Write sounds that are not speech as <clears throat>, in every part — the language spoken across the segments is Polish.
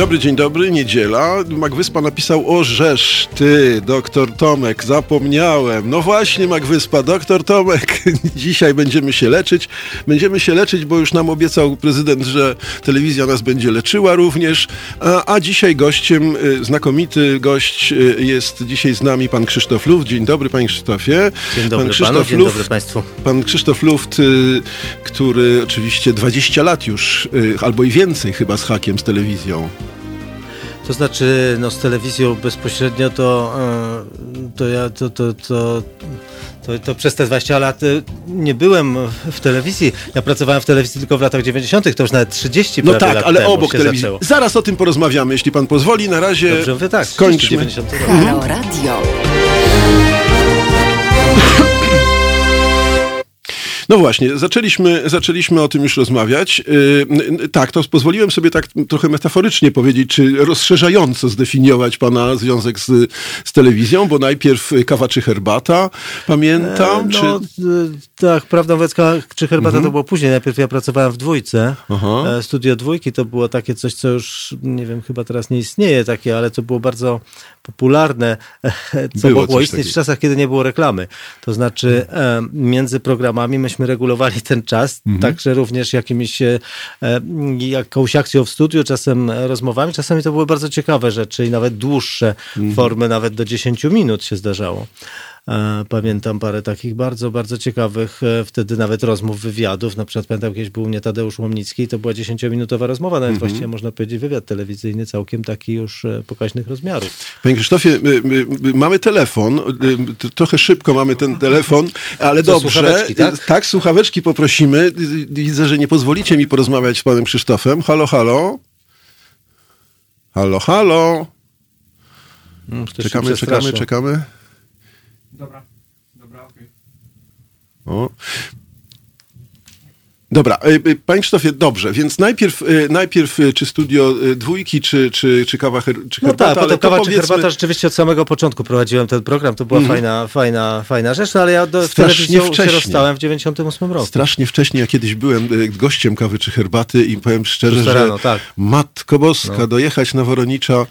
dobry, dzień dobry, niedziela. Magwyspa napisał, o żeż ty, doktor Tomek, zapomniałem. No właśnie, Magwyspa, doktor Tomek, <laughs> dzisiaj będziemy się leczyć. Będziemy się leczyć, bo już nam obiecał prezydent, że telewizja nas będzie leczyła również. A, a dzisiaj gościem, y, znakomity gość y, jest dzisiaj z nami pan Krzysztof Luft. Dzień dobry, panie Krzysztofie. Dzień dobry pan panu, dzień dobry państwu. Pan Krzysztof Luft, y, który oczywiście 20 lat już, albo i więcej chyba z hakiem, z telewizją. To znaczy, no z telewizją bezpośrednio to, e, to ja to, to, to, to, to przez te 20 lat e, nie byłem w telewizji. Ja pracowałem w telewizji tylko w latach 90., to już nawet 30 No tak, lat ale temu obok telewizji. zaczęło. Zaraz o tym porozmawiamy, jeśli pan pozwoli. Na razie Dobrze mówię, tak, 30, skończmy. 90 rok. Halo Radio. <laughs> No właśnie, zaczęliśmy, zaczęliśmy o tym już rozmawiać. Yy, tak, to pozwoliłem sobie tak trochę metaforycznie powiedzieć, czy rozszerzająco zdefiniować pana związek z, z telewizją, bo najpierw kawa czy herbata, pamiętam, E, czy... No, e, tak, prawda mówiąc, ka- czy herbata to było później. Najpierw ja pracowałem w dwójce. Mhm. Aha. E, Studio dwójki to było takie coś, co już, nie wiem, chyba teraz nie istnieje takie, ale to było bardzo popularne, co Było mogło istnieć w takiego. czasach, kiedy nie było reklamy. To znaczy e, między programami myśmy regulowali ten czas, Mhm. także również jakimiś, e, e, jakąś akcją w studiu, czasem rozmowami, czasami to były bardzo ciekawe rzeczy i nawet dłuższe Mhm. formy, nawet do 10 minut się zdarzało. E, Pamiętam parę takich bardzo, bardzo ciekawych e, wtedy nawet rozmów, wywiadów. Na przykład pamiętam kiedyś był u mnie Tadeusz Łomnicki, to była 10-minutowa rozmowa, nawet właściwie można powiedzieć wywiad telewizyjny, całkiem taki już e, pokaźnych rozmiarów. Panie Krzysztofie, mamy telefon, trochę szybko mamy ten telefon, ale Co, dobrze. słuchaweczki, tak? Tak, słuchaweczki poprosimy. Widzę, że nie pozwolicie mi porozmawiać z panem Krzysztofem. Halo, halo. Halo, halo. Mm, się Czekamy, czekamy, czekamy. Dobra, dobra, okej. O. Dobra, y, y, panie Krzysztofie, dobrze, więc najpierw, y, najpierw czy studio dwójki, czy, czy, czy kawa, her, czy No herbata, tak, ale potem to kawa czy powiedzmy- Mhm. herbata, rzeczywiście od samego początku prowadziłem ten program, to była fajna, fajna, fajna rzecz, no ale ja do, Strasznie telewizją się wcześnie. rozstałem w 98 roku. Strasznie wcześnie, ja kiedyś byłem gościem kawy czy herbaty i powiem szczerze, że rano, tak. Matko Boska, dojechać na Woronicza.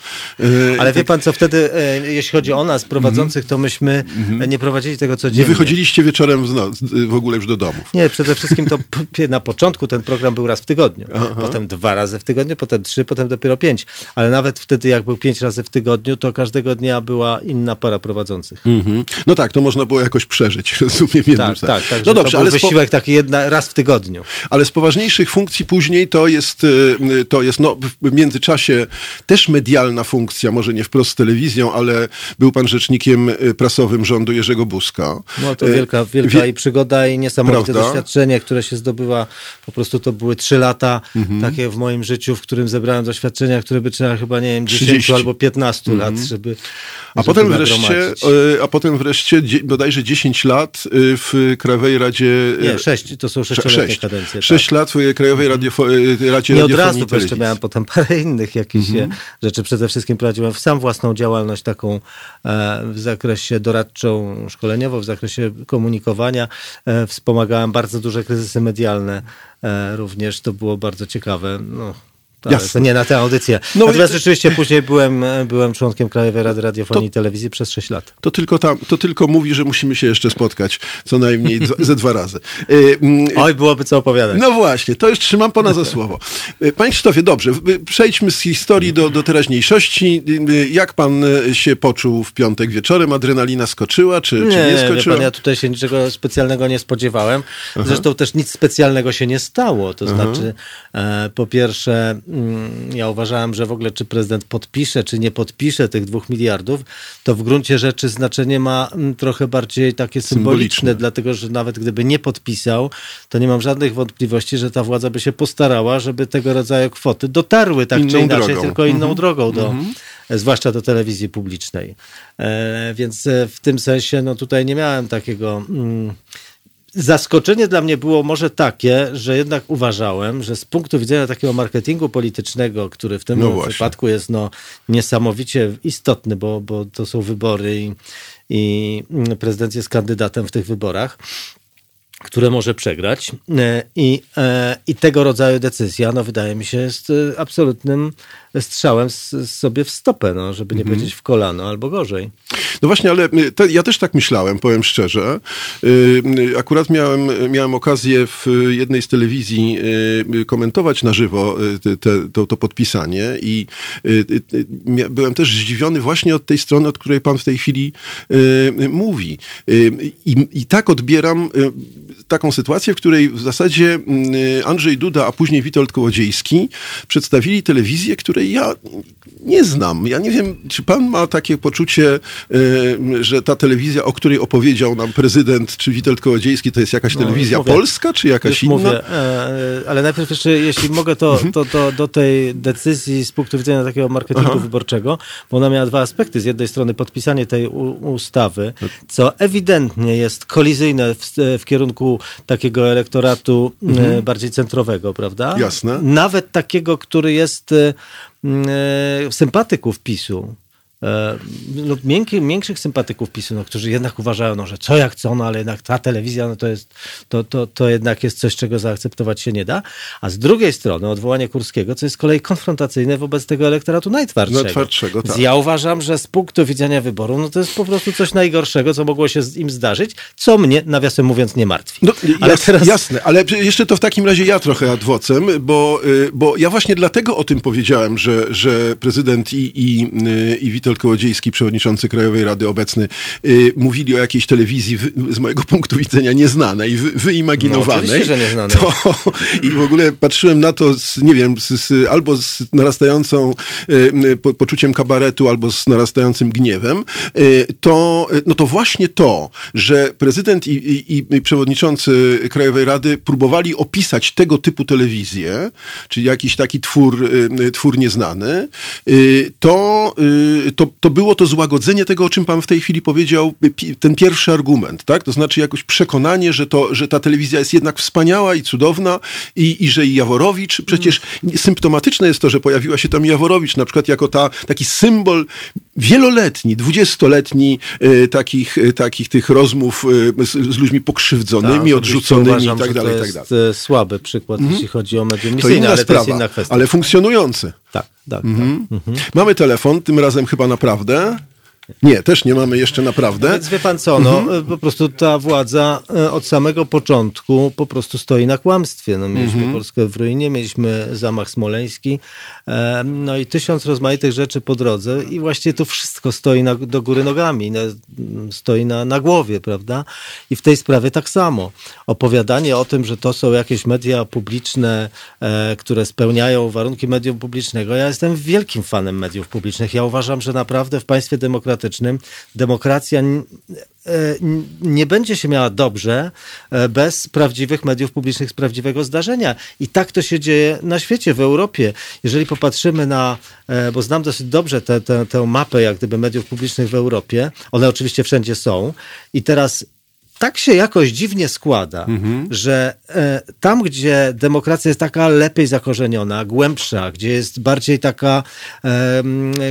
Ale wie tak pan co, wtedy, e, jeśli chodzi o nas prowadzących, to myśmy e, nie prowadzili tego Nie codziennie. wychodziliście wieczorem w, noc, w ogóle już do domów. Nie, przede wszystkim to <laughs> na początku ten program był raz w tygodniu, potem dwa razy w tygodniu, potem trzy, potem dopiero pięć. Ale nawet wtedy, jak był pięć razy w tygodniu, to każdego dnia była inna para prowadzących. Mhm. No tak, to można było jakoś przeżyć, <laughs> rozumiem. Tak, tak, tak. No dobrze, ale spo, wysiłek taki jedna, raz w tygodniu. ale z poważniejszych funkcji później to jest, y, y, to jest no, w międzyczasie też medialna funkcja, może nie wprost z telewizją, ale był pan rzecznikiem y, prasowym rządu Jerzego Buzka. No to wielka, wielka wie- i przygoda i niesamowite Prawda? doświadczenie, które się zdobywa. Po prostu to były trzy lata Mhm. takie w moim życiu, w którym zebrałem doświadczenia, które by trzeba chyba, nie wiem, 10 30. albo 15 lat, żeby Mhm. A żeby potem wreszcie, a potem wreszcie bodajże 10 lat y, w Krajowej Radzie... y, Nie, sześć, to są sześcioletnie Sześć. kadencje. Sześć tak. lat w Krajowej y, Radzie Nie od razu, bo jeszcze miałem potem parę innych jakichś Mhm. e, rzeczy. Przede wszystkim prowadziłem sam własną działalność taką e, w zakresie doradczą, szkoleniową, w zakresie komunikowania. E, wspomagałem bardzo duże kryzysy medialne e, również. To było bardzo ciekawe. No, ale Jasne. to nie na tę audycję. No Natomiast i- rzeczywiście później byłem, byłem członkiem Krajowej Rady Radiofonii i Telewizji przez 6 lat. To tylko, tam, to tylko mówi, że musimy się jeszcze spotkać co najmniej ze dwa razy. Y, mm, Oj, byłoby co opowiadać. No właśnie, to już trzymam pana za słowo. Y, Panie Krzysztofie, dobrze, y, przejdźmy z historii do, do teraźniejszości. Jak pan się poczuł w piątek wieczorem? Adrenalina skoczyła, czy czy nie, Nie, wie skoczyła? pan, ja tutaj się niczego specjalnego nie spodziewałem. Zresztą też nic specjalnego się nie stało. To znaczy, e, po pierwsze, ja uważałem, że w ogóle czy prezydent podpisze, czy nie podpisze tych dwóch miliardów, to w gruncie rzeczy znaczenie ma mm, trochę bardziej takie symboliczne, Symboliczne. dlatego że nawet gdyby nie podpisał, to nie mam żadnych wątpliwości, że ta władza by się postarała, żeby tego rodzaju kwoty dotarły tak Inną czy inaczej, drogą. tylko inną drogą do, zwłaszcza do telewizji publicznej. E, więc e, w tym sensie no tutaj nie miałem takiego... Mm, Zaskoczenie dla mnie było może takie, że jednak uważałem, że z punktu widzenia takiego marketingu politycznego, który w tym No przypadku jest no, niesamowicie istotny, bo, bo to są wybory i, i mm, prezydent jest kandydatem w tych wyborach, które może przegrać. E, I, e, I tego rodzaju decyzja, no wydaje mi się, jest e, absolutnym strzałem sobie w stopę, no, żeby nie powiedzieć w kolano, albo gorzej. No właśnie, ale y, te, ja też tak myślałem, powiem szczerze. Y, y, Akurat miałem, miałem okazję w jednej z telewizji komentować na żywo te, te, to, to podpisanie i byłem też zdziwiony właśnie od tej strony, od której pan w tej chwili mówi. I, I tak odbieram taką sytuację, w której w zasadzie Andrzej Duda, a później Witold Kołodziejski przedstawili telewizję, której ja nie znam. Ja nie wiem, czy pan ma takie poczucie, y, że ta telewizja, o której opowiedział nam prezydent, czy Witold Kołodziejski, to jest jakaś No, telewizja mówię. polska, czy jakaś inna? mówię, e, ale najpierw jeszcze, jeśli mogę, to, Mhm. to, to do tej decyzji z punktu widzenia takiego marketingu wyborczego, bo ona miała dwa aspekty. Z jednej strony podpisanie tej ustawy, co ewidentnie jest kolizyjne w, w kierunku takiego elektoratu e, bardziej centrowego, prawda? Mhm. Jasne. Nawet takiego, który jest e, e, sympatyków PiSu. E, lub miękki, większych sympatyków PiSu, no, którzy jednak uważają, no, że co jak co, no, ale jednak ta telewizja no, to, jest, to, to, to jednak jest coś, czego zaakceptować się nie da. A z drugiej strony odwołanie Kurskiego, co jest z kolei konfrontacyjne wobec tego elektoratu najtwardszego. Najtwardszego, Więc tak. Ja uważam, że z punktu widzenia wyboru, no to jest po prostu coś najgorszego, co mogło się im zdarzyć, co mnie, nawiasem mówiąc, nie martwi. No, ale jas, teraz... Jasne, ale jeszcze to w takim razie ja trochę adwocem, bo, y, bo ja właśnie dlatego o tym powiedziałem, że, że prezydent i, i, y, i Witold Kołodziejski, przewodniczący Krajowej Rady obecny, y, mówili o jakiejś telewizji w, z mojego <laughs> punktu widzenia nieznanej, wy, wyimaginowanej. No, oczywiście, że nieznanej. To, <laughs> I w ogóle patrzyłem na to, z, nie wiem, z, z, albo z narastającą y, y, po, poczuciem kabaretu, albo z narastającym gniewem, y, to, y, no to właśnie to, że prezydent i, i, i przewodniczący Krajowej Rady próbowali opisać tego typu telewizję, czyli jakiś taki twór, y, twór nieznany, y, to, to, to było to złagodzenie tego, o czym pan w tej chwili powiedział, ten pierwszy argument, tak? To znaczy jakoś przekonanie, że, to, że ta telewizja jest jednak wspaniała i cudowna i, i że i Jaworowicz, przecież symptomatyczne jest to, że pojawiła się tam Jaworowicz, na przykład jako ta, taki symbol wieloletni, dwudziestoletni y, takich, y, takich tych rozmów y, z, z ludźmi pokrzywdzonymi, Tak, odrzuconymi uważam, i tak dalej, to tak jest dalej. e, słaby przykład, jeśli chodzi o medium To misyjne, to sprawa, jest inna kwestia. ale funkcjonujący. Tak, tak, Mhm. tak. Mhm. Mamy telefon, tym razem chyba naprawdę. Nie, też nie mamy jeszcze naprawdę. Więc wie pan co, no, Mhm. po prostu ta władza e, od samego początku po prostu stoi na kłamstwie. No, mieliśmy Mhm. Polskę w ruinie, mieliśmy zamach smoleński, e, no i tysiąc rozmaitych rzeczy po drodze i właściwie to wszystko stoi na, do góry nogami, stoi na, na głowie, prawda? I w tej sprawie tak samo. Opowiadanie o tym, że to są jakieś media publiczne, e, które spełniają warunki medium publicznego. Ja jestem wielkim fanem mediów publicznych. Ja uważam, że naprawdę w państwie demokratycznym demokracja n- e, nie będzie się miała dobrze e, bez prawdziwych mediów publicznych, z prawdziwego zdarzenia. I tak to się dzieje na świecie, w Europie. Jeżeli popatrzymy na, e, bo znam dosyć dobrze tę- tę mapę jak gdyby mediów publicznych w Europie, one oczywiście wszędzie są i teraz tak się jakoś dziwnie składa, że e, tam, gdzie demokracja jest taka lepiej zakorzeniona, głębsza, gdzie jest bardziej taka, e,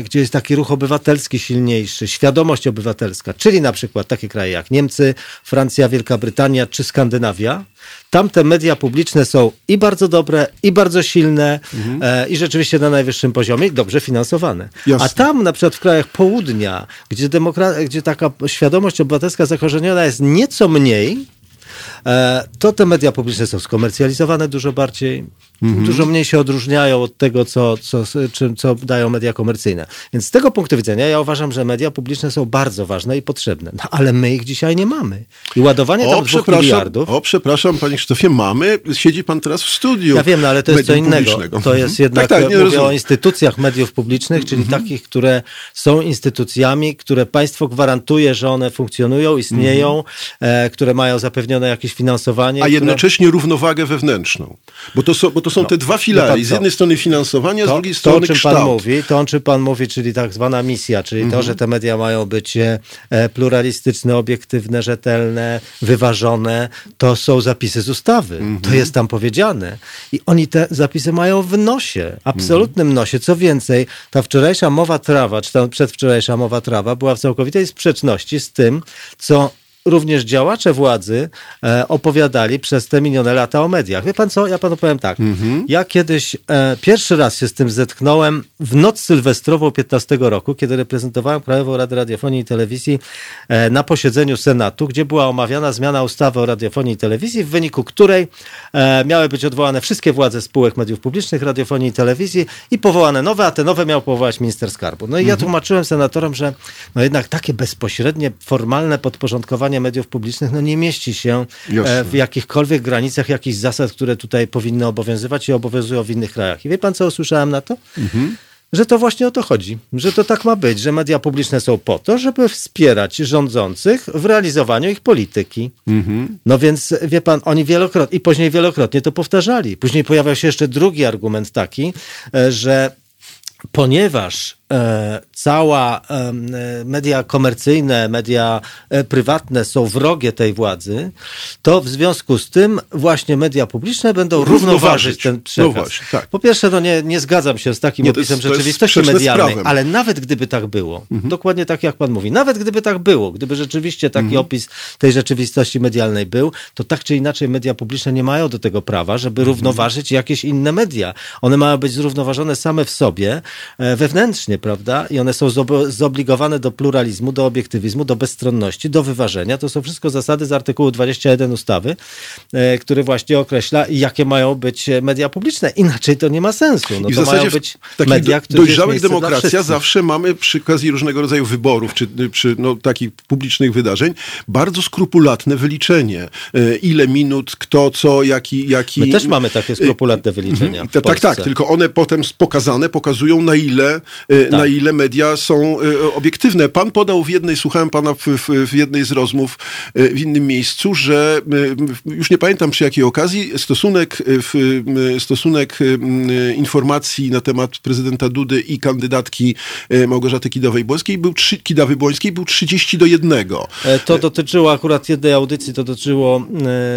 gdzie jest taki ruch obywatelski silniejszy, świadomość obywatelska, czyli na przykład takie kraje jak Niemcy, Francja, Wielka Brytania czy Skandynawia, tam te media publiczne są i bardzo dobre, i bardzo silne, e, i rzeczywiście na najwyższym poziomie, i dobrze finansowane. Jasne. A tam na przykład w krajach południa, gdzie, demokra- gdzie taka świadomość obywatelska zakorzeniona jest nieco mniej, e, to te media publiczne są skomercjalizowane dużo bardziej, dużo mniej się odróżniają od tego, co, co, czym, co dają media komercyjne. Więc z tego punktu widzenia ja uważam, że media publiczne są bardzo ważne i potrzebne, no, ale my ich dzisiaj nie mamy. I ładowanie tam O, dwóch przepraszam, miliardów... o, przepraszam, panie Krzysztofie, mamy, siedzi pan teraz w studiu. Ja wiem, no ale to jest co innego. To jest jednak, tak, tak, mówię rozumiem. o instytucjach mediów publicznych, czyli Mhm. takich, które są instytucjami, które państwo gwarantuje, że one funkcjonują, istnieją, e, które mają zapewnione jakieś finansowanie. Mhm. A które- jednocześnie równowagę wewnętrzną. Bo to są, bo to są te dwa filary. pan Z co? jednej strony finansowanie, a z to, drugiej to, o strony czym kształt. pan mówi, to o czym pan mówi, czyli tak zwana misja, czyli Mhm. to, że te media mają być e, pluralistyczne, obiektywne, rzetelne, wyważone, to są zapisy z ustawy. Mhm. To jest tam powiedziane. I oni te zapisy mają w nosie, absolutnym nosie. Co więcej, ta wczorajsza mowa trawa, czy ta przedwczorajsza mowa trawa była w całkowitej sprzeczności z tym, co również działacze władzy e, opowiadali przez te minione lata o mediach. Wie pan co? Ja panu powiem tak. Ja kiedyś e, pierwszy raz się z tym zetknąłem w noc sylwestrową 15 roku, kiedy reprezentowałem Krajową Radę Radiofonii i Telewizji e, na posiedzeniu Senatu, gdzie była omawiana zmiana ustawy o radiofonii i telewizji, w wyniku której e, miały być odwołane wszystkie władze spółek mediów publicznych, radiofonii i telewizji i powołane nowe, a te nowe miał powołać minister skarbu. No i ja tłumaczyłem senatorom, że no jednak takie bezpośrednie, formalne podporządkowanie mediów publicznych no nie mieści się Jasne. e, w jakichkolwiek granicach jakichś zasad, które tutaj powinny obowiązywać i obowiązują w innych krajach. I wie pan, co usłyszałem na to? Że to właśnie o to chodzi, że to tak ma być, że media publiczne są po to, żeby wspierać rządzących w realizowaniu ich polityki. No więc wie pan, oni wielokrotnie i później wielokrotnie to powtarzali. Później pojawiał się jeszcze drugi argument taki, e, że ponieważ cała e, media komercyjne, media e, prywatne są wrogie tej władzy, to w związku z tym właśnie media publiczne będą Równoważyć. ten przekaz. No właśnie, tak. Po pierwsze, no nie, nie zgadzam się z takim Nie, opisem jest rzeczywistości medialnej, ale nawet gdyby tak było, dokładnie tak jak pan mówi, nawet gdyby tak było, gdyby rzeczywiście taki opis tej rzeczywistości medialnej był, to tak czy inaczej media publiczne nie mają do tego prawa, żeby równoważyć jakieś inne media. One mają być zrównoważone same w sobie, e, prawda? I one są zob- zobligowane do pluralizmu, do obiektywizmu, do bezstronności, do wyważenia. To są wszystko zasady z artykułu 21 ustawy, e, który właśnie określa, jakie mają być e, media publiczne. Inaczej to nie ma sensu. No I w to zasadzie mają być media, które dojrzałych demokracja zawsze mamy przy okazji różnego rodzaju wyborów, czy, czy no, takich publicznych wydarzeń, bardzo skrupulatne wyliczenie. E, Ile minut, kto, co, jaki... jaki My też mamy takie skrupulatne wyliczenia. Mhm. w Ta- Tak, tak, tylko one potem pokazane pokazują na ile, e, na ile media są e, obiektywne. Pan podał w jednej, słuchałem pana w, w, jednej z rozmów e, w innym miejscu, że e, już nie pamiętam przy jakiej okazji stosunek, w, stosunek informacji na temat prezydenta Dudy i kandydatki Małgorzaty Kidawej-Błońskiej był trzy, Kidawy-Błońskiej był 30 do 1. E, To dotyczyło akurat jednej audycji, to dotyczyło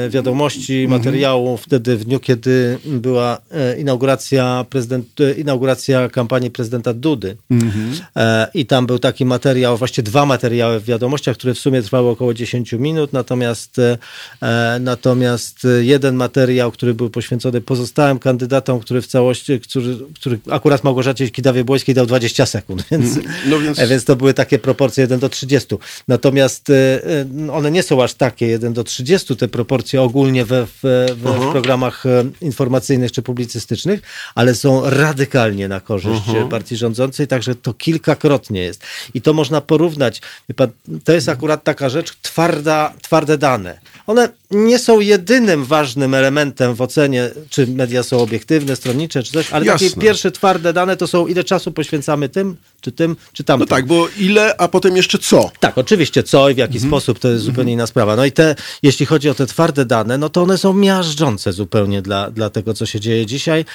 wiadomości, Mhm. materiału wtedy w dniu, kiedy była inauguracja, prezydent, inauguracja kampanii prezydenta Dudy. Mhm. E, I tam był taki materiał, właściwie dwa materiały w wiadomościach, które w sumie trwały około 10 minut, natomiast, e, natomiast jeden materiał, który był poświęcony pozostałym kandydatom, który w całości, który, który akurat Małgorzacie Kidawie-Błońskiej dał 20 sekund, więc, No więc- e, więc to były takie proporcje 1 do 30. Natomiast e, one nie są aż takie 1 do 30, te proporcje ogólnie we, w, w, w programach informacyjnych czy publicystycznych, ale są radykalnie na korzyść partii rządzącej, także to kilkakrotnie jest. I to można porównać. To jest akurat taka rzecz, twarda, twarde dane. One nie są jedynym ważnym elementem w ocenie, czy media są obiektywne, stronnicze, czy coś, ale takie Jasne. pierwsze twarde dane to są, ile czasu poświęcamy tym, czy tym, czy tamtym. No tak, bo ile, a potem jeszcze co? Tak, oczywiście co i w jaki sposób to jest zupełnie inna sprawa. No i te, jeśli chodzi o te twarde dane, no to one są miażdżące zupełnie dla, dla tego, co się dzieje dzisiaj. E,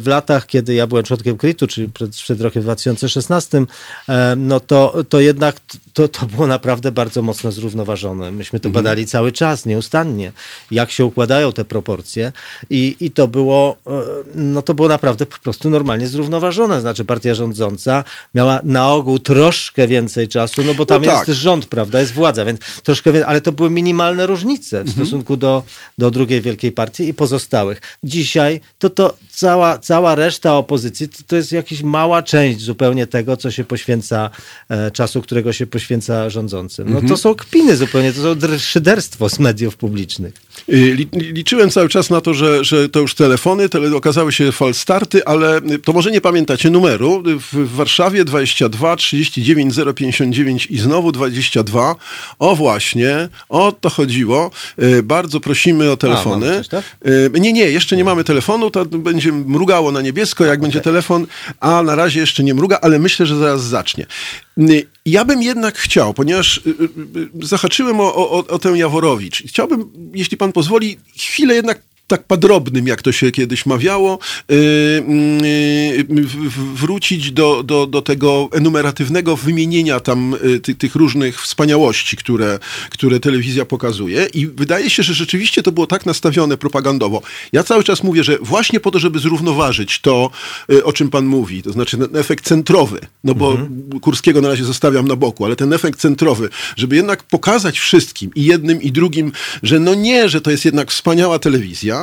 w latach, kiedy ja byłem członkiem KRIT-u, czyli przed, przed rokiem 2016, e, no to, to jednak to, to było naprawdę bardzo mocno zrównoważone. Myśmy to badali cały czas, nieustannie, jak się układają te proporcje i, i to było, e, no to było naprawdę po prostu normalnie zrównoważone. Znaczy partia rządząca miała na ogół troszkę więcej czasu, no bo tam No tak. jest rząd, prawda, jest władza, więc troszkę więcej, ale to były minimalne różnice w stosunku do, do drugiej wielkiej partii i pozostałych. Dzisiaj to, to cała, cała reszta opozycji to, to jest jakaś mała część zupełnie tego, co się poświęca, e, czasu, którego się poświęca rządzącym. No to są kpiny zupełnie, to są szyderstwo z mediów publicznych. Y, li- Liczyłem cały czas na to, że, że to już telefony, tele, okazały się falstarty, ale y, to może nie pamiętacie numeru. W, w Warszawie 22 39 059 i znowu 22. O właśnie, o to chodziło. Y, Bardzo prosimy o telefony. mamy coś, tak? Y, Nie, nie, jeszcze nie mamy telefonu, to będzie mrugało na niebiesko, jak będzie telefon, a na razie jeszcze nie mruga, ale myślę, że zaraz zacznie. Y, Ja bym jednak chciał, ponieważ y, y, zahaczyłem o, o, o tę Jaworowicz, chciałbym, jeśli pan pozwoli, chwilę jednak tak padrobnym, jak to się kiedyś mawiało, w- w- wrócić do, do, do tego enumeratywnego wymienienia tam yy, ty, tych różnych wspaniałości, które, które telewizja pokazuje i wydaje się, że rzeczywiście to było tak nastawione propagandowo. Ja cały czas mówię, że właśnie po to, żeby zrównoważyć to, o czym pan mówi, to znaczy ten efekt centrowy, no bo Kurskiego na razie zostawiam na boku, ale ten efekt centrowy, żeby jednak pokazać wszystkim i jednym i drugim, że no nie, że to jest jednak wspaniała telewizja,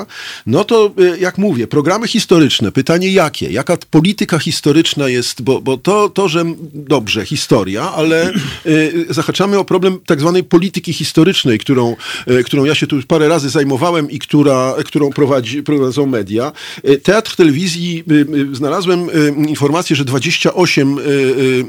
no to y, jak mówię, programy historyczne, pytanie jakie, jaka polityka historyczna jest, bo, bo to, to, że dobrze, historia, ale y, zahaczamy o problem tak zwanej polityki historycznej, którą, y, którą ja się tu już parę razy zajmowałem i która, którą prowadzi, prowadzą media. Y, Teatr telewizji, y, y, znalazłem y, informację, że 28 y,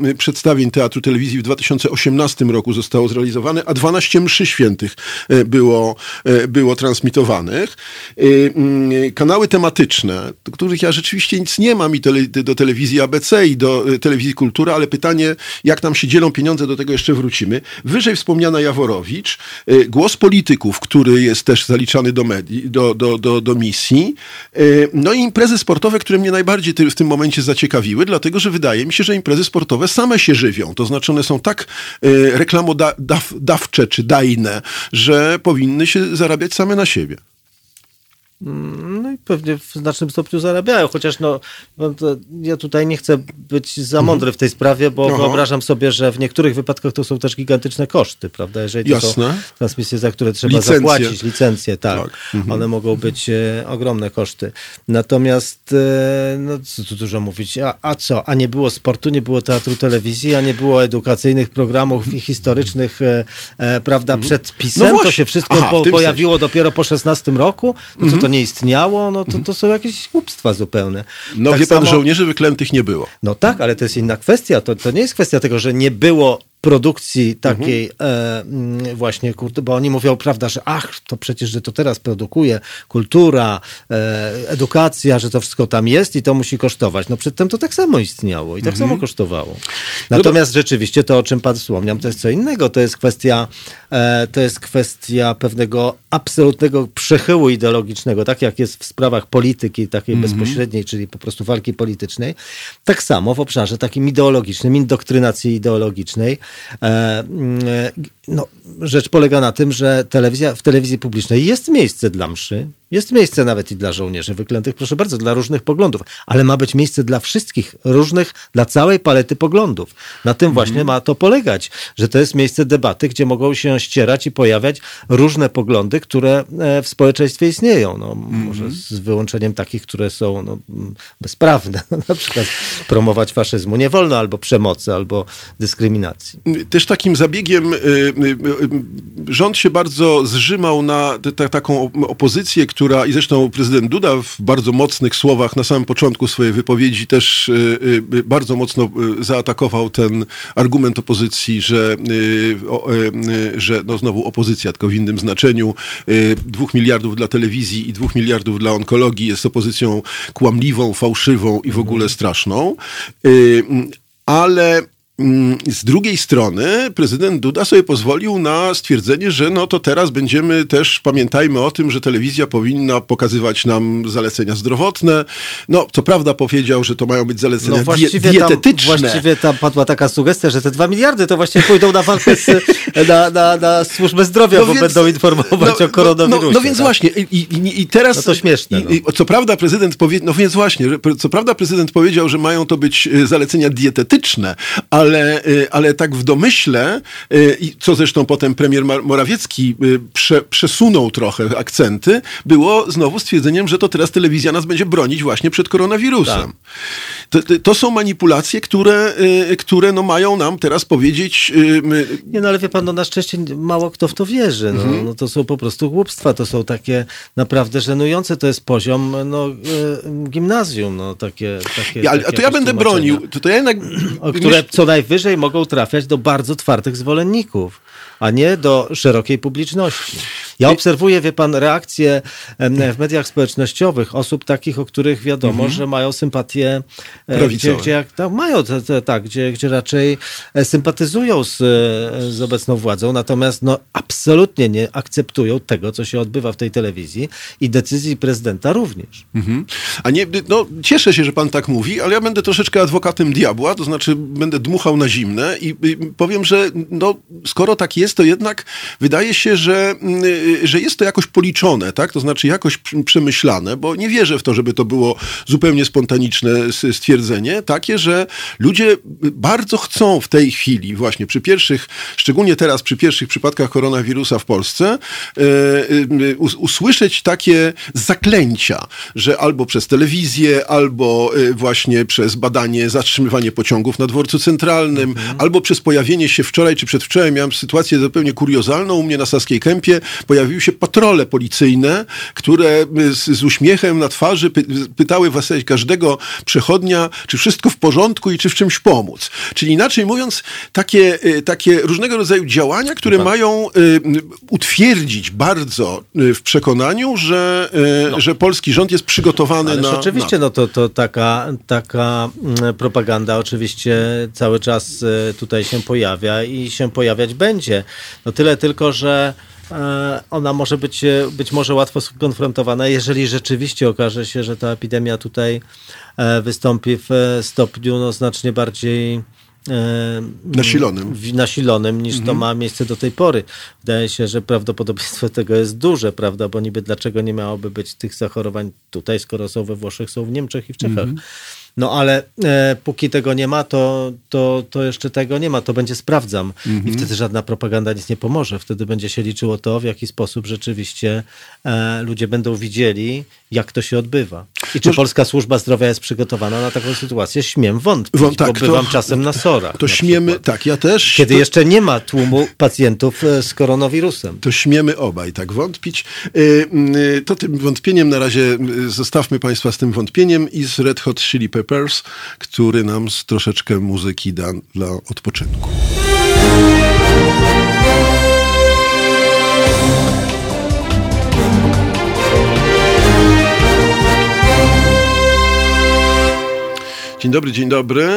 y, przedstawień Teatru Telewizji w 2018 roku zostało zrealizowane, a 12 mszy świętych y, było, y, było transmitowanych. Y, mm, Kanały tematyczne, do których ja rzeczywiście nic nie mam i tele, do telewizji ABC i do y, telewizji Kultura, ale pytanie, jak nam się dzielą pieniądze, do tego jeszcze wrócimy. Wyżej wspomniana Jaworowicz, y, głos polityków, który jest też zaliczany do, medii, do, do, do, do misji, no i imprezy sportowe, które mnie najbardziej w tym momencie zaciekawiły, dlatego że wydaje mi się, że imprezy sportowe same się żywią. To znaczy one są tak reklamodawcze czy dajne, że powinny się zarabiać same na siebie. No i pewnie w znacznym stopniu zarabiają, chociaż no, no to ja tutaj nie chcę być za mądry w tej sprawie, bo Aha. wyobrażam sobie, że w niektórych wypadkach to są też gigantyczne koszty, prawda? Jeżeli to są Jasne. transmisje, za które trzeba Licencje. zapłacić, licencje, tak. Tak. One mogą być e, ogromne koszty. Natomiast, e, no co tu dużo mówić, a, a co? A nie było sportu, nie było teatru telewizji, a nie było edukacyjnych programów i historycznych, e, e, prawda, przed pisem, No to się wszystko Aha, po, pojawiło dopiero po 16 roku, no co to nie istniało, no to, to są jakieś głupstwa zupełne. No Tak wie pan, samo- żołnierzy wyklętych nie było. No tak, ale to jest inna kwestia. To, to nie jest kwestia tego, że nie było produkcji takiej e, mm, właśnie, bo oni mówią, prawda, że ach, to przecież, że to teraz produkuje kultura, e, edukacja, że to wszystko tam jest i to musi kosztować. No przedtem to tak samo istniało i tak samo kosztowało. Natomiast rzeczywiście to, o czym pan wspomniał, to jest co innego. To jest kwestia, e, to jest kwestia pewnego absolutnego przechyłu ideologicznego, tak jak jest w sprawach polityki takiej bezpośredniej, czyli po prostu walki politycznej, tak samo w obszarze takim ideologicznym, indoktrynacji ideologicznej. Uh, mm, uh no, rzecz polega na tym, że telewizja, w telewizji publicznej jest miejsce dla mszy, jest miejsce nawet i dla żołnierzy wyklętych, proszę bardzo, dla różnych poglądów, ale ma być miejsce dla wszystkich, różnych, dla całej palety poglądów. Na tym właśnie ma to polegać, że to jest miejsce debaty, gdzie mogą się ścierać i pojawiać różne poglądy, które e, w społeczeństwie istnieją. No, Może z wyłączeniem takich, które są no, bezprawne. <laughs> Na przykład promować faszyzmu nie wolno, albo przemocy, albo dyskryminacji. Też takim zabiegiem y, rząd się bardzo zrzymał na te- ta, taką op- opozycję, która i zresztą prezydent Duda w bardzo mocnych słowach na samym początku swojej wypowiedzi też y, y, bardzo mocno y, zaatakował ten argument opozycji, że, y, y, y, że no znowu opozycja, tylko w innym znaczeniu, y, dwóch miliardów dla telewizji i dwóch miliardów dla onkologii jest opozycją kłamliwą, fałszywą i w ogóle straszną. Y, Ale z drugiej strony prezydent Duda sobie pozwolił na stwierdzenie, że no to teraz będziemy też, pamiętajmy o tym, że telewizja powinna pokazywać nam zalecenia zdrowotne. No, co prawda powiedział, że to mają być zalecenia No die- właściwie tam, dietetyczne. właściwie tam padła taka sugestia, że te dwa miliardy to właśnie pójdą na walkę z, <laughs> na, na, na służbę zdrowia, bo więc- będą informować no, o koronawirusie. No, no więc tak? właśnie, i, i, i teraz... No to śmieszne, I, co prawda prezydent powiedział, no więc właśnie, że, co prawda prezydent powiedział, że mają to być y, zalecenia dietetyczne, ale, y, ale tak w domyśle, y, co zresztą potem premier Morawiecki y, prze, przesunął trochę akcenty, było znowu stwierdzeniem, że to teraz telewizja nas będzie bronić właśnie przed koronawirusem. Tak. To, to, są manipulacje, które, y, które no mają nam teraz powiedzieć... y, my- Nie, no ale wie pan, no na szczęście mało kto w to wierzy. No, Mhm. no to są po prostu głupstwa, to są takie naprawdę żenujące, to jest poziom no, e, gimnazjum, no takie... takie Ja, ale, a takie to ja będę bronił. To, to ja jednak... o które co najwyżej mogą trafiać do bardzo twardych zwolenników, a nie do szerokiej publiczności. Ja obserwuję, wie pan, reakcje w mediach społecznościowych osób takich, o których wiadomo, że mają sympatie, e, gdzie, Prawicowe. gdzie jak, tak, mają, te, te, tak, gdzie, gdzie raczej e, sympatyzują z, e, z obecną władzą, natomiast no, absolutnie nie akceptują tego, co się odbywa w tej telewizji i decyzji prezydenta również. Mhm. A nie, no, cieszę się, że pan tak mówi, ale ja będę troszeczkę adwokatem diabła, to znaczy będę dmuchał na zimne i i powiem, że no, skoro tak jest, to jednak wydaje się, że, mm, że jest to jakoś policzone, tak? To znaczy jakoś pr- przemyślane, bo nie wierzę w to, żeby to było zupełnie spontaniczne stwierdzenie, takie, że ludzie bardzo chcą w tej chwili, właśnie przy pierwszych, szczególnie teraz przy pierwszych przypadkach koronawirusa w Polsce, e, e, us- usłyszeć takie zaklęcia, że albo przez telewizję, albo e, właśnie przez badanie, zatrzymywanie pociągów na dworcu centralnym, albo przez pojawienie się wczoraj czy przedwczoraj, miałem sytuację zupełnie kuriozalną, u mnie na Saskiej Kępie pojawiły się patrole policyjne, które e, z, z uśmiechem na twarzy py, pytały w zasadzie każdego przechodnia, czy wszystko w porządku i czy w czymś pomóc. Czyli inaczej mówiąc, takie, e, takie różnego rodzaju działania, które mają e, utwierdzić bardzo e, w przekonaniu, że, e, że polski rząd jest przygotowany Ależ na... oczywiście, na no to, to taka, taka mm, propaganda oczywiście cały czas e, tutaj się pojawia i się pojawiać będzie. No tyle tylko, że e, ona może być, e, być może łatwo skonfrontowana, jeżeli rzeczywiście okaże się, że ta epidemia tutaj e, wystąpi w stopniu no, znacznie bardziej Nasilonym. nasilonym niż to ma miejsce do tej pory. Wydaje się, że prawdopodobieństwo tego jest duże, prawda? Bo niby dlaczego nie miałoby być tych zachorowań tutaj, skoro są we Włoszech, są w Niemczech i w Czechach. No ale e, póki tego nie ma, to, to, to jeszcze tego nie ma. To będzie sprawdzam. I wtedy żadna propaganda nic nie pomoże. Wtedy będzie się liczyło to, w jaki sposób rzeczywiście e, ludzie będą widzieli, jak to się odbywa. I czy Może- Polska Służba Zdrowia jest przygotowana na taką sytuację? Śmiem wątpić, Wą- tak, bo bywam to- czasem na sorach. To na śmiemy, przykład. tak, ja też. Kiedy to, jeszcze nie ma tłumu pacjentów e, z koronawirusem. to śmiemy obaj tak wątpić. Y, y, To tym wątpieniem na razie zostawmy Państwa z tym wątpieniem i z Red Hot Chili Peppers, który nam z troszeczkę muzyki da dla odpoczynku. Dzień dobry, dzień dobry.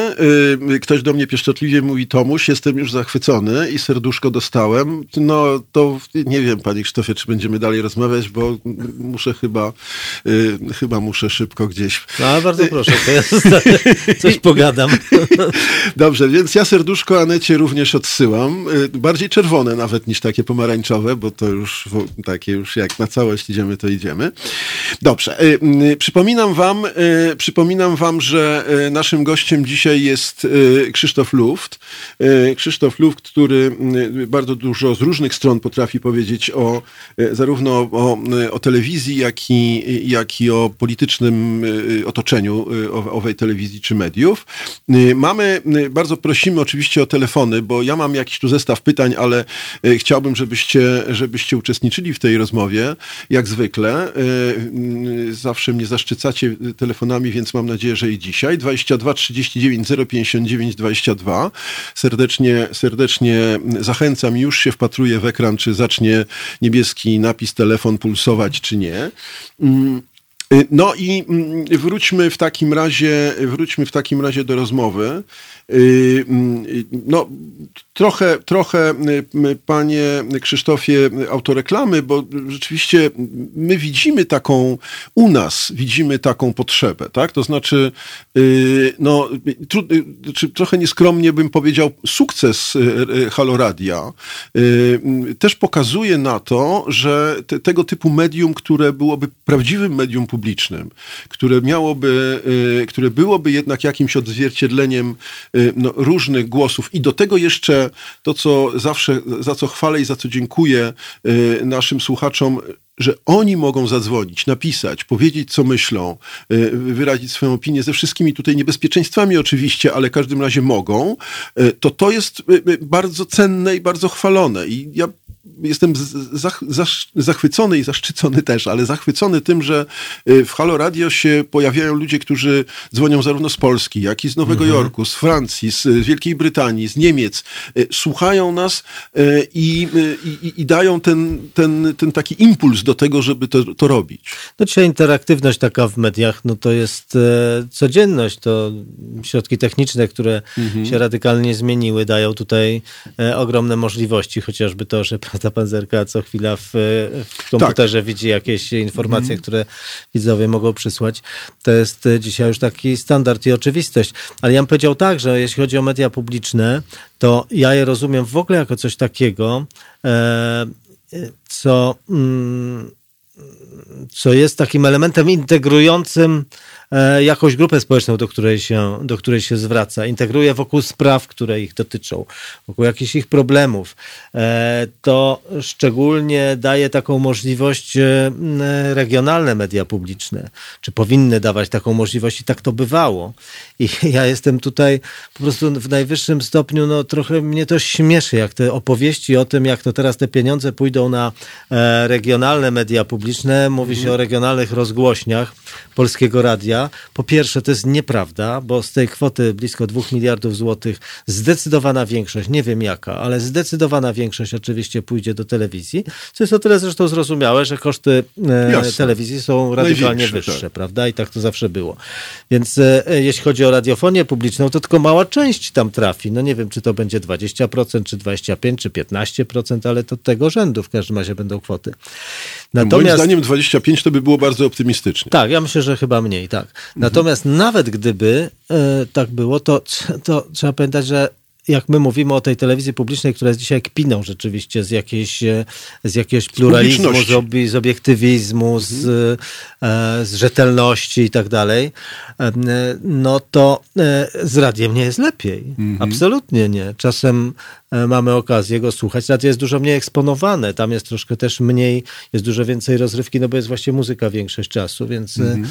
Y, Ktoś do mnie pieszczotliwie mówi, Tomuś, jestem już zachwycony i serduszko dostałem. No to nie wiem, panie Krzysztofie, czy będziemy dalej rozmawiać, bo muszę chyba, y, chyba muszę szybko gdzieś. No bardzo proszę, to ja <laughs> coś pogadam. <laughs> Dobrze, więc ja serduszko Anecie również odsyłam. Y, Bardziej czerwone nawet niż takie pomarańczowe, bo to już takie już jak na całość idziemy, to idziemy. Dobrze. y, y, Przypominam wam, y, przypominam wam, że y, naszym gościem dzisiaj jest y, Krzysztof Luft. Y, Krzysztof Luft, który y, bardzo dużo z różnych stron potrafi powiedzieć o zarówno o, o telewizji, jak i, jak i o politycznym otoczeniu owe- owej telewizji czy mediów. Mamy, bardzo prosimy oczywiście o telefony, bo ja mam jakiś tu zestaw pytań, ale chciałbym, żebyście, żebyście uczestniczyli w tej rozmowie, jak zwykle. Zawsze mnie zaszczycacie telefonami, więc mam nadzieję, że i dzisiaj. 22 39 059 22. Serdecznie, serdecznie zachęcam, już się wpatruję w ekran, czy zacznie niebieski napis telefon pulsować, czy nie. Mm, y, No i mm, wróćmy w takim razie, wróćmy w takim razie do rozmowy. Y, mm, No, trochę, trochę, y, panie Krzysztofie, autoreklamy, bo rzeczywiście my widzimy taką, u nas widzimy taką potrzebę, tak? To znaczy, y, no, tru, y, czy trochę nieskromnie bym powiedział, sukces Haloradia też pokazuje na to, że te, tego typu medium, które byłoby prawdziwym medium publicznym, które miałoby, które byłoby jednak jakimś odzwierciedleniem no, różnych głosów. I do tego jeszcze to, co zawsze, za co chwalę i za co dziękuję y, naszym słuchaczom, że oni mogą zadzwonić, napisać, powiedzieć, co myślą, y, wyrazić swoją opinię. Ze wszystkimi tutaj niebezpieczeństwami oczywiście, ale w każdym razie mogą, y, to to jest y, y, bardzo cenne i bardzo chwalone. I ja jestem zach, zach, zachwycony i zaszczycony też, ale zachwycony tym, że y, w Halo Radio się pojawiają ludzie, którzy dzwonią zarówno z Polski, jak i z Nowego mhm. Jorku, z Francji, z Wielkiej Brytanii, z Niemiec. Y, słuchają nas i, i, i dają ten, ten, ten taki impuls do tego, żeby to, to robić. No dzisiaj interaktywność taka w mediach, no to jest e, codzienność, to środki techniczne, które mhm. się radykalnie zmieniły, dają tutaj e, ogromne możliwości, chociażby to, że prawda, pan Zerka co chwila w, w komputerze tak. widzi jakieś informacje, mhm. które widzowie mogą przysłać. To jest e, dzisiaj już taki standard i oczywistość. Ale ja bym powiedział tak, że jeśli chodzi o media publiczne, to ja je rozumiem w ogóle jako coś takiego, e, co, mm, co jest takim elementem integrującym E, jakąś grupę społeczną, do której, się, do której się zwraca, integruje wokół spraw, które ich dotyczą, wokół jakichś ich problemów, e, to szczególnie daje taką możliwość e, regionalne media publiczne, czy powinny dawać taką możliwość? I tak to bywało. I <laughs> ja jestem tutaj po prostu w najwyższym stopniu, no trochę mnie to śmieszy, jak te opowieści o tym, jak to teraz te pieniądze pójdą na regionalne media publiczne, mówi się o regionalnych rozgłośniach Polskiego Radia, po pierwsze, to jest nieprawda, bo z tej kwoty blisko 2 miliardów złotych zdecydowana większość, nie wiem jaka, ale zdecydowana większość oczywiście pójdzie do telewizji, co jest o tyle zresztą zrozumiałe, że koszty e, telewizji są radykalnie wyższe, tak. prawda? I tak to zawsze było. Więc e, jeśli chodzi o radiofonię publiczną, to tylko mała część tam trafi. No nie wiem, czy to będzie 20%, czy 25%, czy 15%, ale to tego rzędu w każdym razie będą kwoty. Natomiast, Moim zdaniem 25 to by było bardzo optymistycznie. Tak, ja myślę, że chyba mniej, tak. Natomiast mhm. nawet gdyby e, tak było, to, to trzeba pamiętać, że jak my mówimy o tej telewizji publicznej, która jest dzisiaj kpiną rzeczywiście z, jakiejś, e, z jakiegoś pluralizmu, z, ob, z obiektywizmu, mhm. z, e, z rzetelności i tak dalej, no to z radiem nie jest lepiej. Mhm. Absolutnie nie. Czasem mamy okazję go słuchać. Radio jest dużo mniej eksponowane, tam jest troszkę też mniej, jest dużo więcej rozrywki, no bo jest właśnie muzyka większość czasu, więc mhm.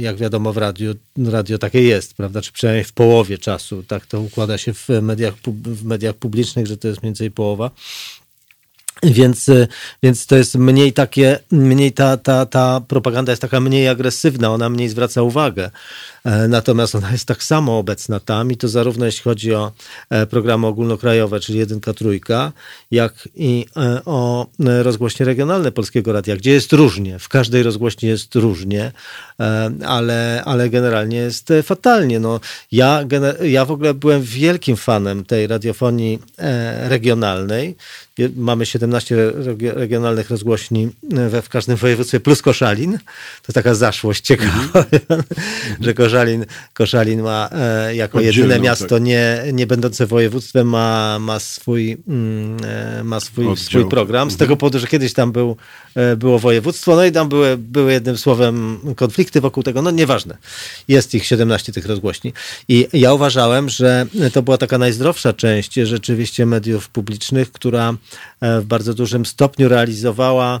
jak wiadomo w radiu, radio takie jest, prawda, czy przynajmniej w połowie czasu, tak to układa się w mediach, w mediach publicznych, że to jest mniej więcej połowa. Więc, y, więc to jest mniej takie, mniej ta, ta, ta propaganda jest taka mniej agresywna, ona mniej zwraca uwagę. E, natomiast ona jest tak samo obecna tam i to zarówno jeśli chodzi o e, programy ogólnokrajowe, czyli jedynka, trójka, jak i e, o rozgłośnie regionalne Polskiego Radia, gdzie jest różnie. W każdej rozgłośni jest różnie, ale, ale generalnie jest fatalnie. No, ja, ja w ogóle byłem wielkim fanem tej radiofonii regionalnej. Mamy 17 regionalnych rozgłośni we w każdym województwie plus Koszalin. To taka zaszłość ciekawa, mm -hmm. <laughs> że Koszalin, Koszalin ma e, jako Oddzielną, jedyne miasto tak. nie, nie będące województwem ma, ma swój, mm, e, ma swój, swój program. Z tego mhm. powodu, że kiedyś tam był, e, było województwo, no i tam były, były jednym słowem konflikty wokół tego, no nieważne. Jest ich 17 tych rozgłośni. I ja uważałem, że to była taka najzdrowsza część rzeczywiście mediów publicznych, która w bardzo dużym stopniu realizowała E,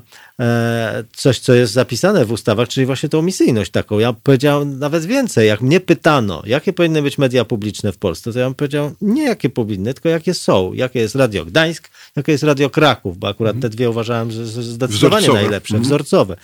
coś, co jest zapisane w ustawach, czyli właśnie tą misyjność taką. Ja powiedziałem nawet więcej. Jak mnie pytano, jakie powinny być media publiczne w Polsce, to ja bym powiedział, nie jakie powinny, tylko jakie są. Jakie jest Radio Gdańsk, jakie jest Radio Kraków, bo akurat te dwie uważałem, że zdecydowanie wzorcowe. najlepsze, mhm. wzorcowe.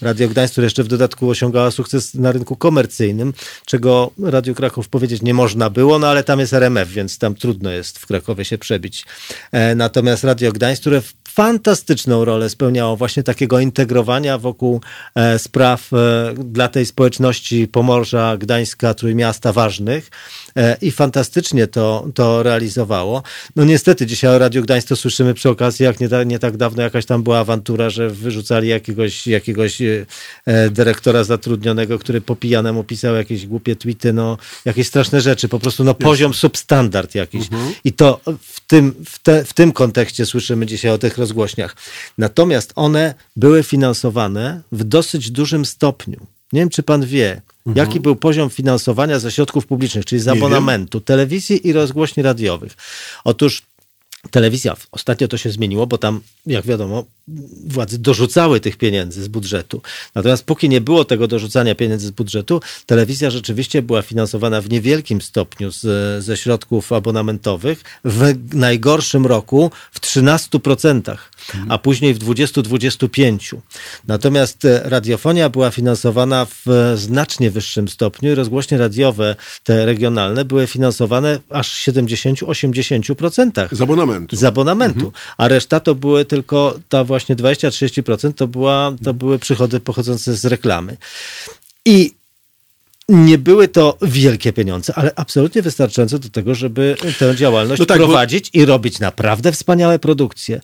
Radio Gdańsk, które jeszcze w dodatku osiągała sukces na rynku komercyjnym, czego Radio Kraków powiedzieć nie można było, no ale tam jest RMF, więc tam trudno jest w Krakowie się przebić. E, natomiast Radio Gdańsk, które fantastyczną rolę spełniało właśnie takiego integrowania wokół e, spraw e, dla tej społeczności Pomorza, Gdańska, Trójmiasta ważnych e, i fantastycznie to, to realizowało. No niestety dzisiaj o Radiu Gdańsk to słyszymy przy okazji, jak nie, nie tak dawno jakaś tam była awantura, że wyrzucali jakiegoś, jakiegoś dyrektora zatrudnionego, który po pijanemu pisał jakieś głupie tweety, no jakieś straszne rzeczy, po prostu no poziom substandard jakiś. Mhm. I to w tym, w, te, w tym kontekście słyszymy dzisiaj o tych rozgłośniach. Natomiast one były finansowane w dosyć dużym stopniu. Nie wiem, czy pan wie, mhm. jaki był poziom finansowania ze środków publicznych, czyli z abonamentu telewizji i rozgłośni radiowych. Otóż telewizja, ostatnio to się zmieniło, bo tam, jak wiadomo, władze dorzucały tych pieniędzy z budżetu. Natomiast póki nie było tego dorzucania pieniędzy z budżetu, telewizja rzeczywiście była finansowana w niewielkim stopniu z, ze środków abonamentowych, w najgorszym roku w 13%. A później w 20-25. Natomiast e, radiofonia była finansowana w e, znacznie wyższym stopniu i rozgłośnie radiowe, te regionalne, były finansowane aż 70-80%. Z abonamentu. Z abonamentu. A reszta to były tylko, ta właśnie 20-30% to, była, to były przychody pochodzące z reklamy. I nie były to wielkie pieniądze, ale absolutnie wystarczające do tego, żeby tę działalność No tak, bo- prowadzić i robić naprawdę wspaniałe produkcje.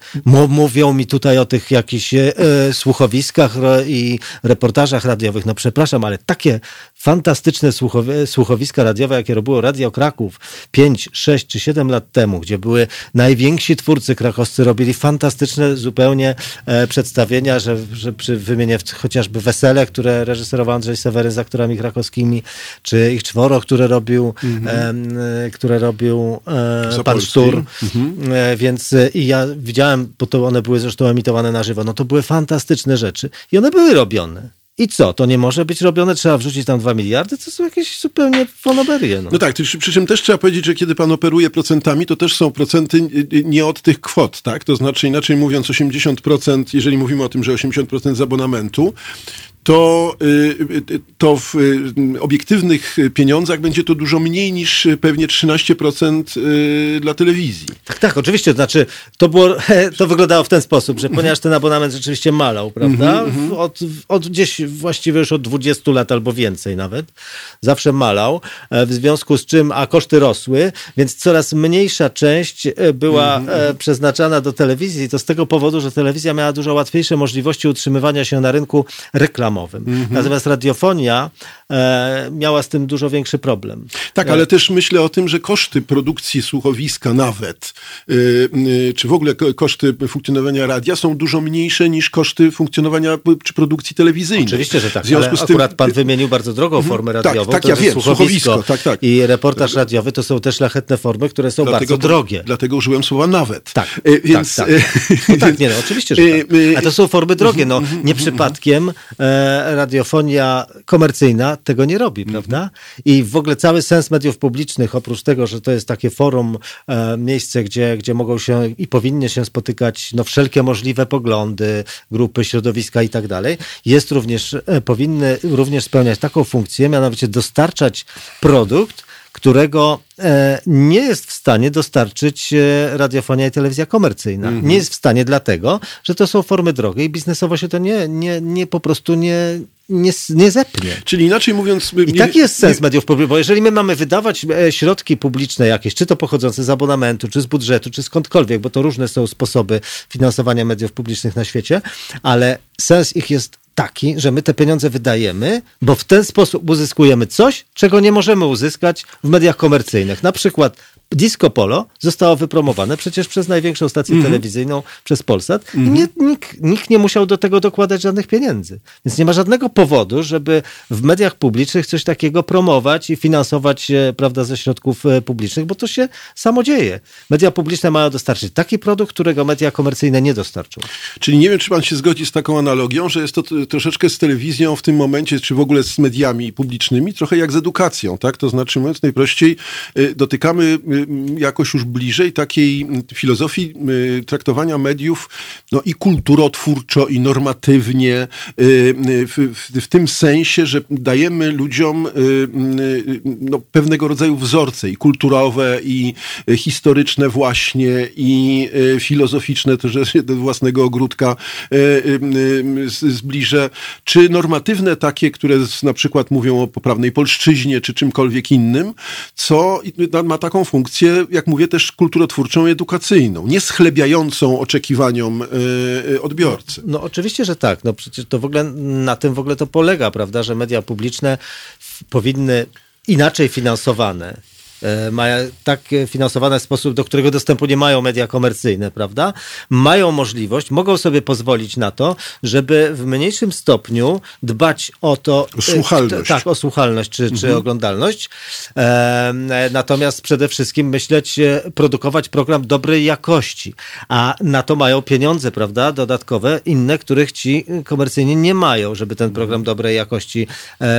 Mówią mi tutaj o tych jakichś e, słuchowiskach i reportażach radiowych. No przepraszam, ale takie fantastyczne słuchowi- słuchowiska radiowe, jakie robiło Radio Kraków 5, 6 czy 7 lat temu, gdzie były najwięksi twórcy krakowscy, robili fantastyczne zupełnie e, przedstawienia, że, że przy wymienię chociażby Wesele, które reżyserował Andrzej Seweryn z aktorami krakowskimi, czy ich czworo, które robił, em, e, które robił e, pan. Sztur. E, Więc e, i ja widziałem, bo to one były zresztą emitowane na żywo, no to były fantastyczne rzeczy i one były robione. I co? To nie może być robione? Trzeba wrzucić tam dwa miliardy? To są jakieś zupełnie fonoberie. No. No tak, przy, czym też trzeba powiedzieć, że kiedy pan operuje procentami, to też są procenty nie od tych kwot, tak? To znaczy, inaczej mówiąc, 80%, jeżeli mówimy o tym, że 80% z abonamentu, to, y, to w y, obiektywnych pieniądzach będzie to dużo mniej niż pewnie 13% y, dla telewizji. Tak, tak, oczywiście. To znaczy, to, było, <laughs> to wyglądało w ten sposób, że ponieważ ten abonament rzeczywiście malał, prawda? W- Od, od gdzieś właściwie już od 20 lat albo więcej nawet. Zawsze malał, e, w związku z czym, a koszty rosły, więc coraz mniejsza część e, była e, przeznaczana do telewizji. To z tego powodu, że telewizja miała dużo łatwiejsze możliwości utrzymywania się na rynku reklamowym. Natomiast radiofonia e, miała z tym dużo większy problem. Tak, ale też myślę o tym, że koszty produkcji słuchowiska nawet, y, y, czy w ogóle ko- koszty funkcjonowania radia są dużo mniejsze niż koszty funkcjonowania p- czy produkcji telewizyjnej. Oczywiście, że tak. W związku z tym, akurat pan wymienił bardzo drogą formę Tak, radiową. tak, to ja wiem, słuchowisko. słuchowisko, tak, tak. I reportaż radiowy to są te szlachetne formy, które są bardzo drogie. Dlatego użyłem słowa nawet. Tak, Y, więc, tak, tak. No tak, nie, no, oczywiście, że y, tak. y, A to są formy drogie. No, nie przypadkiem e, radiofonia komercyjna tego nie robi, prawda? I w ogóle cały sens mediów publicznych, oprócz tego, że to jest takie forum, e, miejsce, gdzie, gdzie mogą się i powinny się spotykać no, wszelkie możliwe poglądy, grupy, środowiska i tak dalej, jest również, e, powinny również spełniać taką funkcję, mianowicie dostarczać produkt, którego e, nie jest w stanie dostarczyć e, radiofonia i telewizja komercyjna. Nie jest w stanie dlatego, że to są formy drogie i biznesowo się to nie, nie, nie po prostu nie, nie, nie zepnie. Czyli inaczej mówiąc... I taki jest sens mediów publicznych, bo jeżeli my mamy wydawać e, środki publiczne jakieś, czy to pochodzące z abonamentu, czy z budżetu, czy skądkolwiek, bo to różne są sposoby finansowania mediów publicznych na świecie, ale sens ich jest taki, że my te pieniądze wydajemy, bo w ten sposób uzyskujemy coś, czego nie możemy uzyskać w mediach komercyjnych. Na przykład Disco Polo zostało wypromowane przecież przez największą stację telewizyjną, przez Polsat. I nie, nikt, nikt nie musiał do tego dokładać żadnych pieniędzy. Więc nie ma żadnego powodu, żeby w mediach publicznych coś takiego promować i finansować e, prawda, ze środków e, publicznych, bo to się samo dzieje. Media publiczne mają dostarczyć taki produkt, którego media komercyjne nie dostarczą. Czyli nie wiem, czy pan się zgodzi z taką analogią, że jest to troszeczkę z telewizją w tym momencie, czy w ogóle z mediami publicznymi, trochę jak z edukacją, tak? To znaczy, mówiąc najprościej, y, dotykamy jakoś już bliżej takiej filozofii y, traktowania mediów no i kulturotwórczo, i normatywnie, y, y, w, w, w tym sensie, że dajemy ludziom y, y, no, pewnego rodzaju wzorce i kulturowe, i y, historyczne właśnie, i y, filozoficzne, to że się do własnego ogródka y, y, y, zbliżę, czy normatywne takie, które na przykład mówią o poprawnej polszczyźnie, czy czymkolwiek innym, co ma taką funkcję, jak mówię, też kulturotwórczą i edukacyjną, nie schlebiającą oczekiwaniom y, y, odbiorcy. No oczywiście, że tak. No przecież to w ogóle na tym w ogóle to polega, prawda, że media publiczne powinny inaczej finansowane. E, Mają tak e, finansowane w sposób, do którego dostępu nie mają media komercyjne, prawda? Mają możliwość, mogą sobie pozwolić na to, żeby w mniejszym stopniu dbać o to. O słuchalność. e, Tak, o słuchalność czy, czy oglądalność. E, natomiast przede wszystkim myśleć, produkować program dobrej jakości. A na to mają pieniądze, prawda, dodatkowe, inne, których ci komercyjnie nie mają, żeby ten program dobrej jakości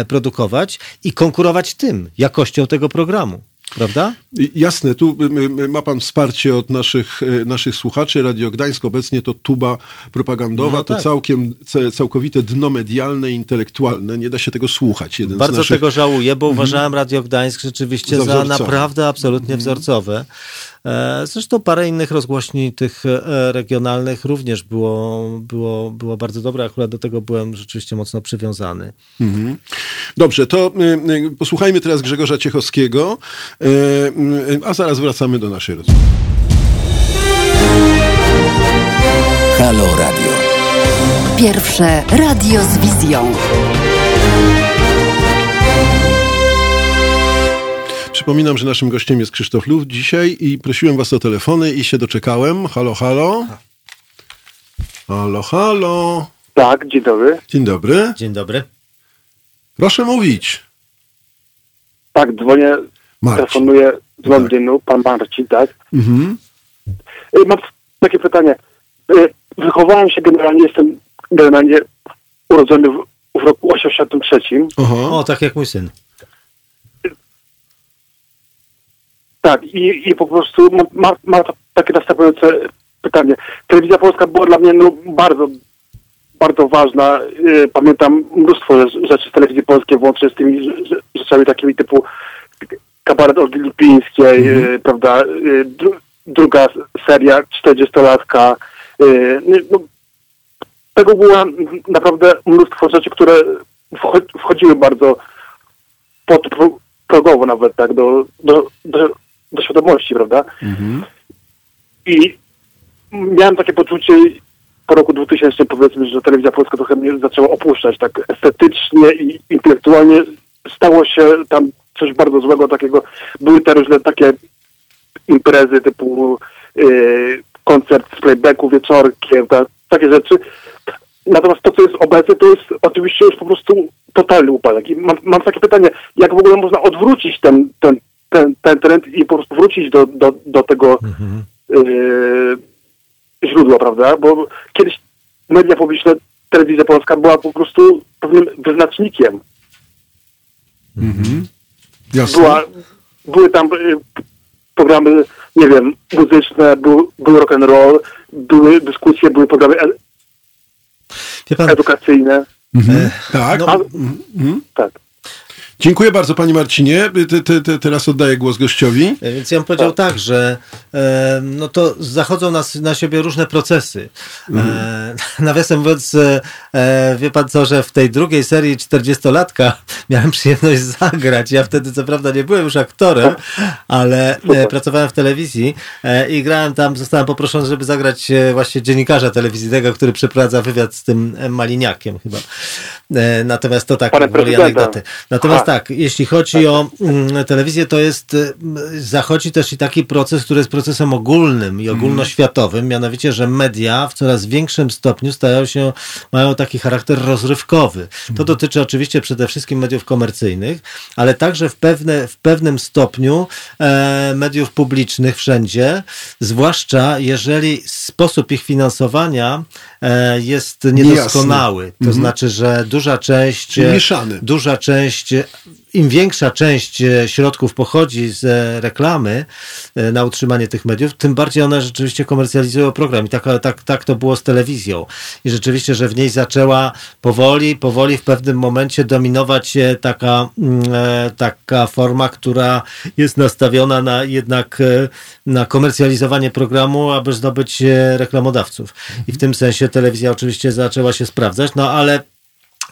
produkować i konkurować tym, jakością tego programu. Prawda? Jasne, tu y, y, ma pan wsparcie od naszych, y, naszych słuchaczy. Radio Gdańsk obecnie to tuba propagandowa, No to tak. całkiem, ce- całkowite dno medialne intelektualne. Nie da się tego słuchać. Jeden z Bardzo naszych... tego żałuję, bo uważałem Radio Gdańsk rzeczywiście Za za, naprawdę absolutnie wzorcowe. E, Zresztą parę innych rozgłośni tych e, regionalnych również było, było, było bardzo dobre. Akurat do tego byłem rzeczywiście mocno przywiązany. Dobrze, to y, y, posłuchajmy teraz Grzegorza Ciechowskiego, y, a zaraz wracamy do naszej rozmowy. Halo Radio. Pierwsze radio z wizją. Przypominam, że naszym gościem jest Krzysztof Luf dzisiaj i prosiłem was o telefony i się doczekałem. Halo, halo. Halo, halo. Tak, dzień dobry. Dzień dobry. Dzień dobry. Proszę mówić. Tak, dzwonię, Marcin. telefonuję z Londynu, pan Marcin, tak. Mhm. Y, Mam takie pytanie. Y, Wychowałem się generalnie, jestem generalnie urodzony w, w roku 83. Aha. O, tak jak mój syn. Tak, i, i po prostu mam, mam, mam takie następujące pytanie. Telewizja Polska była dla mnie no, bardzo, bardzo ważna. Y, Pamiętam mnóstwo rzecz- rzeczy z telewizji polskiej, włącznie z tymi rze- rze- rzeczami takimi typu kabaret Olgi Lipińskiej, y, prawda, y, dru, druga seria 40-latka. y, No, tego było naprawdę mnóstwo rzeczy, które wcho- wchodziły bardzo podprogowo nawet tak do, do, do, do świadomości, prawda? I miałem takie poczucie po roku 2000 powiedzmy, że telewizja polska trochę mnie zaczęła opuszczać tak estetycznie i intelektualnie stało się tam coś bardzo złego takiego. Były te różne takie imprezy typu yy, koncert z playbacku wieczorkiem, ta, takie rzeczy. Natomiast to, co jest obecne, to jest oczywiście już po prostu totalny upadek. I mam, mam takie pytanie, jak w ogóle można odwrócić ten, ten, ten, ten trend i po prostu wrócić do, do, do tego yy, źródła, prawda? Bo kiedyś media publiczne, telewizja polska była po prostu pewnym wyznacznikiem. Jasne. Była, były tam y, programy, nie wiem, muzyczne, był, był rock and roll, były dyskusje, były programy e- edukacyjne. Mhm. Tak. no- A, Mhm. tak. Dziękuję bardzo, panie Marcinie. Te, te, te, teraz oddaję głos gościowi. E, Więc ja bym powiedział tak, że e, no to zachodzą nas, na siebie różne procesy. E, <laughs> nawiasem mówiąc, e, e, wie pan co, że w tej drugiej serii 40-latka <laughs> miałem przyjemność zagrać. Ja wtedy co prawda nie byłem już aktorem, ale e, <laughs> pracowałem w telewizji e, i grałem tam, zostałem poproszony, żeby zagrać e, właśnie dziennikarza telewizyjnego, który przeprowadza wywiad z tym e, Maliniakiem chyba. E, natomiast to tak, woli anegdoty. Natomiast. Tak, jeśli chodzi o mm, telewizję, to jest, y, zachodzi też i taki proces, który jest procesem ogólnym i ogólnoświatowym, mianowicie, że media w coraz większym stopniu stają się, mają taki charakter rozrywkowy. To dotyczy oczywiście przede wszystkim mediów komercyjnych, ale także w, pewne, w pewnym stopniu e, mediów publicznych wszędzie, zwłaszcza jeżeli sposób ich finansowania e, jest niedoskonały. To znaczy, że duża część mieszany. duża część, im większa część e, środków pochodzi z e, reklamy e, na utrzymanie tych mediów, tym bardziej one rzeczywiście komercjalizują program. I tak, tak, tak to było z telewizją. I rzeczywiście, że w niej zaczęła powoli, powoli w pewnym momencie dominować taka, mm, taka forma, która jest nastawiona na jednak na komercjalizowanie programu, aby zdobyć reklamodawców. I w tym sensie telewizja oczywiście zaczęła się sprawdzać, no ale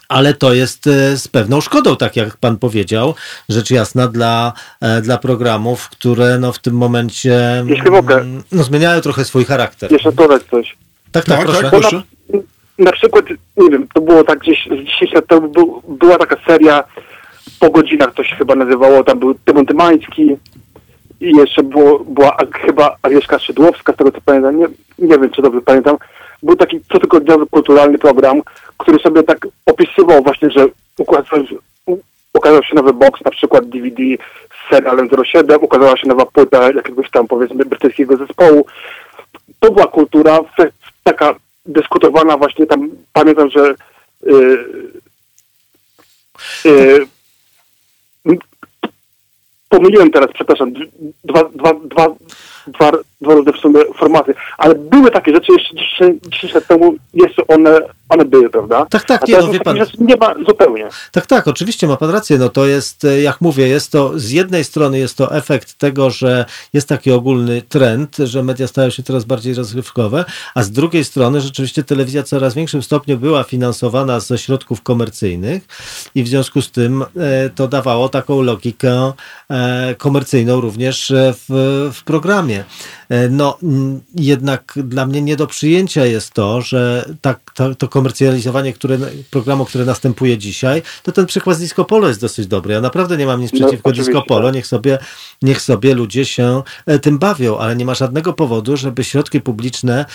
ale to jest e, z pewną szkodą, tak jak pan powiedział, rzecz jasna dla, e, dla programów, które no w tym momencie Jeśli mogę. mm, no, zmieniają trochę swój charakter. Jeszcze dodać coś. Tak, tak, Tak, proszę. tak, proszę. na, na przykład, nie wiem, to było tak gdzieś z 10 lat temu, był, była taka seria po godzinach, to się chyba nazywało, tam był Tymon Tymański i jeszcze było, była chyba Agnieszka Szydłowska, z tego co pamiętam, nie, nie wiem czy dobrze pamiętam. Był taki cotygodniowy kulturalny program, który sobie tak opisywał właśnie, że ukazał, się nowy box, na przykład DVD z serialem 07, ukazała się nowa płyta jakiegoś tam powiedzmy brytyjskiego zespołu. To była kultura taka dyskutowana właśnie tam, pamiętam, że yy, yy, pomyliłem teraz, przepraszam, dwa, dwa, dwa, dwa, dwa różne w sumie formaty, ale były takie rzeczy jeszcze 10, 10 lat temu, jeszcze one, one były, prawda? Tak, tak, nie, teraz no, wie pan- nie ma zupełnie. Tak, tak, oczywiście ma pan rację. No to jest, e, jak mówię, jest to z jednej strony jest to efekt tego, że jest taki ogólny trend, że media stają się coraz bardziej rozrywkowe, a z drugiej strony rzeczywiście telewizja coraz większym stopniu była finansowana ze środków komercyjnych i w związku z tym e, to dawało taką logikę e, komercyjną również w, w programie. No, jednak dla mnie nie do przyjęcia jest to, że tak, to, to komercjalizowanie które, programu, które następuje dzisiaj, to ten przykład z Disco Polo jest dosyć dobry. Ja naprawdę nie mam nic No, przeciwko oczywiście, Disco Polo, tak. niech sobie, niech sobie ludzie się e, tym bawią, ale nie ma żadnego powodu, żeby środki publiczne e,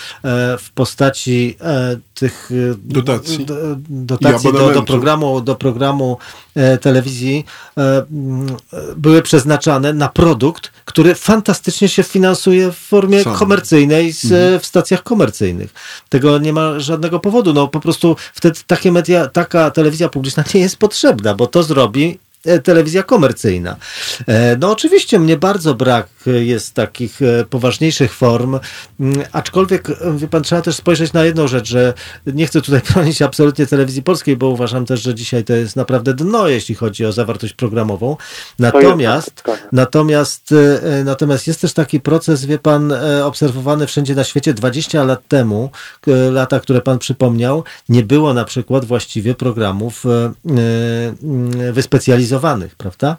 w postaci e, tych Dotacji. dotacji do, do programu, do programu telewizji były przeznaczane na produkt, który fantastycznie się finansuje w formie Sam. komercyjnej z, Mhm. w stacjach komercyjnych. Tego nie ma żadnego powodu. No po prostu wtedy takie media, taka telewizja publiczna nie jest potrzebna, bo to zrobi telewizja komercyjna. E, No oczywiście mnie bardzo brak jest takich e, poważniejszych form, Mm, aczkolwiek e, wie pan, trzeba też spojrzeć na jedną rzecz, że nie chcę tutaj <laughs> bronić absolutnie telewizji polskiej, bo uważam też, że dzisiaj to jest naprawdę dno, jeśli chodzi o zawartość programową. Natomiast, tak, natomiast, e, natomiast jest też taki proces, wie pan, e, obserwowany wszędzie na świecie 20 lat temu, e, lata, które pan przypomniał, nie było na przykład właściwie programów e, prawda?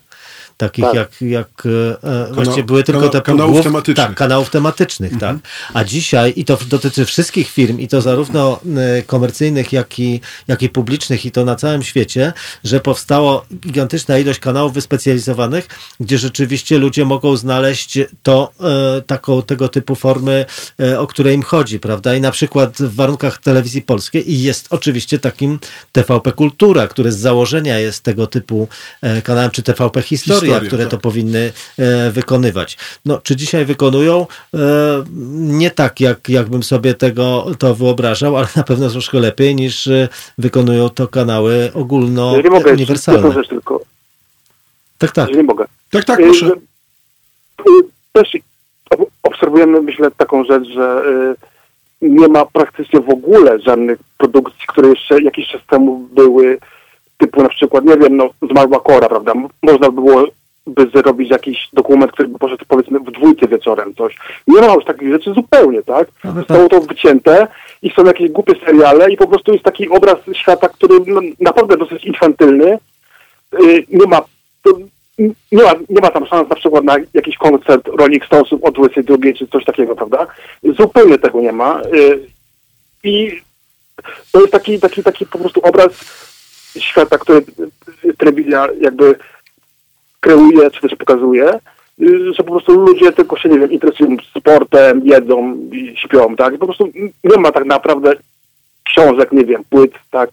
Takich Tak. jak, jak e, e, Kana- były tylko te kanałów głów- tematycznych. Tak, kanałów tematycznych, Mhm. tak. A dzisiaj, i to dotyczy wszystkich firm, i to zarówno e, komercyjnych, jak i, jak i publicznych, i to na całym świecie, że powstało gigantyczna ilość kanałów wyspecjalizowanych, gdzie rzeczywiście ludzie mogą znaleźć to, e, taką, tego typu formy, e, o które im chodzi, prawda? I na przykład w warunkach telewizji polskiej i jest oczywiście takim TVP Kultura, który z założenia jest tego typu kanałem, czy TVP Historia, Historia, które tak. to powinny e, wykonywać. No, czy dzisiaj wykonują? E, nie tak, jak, jakbym sobie tego to wyobrażał, ale na pewno troszkę lepiej niż e, wykonują to kanały ogólno Jeżeli mogę, uniwersalne. rzecz tylko, Tak, tak. jeżeli mogę. Tak, tak, Y, proszę. Też ob- obserwujemy, myślę, taką rzecz, że y, nie ma praktycznie w ogóle żadnych produkcji, które jeszcze jakiś czas temu były, typu na przykład, nie wiem, no, zmarła Kora, prawda? Można było by zrobić jakiś dokument, który by poszedł powiedzmy w dwójce wieczorem, coś. Nie ma już takich rzeczy zupełnie, tak? Zostało to wycięte i są jakieś głupie seriale i po prostu jest taki obraz świata, który no, naprawdę dosyć infantylny, y, nie ma to, nie ma, nie ma tam szans na przykład na jakiś koncert Rolling Stonesów o 22 czy coś takiego, prawda? Zupełnie tego nie ma. y, I to jest taki, taki, taki po prostu obraz świata, który y, telewizja jakby kreuje, czy też pokazuje, y, że po prostu ludzie tylko się, nie wiem, interesują sportem, jedzą śpią, tak? Po prostu nie ma tak naprawdę książek, nie wiem, płyt, tak?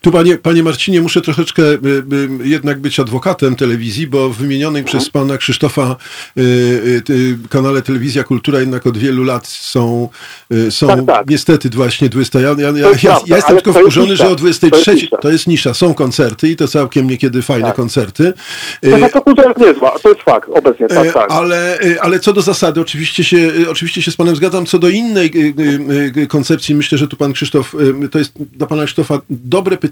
Tu, panie, panie Marcinie, muszę troszeczkę y, y, jednak być adwokatem telewizji, bo w wymienionej przez pana Krzysztofa y, kanale Telewizja Kultura jednak od wielu lat są, są Tak, tak. niestety właśnie 20. Ja, ja, ja, ja, jestem tylko wkurzony, że o 23 To jest nisza. Są koncerty i to całkiem niekiedy fajne Tak. koncerty. To, Y, to kultura jest niezła, to jest fakt, obecnie, tak, tak. Ale, ale co do zasady, oczywiście się, oczywiście się z panem zgadzam. Co do innej koncepcji, myślę, że tu pan Krzysztof, to jest dla pana Krzysztofa dobre pytanie.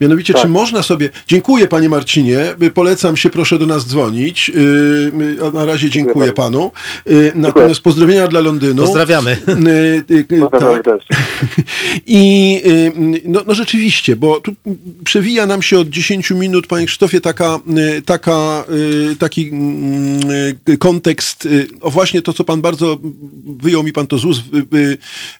Mianowicie, Tak. czy można sobie. Dziękuję panie Marcinie, e, polecam się, proszę do nas dzwonić. A Na razie dziękuję bardzo. panu. E, Natomiast pozdrowienia dla Londynu. Pozdrawiamy. E, e, Pozdrawiam tak. <laughs> I y, no, no rzeczywiście, bo tu przewija nam się od 10 minut, panie Krzysztofie, taka, y, taka, y, taki mm, y, kontekst, y, o właśnie to, co pan bardzo, wyjął mi pan to z ust, y, y,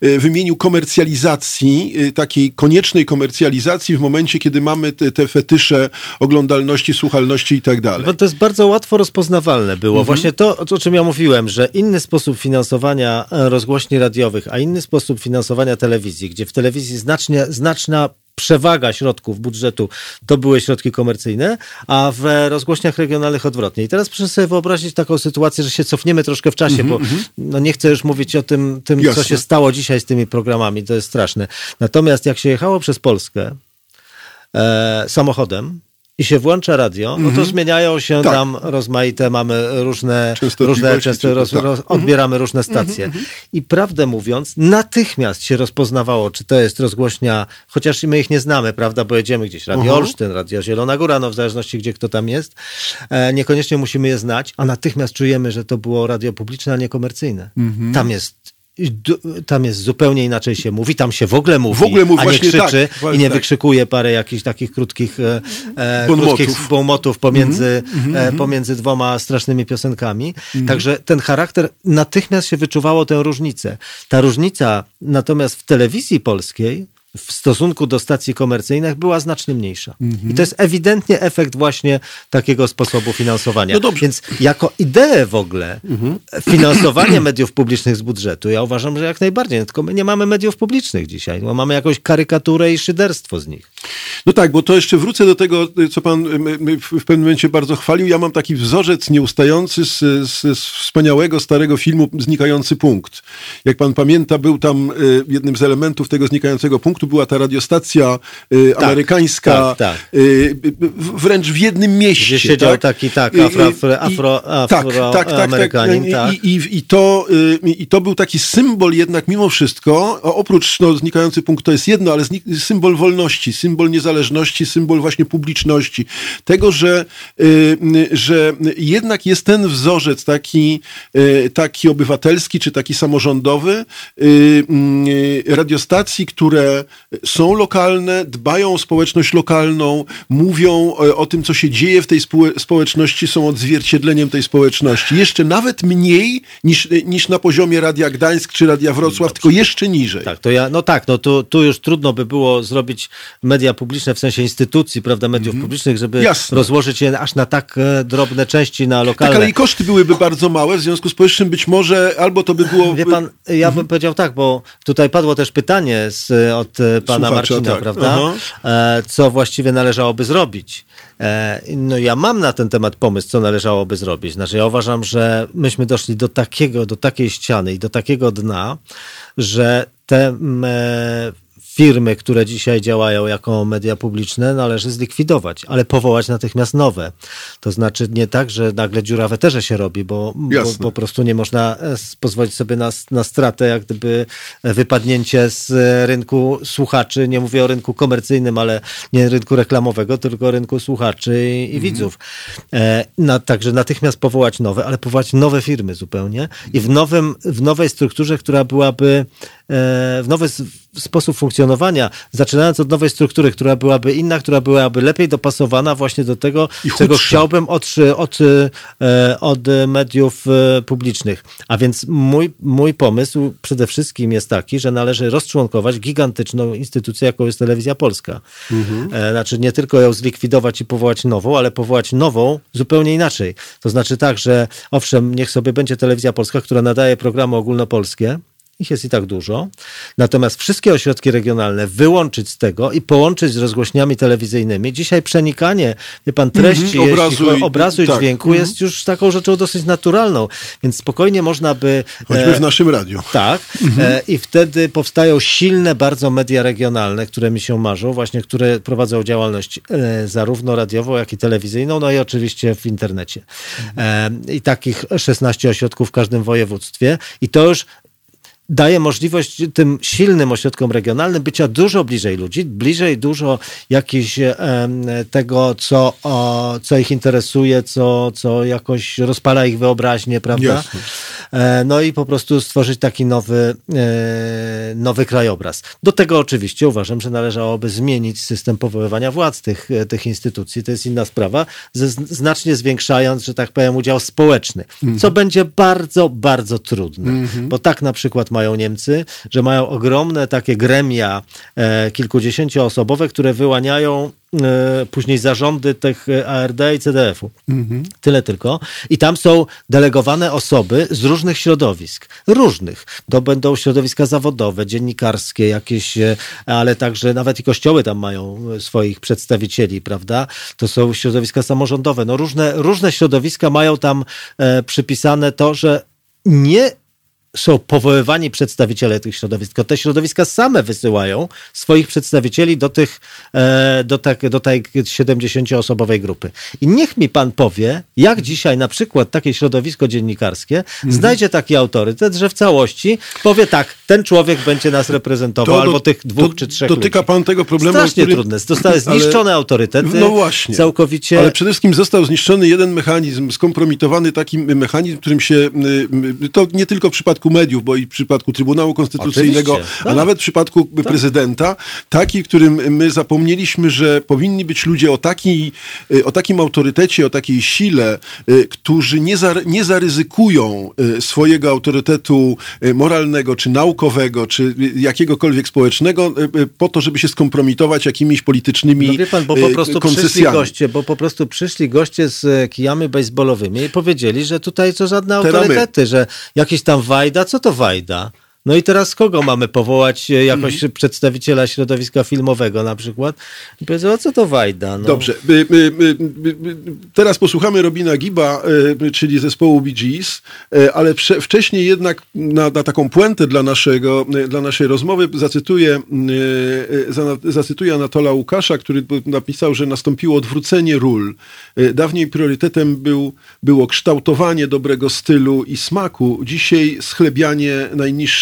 y, wymienił komercjalizacji, y, takiej koniecznej komercjalizacji w momencie, kiedy mamy te, te fetysze oglądalności, słuchalności i tak dalej. To jest bardzo łatwo rozpoznawalne było. Mhm. Właśnie to, o czym ja mówiłem, że inny sposób finansowania e, rozgłośni radiowych, a inny sposób finansowania telewizji, gdzie w telewizji znacznie, znaczna przewaga środków budżetu to były środki komercyjne, a w rozgłośniach regionalnych odwrotnie. I teraz proszę sobie wyobrazić taką sytuację, że się cofniemy troszkę w czasie, bo no nie chcę już mówić o tym, tym co Mhm, się stało dzisiaj z tymi programami, to jest straszne. Natomiast jak się jechało przez Polskę e, samochodem, i się włącza radio, no to zmieniają się Tak. tam rozmaite, mamy różne, różne często roz, tak. roz, odbieramy różne stacje. I prawdę mówiąc, natychmiast się rozpoznawało, czy to jest rozgłośnia, chociaż my ich nie znamy, prawda, bo jedziemy gdzieś, Radio Mhm. Olsztyn, Radio Zielona Góra, no w zależności gdzie kto tam jest, e, niekoniecznie musimy je znać, a natychmiast czujemy, że to było radio publiczne, a nie komercyjne. Mhm. Tam jest tam jest zupełnie inaczej się mówi, tam się w ogóle mówi, W ogóle mówi, a nie krzyczy tak, i nie tak. wykrzykuje parę jakichś takich krótkich, e, e, Bonmotów. krótkich bonmotów pomiędzy, Mhm, e, pomiędzy dwoma strasznymi piosenkami. Mhm. Także ten charakter, natychmiast się wyczuwało tę różnicę. Ta różnica natomiast w telewizji polskiej w stosunku do stacji komercyjnych była znacznie mniejsza. Mhm. I to jest ewidentnie efekt właśnie takiego sposobu finansowania. No dobrze. Więc jako ideę w ogóle finansowanie <clears throat> mediów publicznych z budżetu, ja uważam, że jak najbardziej. Tylko my nie mamy mediów publicznych dzisiaj, bo mamy jakąś karykaturę i szyderstwo z nich. No tak, bo to jeszcze wrócę do tego, co pan w pewnym momencie bardzo chwalił. Ja mam taki wzorzec nieustający z, z, z wspaniałego, starego filmu Znikający Punkt. Jak pan pamięta, był tam y, jednym z elementów tego znikającego punktu była ta radiostacja y, amerykańska, tak, tak. y, y, wręcz w jednym mieście. Gdzie siedział tak? taki, tak, Y, y, afro- afro- tak, tak, tak, afroamerykanin, I, tak. i, i, to, y, I to był taki symbol jednak mimo wszystko, oprócz no, znikający punkt to jest jedno, ale symbol wolności, symbol niezależności, symbol właśnie publiczności. Tego, że, y, y, że jednak jest ten wzorzec taki, y, taki obywatelski, czy taki samorządowy, y, y, radiostacji, które są lokalne, dbają o społeczność lokalną, mówią o, o tym, co się dzieje w tej społeczności, są odzwierciedleniem tej społeczności. Jeszcze nawet mniej niż, niż na poziomie Radia Gdańsk czy Radia Wrocław, tylko jeszcze niżej. Tak, to ja, no tak, no tu, tu już trudno by było zrobić media publiczne w sensie instytucji, prawda, mediów publicznych, żeby Mhm. Jasne. rozłożyć je aż na tak e, drobne części na Tak, lokalne. ale i koszty byłyby bardzo małe, w związku z powyższym być może albo to by było... Wie pan, ja bym powiedział tak, bo tutaj padło też pytanie z, od e, pana Słuchacza, Marcina, tak. prawda? Aha. E, co właściwie należałoby zrobić? E, no ja mam na ten temat pomysł, co należałoby zrobić. Znaczy ja uważam, że myśmy doszli do takiego, do takiej ściany i do takiego dna, że te firmy, które dzisiaj działają jako media publiczne, należy zlikwidować, ale powołać natychmiast nowe. To znaczy nie tak, że nagle dziura w eterze się robi, bo, bo po prostu nie można e, pozwolić sobie na, na stratę, jak gdyby e, wypadnięcie z e, rynku słuchaczy. Nie mówię o rynku komercyjnym, ale nie rynku reklamowego, tylko rynku słuchaczy i, i widzów. E, na, także natychmiast powołać nowe, ale powołać nowe firmy zupełnie i w, nowym, w nowej strukturze, która byłaby w nowy sposób funkcjonowania, zaczynając od nowej struktury, która byłaby inna, która byłaby lepiej dopasowana właśnie do tego, czego chciałbym od, od, e, od mediów e, publicznych. A więc mój, mój pomysł przede wszystkim jest taki, że należy rozczłonkować gigantyczną instytucję, jaką jest Telewizja Polska. E, Znaczy nie tylko ją zlikwidować i powołać nową, ale powołać nową zupełnie inaczej. To znaczy tak, że owszem, niech sobie będzie Telewizja Polska, która nadaje programy ogólnopolskie, ich jest i tak dużo. Natomiast wszystkie ośrodki regionalne wyłączyć z tego i połączyć z rozgłośniami telewizyjnymi. Dzisiaj przenikanie, wie pan, treści, Mhm, jeśli obrazu chodzi i- obrazu i tak, dźwięku mhm. jest już taką rzeczą dosyć naturalną. Więc spokojnie można by... Choćby e, w naszym radiu. tak. E, I wtedy powstają silne bardzo media regionalne, które mi się marzą, właśnie które prowadzą działalność e, zarówno radiową, jak i telewizyjną, no i oczywiście w internecie. E, I takich 16 ośrodków w każdym województwie. I to już daje możliwość tym silnym ośrodkom regionalnym bycia dużo bliżej ludzi, bliżej dużo jakiś tego, co, co ich interesuje, co, co jakoś rozpala ich wyobraźnię, prawda? Jasne. E, No i po prostu stworzyć taki nowy, e, nowy krajobraz. Do tego oczywiście uważam, że należałoby zmienić system powoływania władz tych, e, tych instytucji. To jest inna sprawa, znacznie zwiększając, że tak powiem, udział społeczny, co będzie bardzo, bardzo trudne. Bo tak na przykład mają Niemcy, że mają ogromne takie gremia e, kilkudziesięcioosobowe, które wyłaniają e, później zarządy tych e, ARD i CDF-u. Tyle tylko. I tam są delegowane osoby z różnych środowisk. Różnych. To będą środowiska zawodowe, dziennikarskie jakieś, ale także nawet i kościoły tam mają swoich przedstawicieli, prawda? To są środowiska samorządowe. No różne, różne środowiska mają tam przypisane to, że nie są powoływani przedstawiciele tych środowisk, tylko te środowiska same wysyłają swoich przedstawicieli do tych, e, do, tak, do tej 70-osobowej grupy. I niech mi pan powie, jak dzisiaj na przykład takie środowisko dziennikarskie Mhm. znajdzie taki autorytet, że w całości powie tak, ten człowiek będzie nas reprezentował, To albo do- tych dwóch to czy trzech Dotyka ludzi. pan tego problemu, Strasznie o którym- trudne. Zostały Ale- zniszczone autorytety. No właśnie. Całkowicie. Ale przede wszystkim został zniszczony jeden mechanizm, skompromitowany taki mechanizm, którym się, y, y, to nie tylko w przypadku mediów, bo i w przypadku Trybunału Konstytucyjnego, Oczywiście, a tak. nawet w przypadku prezydenta, taki, którym my zapomnieliśmy, że powinni być ludzie o, takiej, y, o takim autorytecie, o takiej sile, y, którzy nie, za, nie zaryzykują y, swojego autorytetu moralnego, czy naukowego, czy jakiegokolwiek społecznego, po to, żeby się skompromitować jakimiś politycznymi No wie pan, bo po prostu przyszli goście, bo po prostu przyszli goście z kijami baseballowymi i powiedzieli, że tutaj co żadne autorytety, że jakiś tam Wajda, co to Wajda? No i teraz kogo mamy powołać, e, jakoś Mhm. przedstawiciela środowiska filmowego na przykład? I powiedzą, a co to Wajda? No. Dobrze. Teraz posłuchamy Robina Giba, y, czyli zespołu Bee Gees, y, ale wcze- wcześniej jednak na, na taką puentę dla, naszego, dla naszej rozmowy zacytuję, za- zacytuję Anatola Łukasza, który napisał, że nastąpiło odwrócenie ról. Dawniej priorytetem był, było kształtowanie dobrego stylu i smaku, dzisiaj schlebianie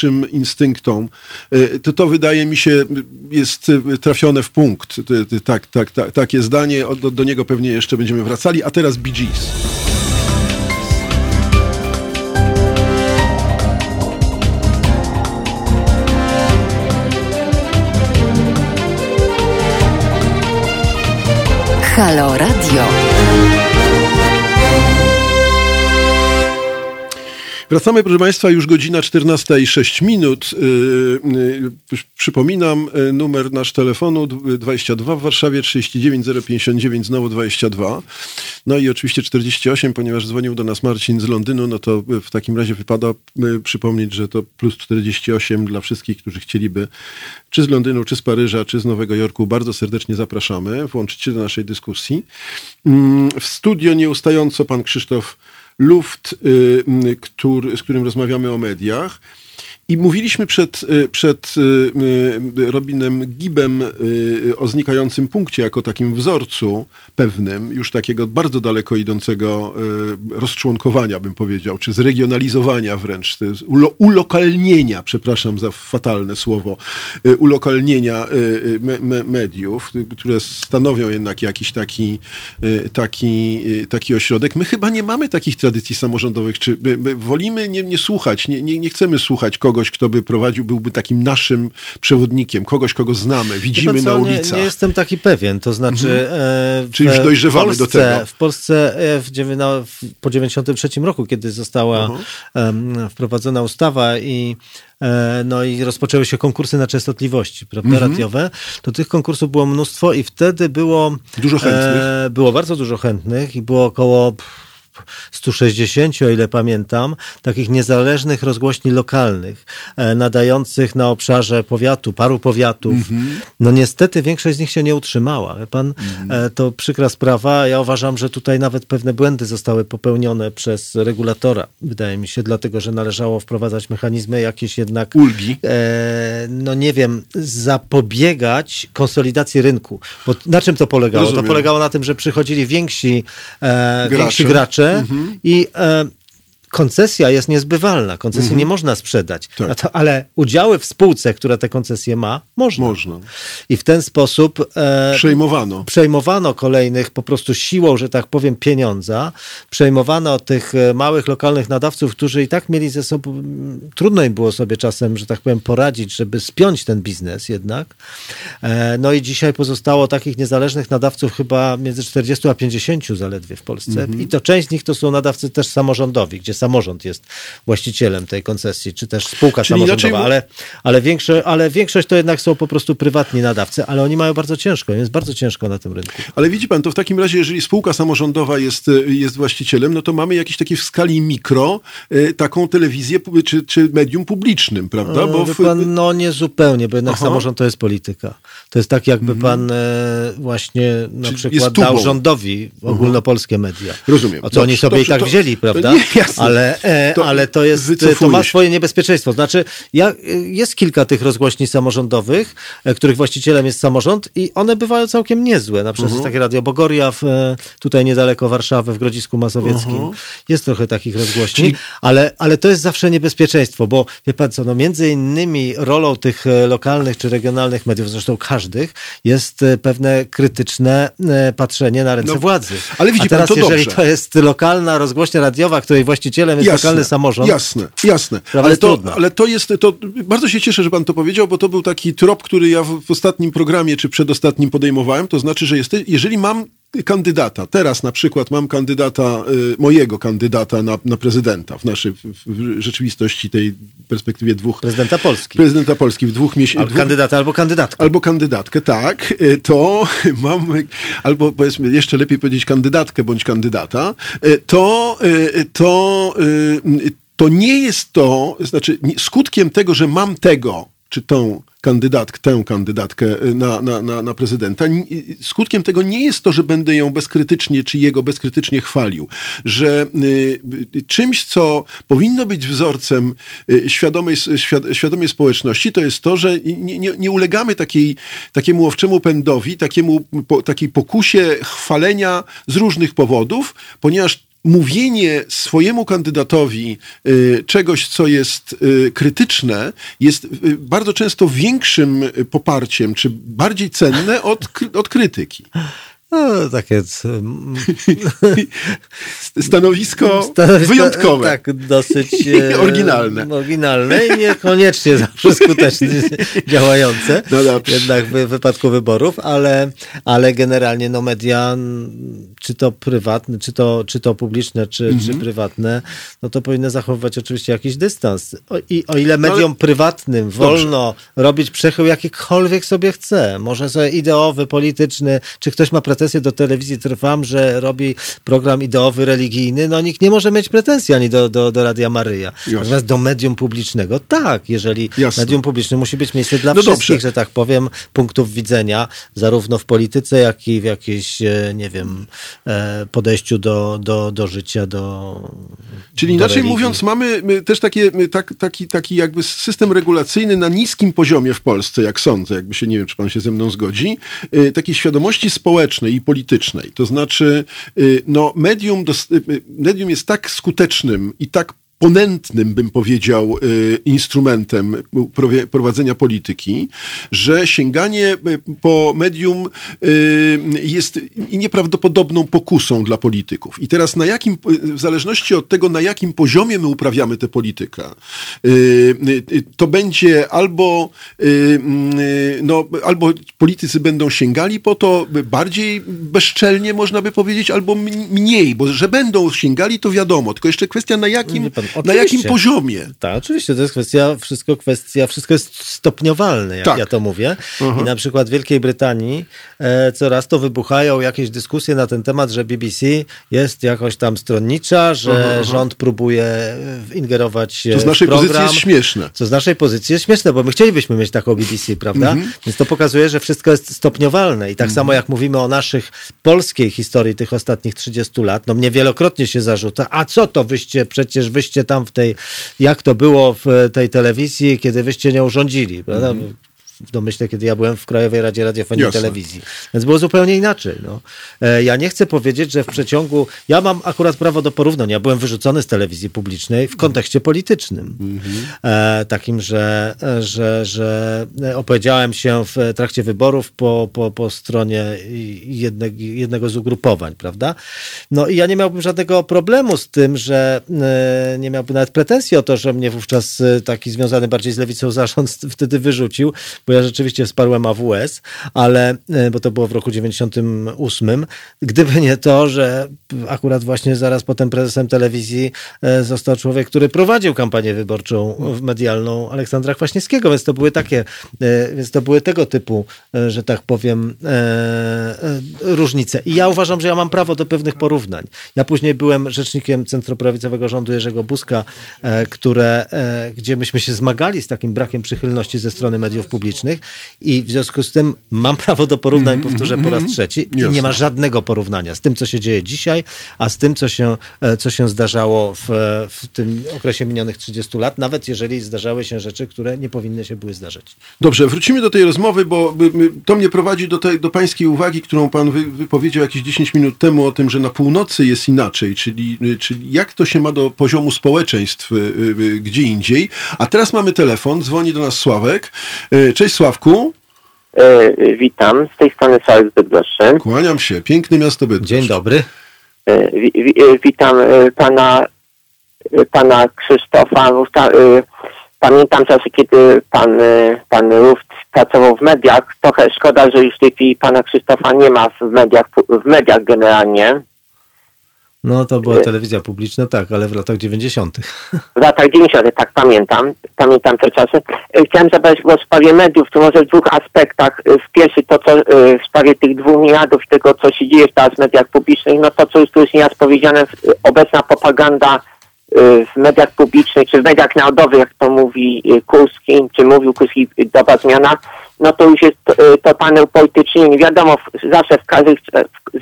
najniższym instynktom. Y, To, to wydaje mi się jest y, trafione w punkt. Tak, tak, tak, takie zdanie, do, do niego pewnie jeszcze będziemy wracali, a teraz Bee Gees. Halo Wracamy, proszę Państwa, już godzina 14 i 6 minut. Yy, yy, Przypominam, yy, numer nasz telefonu d- 22 w Warszawie, 39 059, znowu 22. No i oczywiście 48, ponieważ dzwonił do nas Marcin z Londynu, no to w takim razie wypada przypomnieć, że to plus 48 dla wszystkich, którzy chcieliby czy z Londynu, czy z Paryża, czy z Nowego Jorku. Bardzo serdecznie zapraszamy. Włączyć się do naszej dyskusji. Mm, W studio nieustająco pan Krzysztof Luft, y, który, z którym rozmawiamy o mediach. I mówiliśmy przed, y, przed y, y, Robinem Gibem o znikającym punkcie jako takim wzorcu pewnym, już takiego bardzo daleko idącego rozczłonkowania, bym powiedział, czy zregionalizowania wręcz, ulo, ulokalnienia, przepraszam za fatalne słowo, ulokalnienia me, me, mediów, które stanowią jednak jakiś taki, taki, taki ośrodek. My chyba nie mamy takich tradycji samorządowych, czy my, my wolimy nie, nie słuchać, nie, nie, nie chcemy słuchać kogoś, kto by prowadził, byłby takim naszym przewodnikiem, kogoś, kogo znamy, Wie widzimy pan na ulicach. Nie, nie jestem taki pewien, to znaczy... E, w, Czy już dojrzewamy Polsce, do tego? W Polsce e, w, w, po 93 roku, kiedy została em, wprowadzona ustawa i e, no i rozpoczęły się konkursy na częstotliwości, prawda, Mhm. radiowe, to tych konkursów było mnóstwo i wtedy było... Dużo chętnych. E, było bardzo dużo chętnych i było około... pff, 160, o ile pamiętam, takich niezależnych rozgłośni lokalnych, e, nadających na obszarze powiatu, paru powiatów. No niestety większość z nich się nie utrzymała. Wie pan, e, to przykra sprawa. Ja uważam, że tutaj nawet pewne błędy zostały popełnione przez regulatora, wydaje mi się, dlatego, że należało wprowadzać mechanizmy jakieś jednak Ulgi. e, no nie wiem, zapobiegać konsolidacji rynku. Bo na czym to polegało? Rozumiem. To polegało na tym, że przychodzili więksi, e, Gracze. więksi gracze i e, koncesja jest niezbywalna. Koncesji nie można sprzedać. Tak. No to, ale udziały w spółce, która te koncesje ma, można. Można. I w ten sposób e, Przejmowano. przejmowano kolejnych po prostu siłą, że tak powiem, pieniądza. Przejmowano tych e, małych, lokalnych nadawców, którzy i tak mieli ze sobą, trudno im było sobie czasem, że tak powiem, poradzić, żeby spiąć ten biznes jednak. E, No i dzisiaj pozostało takich niezależnych nadawców chyba między 40 a 50 zaledwie w Polsce. I to część z nich to są nadawcy też samorządowi, gdzie samorząd jest właścicielem tej koncesji, czy też spółka Czyli samorządowa, inaczej- ale, ale, większo, ale większość to jednak są po prostu prywatni nadawcy, ale oni mają bardzo ciężko, jest bardzo ciężko na tym rynku. Ale widzi pan, to w takim razie, jeżeli spółka samorządowa jest, jest właścicielem, no to mamy jakiś taki w skali mikro y, taką telewizję czy, czy medium publicznym, prawda? Bo w- pan, no nie zupełnie, bo jednak Aha. samorząd to jest polityka. To jest tak, jakby pan e, właśnie na Czyli przykład dał rządowi ogólnopolskie media. Rozumiem. O co oni Dobrze, sobie dobrze, i tak to- wzięli, prawda? nie, jasne. Ale, e, To ale to jest, to ma swoje niebezpieczeństwo. Znaczy, ja, jest kilka tych rozgłośni samorządowych, e, których właścicielem jest samorząd i one bywają całkiem niezłe. Na przykład jest takie Radio Bogoria w, e, tutaj niedaleko Warszawy, w Grodzisku Mazowieckim. Jest trochę takich rozgłośni, ale, ale to jest zawsze niebezpieczeństwo, bo wie pan co, no między innymi rolą tych e, lokalnych czy regionalnych mediów, zresztą każdych, jest e, pewne krytyczne e, patrzenie na ręce No, władzy. ale widzi A teraz, pan, to jeżeli dobrze. to jest lokalna rozgłośnia radiowa, której właścicielem jest lokalny samorząd, Jasne, jasne. Ale to, ale to jest, to bardzo się cieszę, że pan to powiedział, bo to był taki trop, który ja w, w ostatnim programie, czy przedostatnim podejmowałem, to znaczy, że jeste, jeżeli mam kandydata, teraz na przykład mam kandydata, y, mojego kandydata na, na prezydenta w naszej w, rzeczywistości tej perspektywie dwóch prezydenta Polski. prezydenta Polski w dwóch miesiącach. Albo kandydata, albo kandydatka. Albo kandydatkę, tak, y, to <laughs> mam, albo powiedzmy jeszcze lepiej powiedzieć kandydatkę bądź kandydata, y, to, to, to nie jest to, znaczy skutkiem tego, że mam tego, czy tą kandydatkę, tę kandydatkę y, na, na, na, na prezydenta, ni- skutkiem tego nie jest to, że będę ją bezkrytycznie, czy jego bezkrytycznie chwalił, że y, y, czymś, co powinno być wzorcem y, świadomej, świad, świadomej społeczności, to jest to, że nie, nie, nie ulegamy takiej, takiemu owczemu pędowi, takiemu, po, takiej pokusie chwalenia z różnych powodów, ponieważ mówienie swojemu kandydatowi y, czegoś, co jest y, krytyczne, jest y, bardzo często większym poparciem, czy bardziej cenne od, od krytyki. No, takie <laughs> Stanowisko, stanowisko, wyjątkowe. Tak, dosyć <laughs> e, Oryginalne. Oryginalne i niekoniecznie zawsze <laughs> skutecznie działające. No dobrze. Jednak w wypadku wyborów, ale, ale generalnie no media, czy to prywatne, czy to, czy to publiczne, czy, Mhm. czy prywatne, no to powinny zachowywać oczywiście jakiś dystans. O, I o ile No ale- mediom prywatnym wolno robić przechył jakikolwiek sobie chce, może sobie ideowy, polityczny, czy ktoś ma pretensje do telewizji Trwam, że robi program ideowy, religijny, no nikt nie może mieć pretensji ani do, do, do Radia Maryja. Jasne. Natomiast do medium publicznego, tak, jeżeli Jasne. medium publiczne musi być miejsce dla No wszystkich, dobrze. że tak powiem, punktów widzenia, zarówno w polityce, jak i w jakiejś, e, nie wiem, e, podejściu do, do, do życia, do Czyli do inaczej religii. mówiąc, mamy my, też takie, tak, taki, taki jakby system regulacyjny na niskim poziomie w Polsce, jak sądzę, jakby się, nie wiem, czy pan się ze mną zgodzi, y, takiej świadomości społecznej i politycznej. To znaczy, y, no, medium, y, y, medium jest tak skutecznym i tak ponętnym, bym powiedział, y, instrumentem prowadzenia polityki, że sięganie y, po medium y, jest nieprawdopodobną pokusą dla polityków. I teraz na jakim, w zależności od tego, na jakim poziomie my uprawiamy tę politykę, to będzie albo, no, albo politycy będą sięgali po to bardziej bezczelnie, można by powiedzieć, albo mniej, bo że będą sięgali, to wiadomo, tylko jeszcze kwestia na jakim, Wie pan, na jakim oczywiście. poziomie. Tak, oczywiście, to jest kwestia, wszystko kwestia, wszystko jest stopniowalne, jak Tak. ja to mówię. I na przykład w Wielkiej Brytanii e, coraz to wybuchają jakieś dyskusje na ten temat, że BBC jest jakoś tam stronnicza, że rząd próbuje e, ingerować e, To z w naszej program. pozycji jest śmieszne. Co z naszej pozycji jest śmieszne, bo my chcielibyśmy mieć taką BBC, prawda? Mhm. Więc to pokazuje, że wszystko jest stopniowalne. I tak samo jak mówimy o naszych polskiej historii tych ostatnich 30 lat, no mnie wielokrotnie się zarzuca, a co to wyście, przecież wyście tam w tej, jak to było w tej telewizji, kiedy wyście nią rządzili, prawda? W domyśle, kiedy ja byłem w Krajowej Radzie Radiofonii i Jasne. Telewizji. Więc było zupełnie inaczej. No. E, Ja nie chcę powiedzieć, że w przeciągu. Ja mam akurat prawo do porównania. Ja byłem wyrzucony z telewizji publicznej w kontekście politycznym. E, takim, że, że, że opowiedziałem się w trakcie wyborów po, po, po stronie jednego, jednego z ugrupowań, prawda? No i ja nie miałbym żadnego problemu z tym, że e, nie miałbym nawet pretensji o to, że mnie wówczas e, taki związany bardziej z lewicą zarząd wtedy wyrzucił, bo ja rzeczywiście wsparłem AWS, ale, e, bo to było w roku 98, gdyby nie to, że akurat właśnie zaraz potem prezesem telewizji e, został człowiek, który prowadził kampanię wyborczą medialną Aleksandra Kwaśniewskiego, więc to były takie, e, więc to były tego typu, że tak powiem, różnice. I ja uważam, że ja mam prawo do pewnych porównań. Ja później byłem rzecznikiem centroprawicowego rządu Jerzego Buzka, które, gdzie myśmy się zmagali z takim brakiem przychylności ze strony mediów publicznych. Publicznych i w związku z tym mam prawo do porównań, powtórzę po raz trzeci, i nie ma żadnego porównania z tym, co się dzieje dzisiaj, a z tym, co się, e, co się zdarzało w, e, w tym okresie minionych 30 lat, nawet jeżeli zdarzały się rzeczy, które nie powinny się były zdarzyć. Dobrze, wrócimy do tej rozmowy, bo to mnie prowadzi do, tej, do pańskiej uwagi, którą pan wy, wypowiedział jakieś 10 minut temu o tym, że na północy jest inaczej, czyli, y, czyli jak to się ma do poziomu społeczeństw y, y, gdzie indziej. A teraz mamy telefon, dzwoni do nas Sławek. Y, Cześć Sławku, E, Witam, z tej strony Sławek z Bydgoszczy. kłaniam się, piękne miasto Bydgoszcz. Dzień dobry. E, wi- wi- e, Witam e, pana, e, pana Krzysztofa. E, Pamiętam czasy, kiedy pan, e, pan Ruft pracował w mediach. Trochę szkoda, że już w tej chwili pana Krzysztofa nie ma w mediach, w mediach generalnie. No to była telewizja publiczna, tak, ale w latach 90. <laughs> W latach 90. tak pamiętam, pamiętam te czasy. E, Chciałem zabrać głos w sprawie mediów, to może w dwóch aspektach. E, W pierwszy to, co w sprawie tych dwóch miliardów tego, co się dzieje teraz w mediach publicznych, no to, co już tu jest nieraz powiedziane, obecna propaganda w mediach publicznych, czy w mediach narodowych, jak to mówi Kurski, czy mówił Kurski, dobra zmiana, no to już jest totalne upolitycznienie. Wiadomo, zawsze w każdych,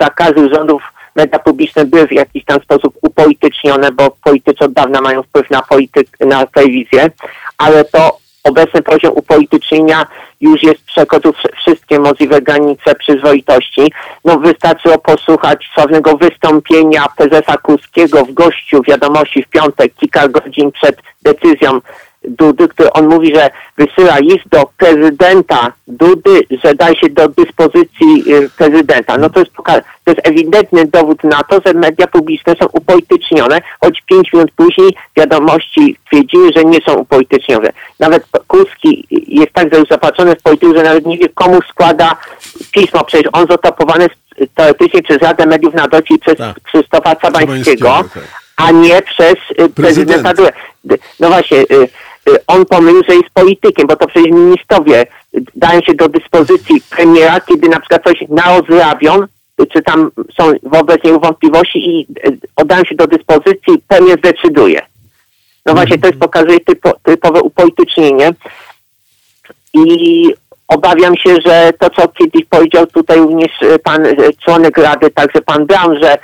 za każdych rządów media publiczne były w jakiś tam sposób upolitycznione, bo politycy od dawna mają wpływ na, polityk, na telewizję, ale to obecny poziom upolitycznienia już jest przekroczył wsz- wszystkie możliwe granice przyzwoitości. No wystarczyło posłuchać sławnego wystąpienia prezesa Kurskiego w gościu wiadomości w piątek, kilka godzin przed decyzją Dudy, który on mówi, że wysyła list do prezydenta Dudy, że da się do dyspozycji y, prezydenta. No to jest, to jest ewidentny dowód na to, że media publiczne są upolitycznione, choć pięć minut później wiadomości twierdziły, że nie są upolitycznione. Nawet Kurski jest tak już zapatrzony w politykę, że nawet nie wie komu składa pismo. Przecież on zotopowany teoretycznie przez Radę Mediów Narodowych i przez Tak. Krzysztofa Cabańskiego, tak. a nie przez y, prezydenta Dudę. D- No właśnie, y, on pomylił, że jest politykiem, bo to przecież ministrowie y, dają się do dyspozycji premiera, kiedy na przykład coś narozrabią, y, czy tam są wobec niego wątpliwości i y, oddają się do dyspozycji, premier zdecyduje. No właśnie, to jest pokazuje typo, typowe upolitycznienie i obawiam się, że to, co kiedyś powiedział tutaj również e, pan członek Rady, także pan Brown, że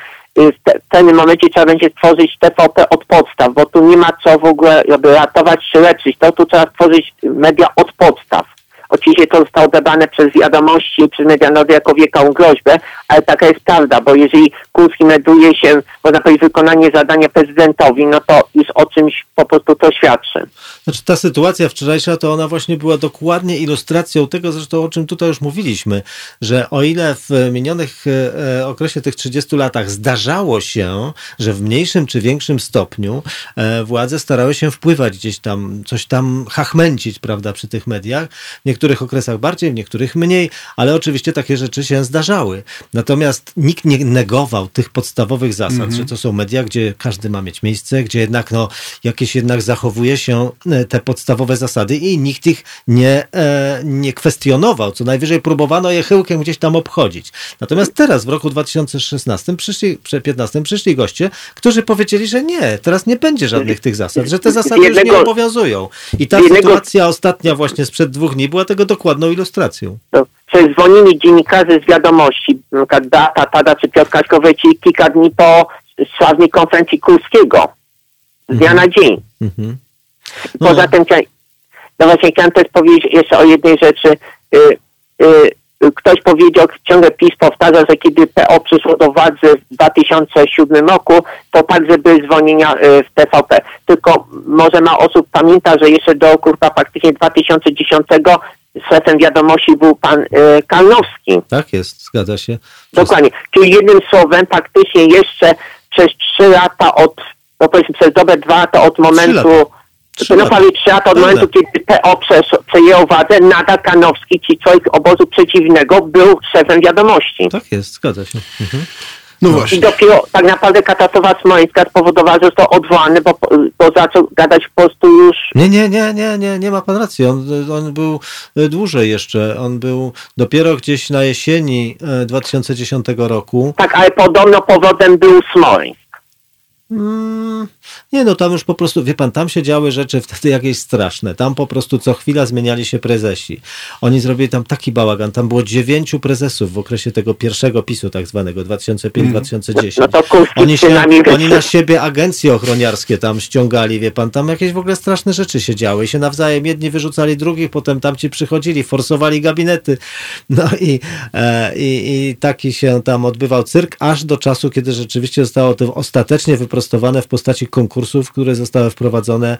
te, w pewnym momencie trzeba będzie stworzyć TVP od podstaw, bo tu nie ma co w ogóle ratować czy leczyć, to tu trzeba stworzyć media od podstaw. Oczywiście to zostało odebrane przez wiadomości, przez media narodowe jako wielką groźbę, ale taka jest prawda, bo jeżeli Kurski melduje się, można powiedzieć, wykonanie zadania prezydentowi, no to już o czymś po prostu to świadczy. Znaczy ta sytuacja wczorajsza, to ona właśnie była dokładnie ilustracją tego, zresztą o czym tutaj już mówiliśmy, że o ile w minionych e, okresie tych 30 latach zdarzało się, że w mniejszym czy większym stopniu e, władze starały się wpływać gdzieś tam, coś tam hachmęcić, prawda, przy tych mediach, w niektórych okresach bardziej, w niektórych mniej, ale oczywiście takie rzeczy się zdarzały. Natomiast nikt nie negował tych podstawowych zasad, że to są media, gdzie każdy ma mieć miejsce, gdzie jednak no, jakieś jednak zachowuje się e, te podstawowe zasady i nikt ich nie, e, nie kwestionował. Co najwyżej próbowano je chyłkiem gdzieś tam obchodzić. Natomiast teraz w roku 2016 przyszli, 15 przyszli goście, którzy powiedzieli, że nie, teraz nie będzie żadnych tych zasad, że te zasady już nie Jednego- obowiązują. I ta jednego- sytuacja ostatnia właśnie sprzed dwóch dni była tego dokładną ilustracją. No, dzwonili dziennikarze z wiadomości, na przykład Beata Tada czy Piotr Kaśkowicz kilka dni po sławnej konferencji Kurskiego. Z dnia na dzień. Mhm. No. Poza tym, no właśnie chciałem też powiedzieć jeszcze o jednej rzeczy. Y, y, y, ktoś powiedział, ciągle PiS powtarza, że kiedy PO przyszło do władzy w 2007 roku, to także były zwolnienia w TVP. Tylko może ma osób pamięta, że jeszcze do kurwa faktycznie 2010 szefem wiadomości był pan y, Kalnowski. Tak jest, zgadza się. Dokładnie. Czyli jednym słowem faktycznie jeszcze przez trzy lata od, no powiedzmy przez dobre dwa lata od momentu, lata. Trzy no lata. prawie trzy lata od momentu, kiedy PO przejęło władzę, nadal Kanowski, czyli człowiek obozu przeciwnego, był szefem wiadomości. Tak jest, zgadza się. Mhm. No I właśnie. dopiero tak naprawdę katastrofa smoleńska spowodowała, że został odwołany, bo, bo zaczął gadać po prostu już Nie, nie, nie, nie, nie, nie ma pan racji. On, on był e, dłużej jeszcze. On był dopiero gdzieś na jesieni e, 2010 roku. tak, ale podobno powodem był Smoleńsk. Mm, nie no, tam już po prostu, wie pan, tam się działy rzeczy wtedy jakieś straszne. Tam po prostu co chwila zmieniali się prezesi. Oni zrobili tam taki bałagan. Tam było dziewięciu prezesów w okresie tego pierwszego PiSu tak zwanego, 2005-2010. No to Kurski Oni, się, oni na siebie agencje ochroniarskie tam ściągali, wie pan, tam jakieś w ogóle straszne rzeczy się działy i się nawzajem jedni wyrzucali drugich, potem tamci przychodzili, forsowali gabinety. No i, e, i, i taki się tam odbywał cyrk, aż do czasu, kiedy rzeczywiście zostało to ostatecznie wyprostowane w postaci konkursów, które zostały wprowadzone e,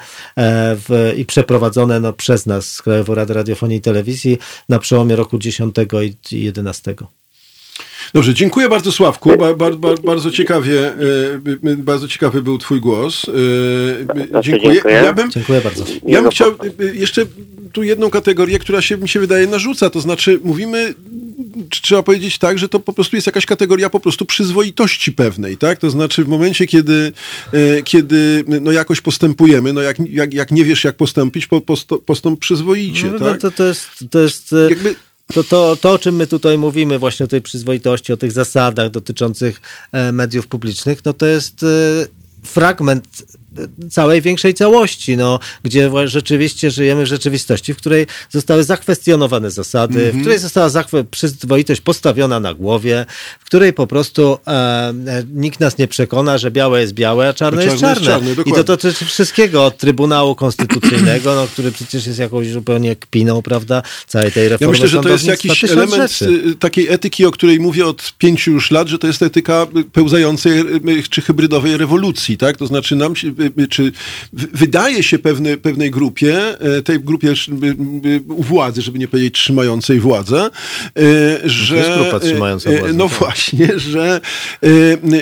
w, i przeprowadzone no, przez nas Krajową Radę Radiofonii i Telewizji na przełomie roku 10 i 11. Dobrze, dziękuję bardzo Sławku. Ba, ba, ba, bardzo ciekawie, e, bardzo ciekawy był twój głos. E, dziękuję. dziękuję. Ja bym, Dziękuję bardzo. ja bym Miłego chciał e, jeszcze tu jedną kategorię, która się mi się wydaje narzuca, to znaczy mówimy czy trzeba powiedzieć tak, że to po prostu jest jakaś kategoria po prostu przyzwoitości pewnej, tak? To znaczy w momencie, kiedy, kiedy no jakoś postępujemy, no jak, jak, jak nie wiesz jak postąpić, po, posto- postąp przyzwoicie, No, tak? to, to jest, to jest Jakby To, to, to, o czym my tutaj mówimy, właśnie o tej przyzwoitości, o tych zasadach dotyczących e, mediów publicznych, no to jest e, fragment całej większej całości, no, gdzie rzeczywiście żyjemy w rzeczywistości, w której zostały zakwestionowane zasady, Mhm. w której została przyzwoitość postawiona na głowie, w której po prostu e, e, nikt nas nie przekona, że białe jest białe, a czarne, jest czarne jest czarne. czarne, I to dotyczy wszystkiego, od Trybunału Konstytucyjnego, no, który przecież jest jakąś zupełnie kpiną, prawda, całej tej Ja reformy myślę, że to jest jakiś element rzeczy. y, takiej etyki, o której mówię od pięciu już lat, że to jest etyka y, pełzającej y, czy hybrydowej rewolucji, tak? To znaczy nam się, y, y, czy w- wydaje się pewne, pewnej grupie, y, tej grupie y, y, u władzy, żeby nie powiedzieć trzymającej władzę, y, że... jest grupa trzymająca y, y, władzę, No tak. właśnie, że, y,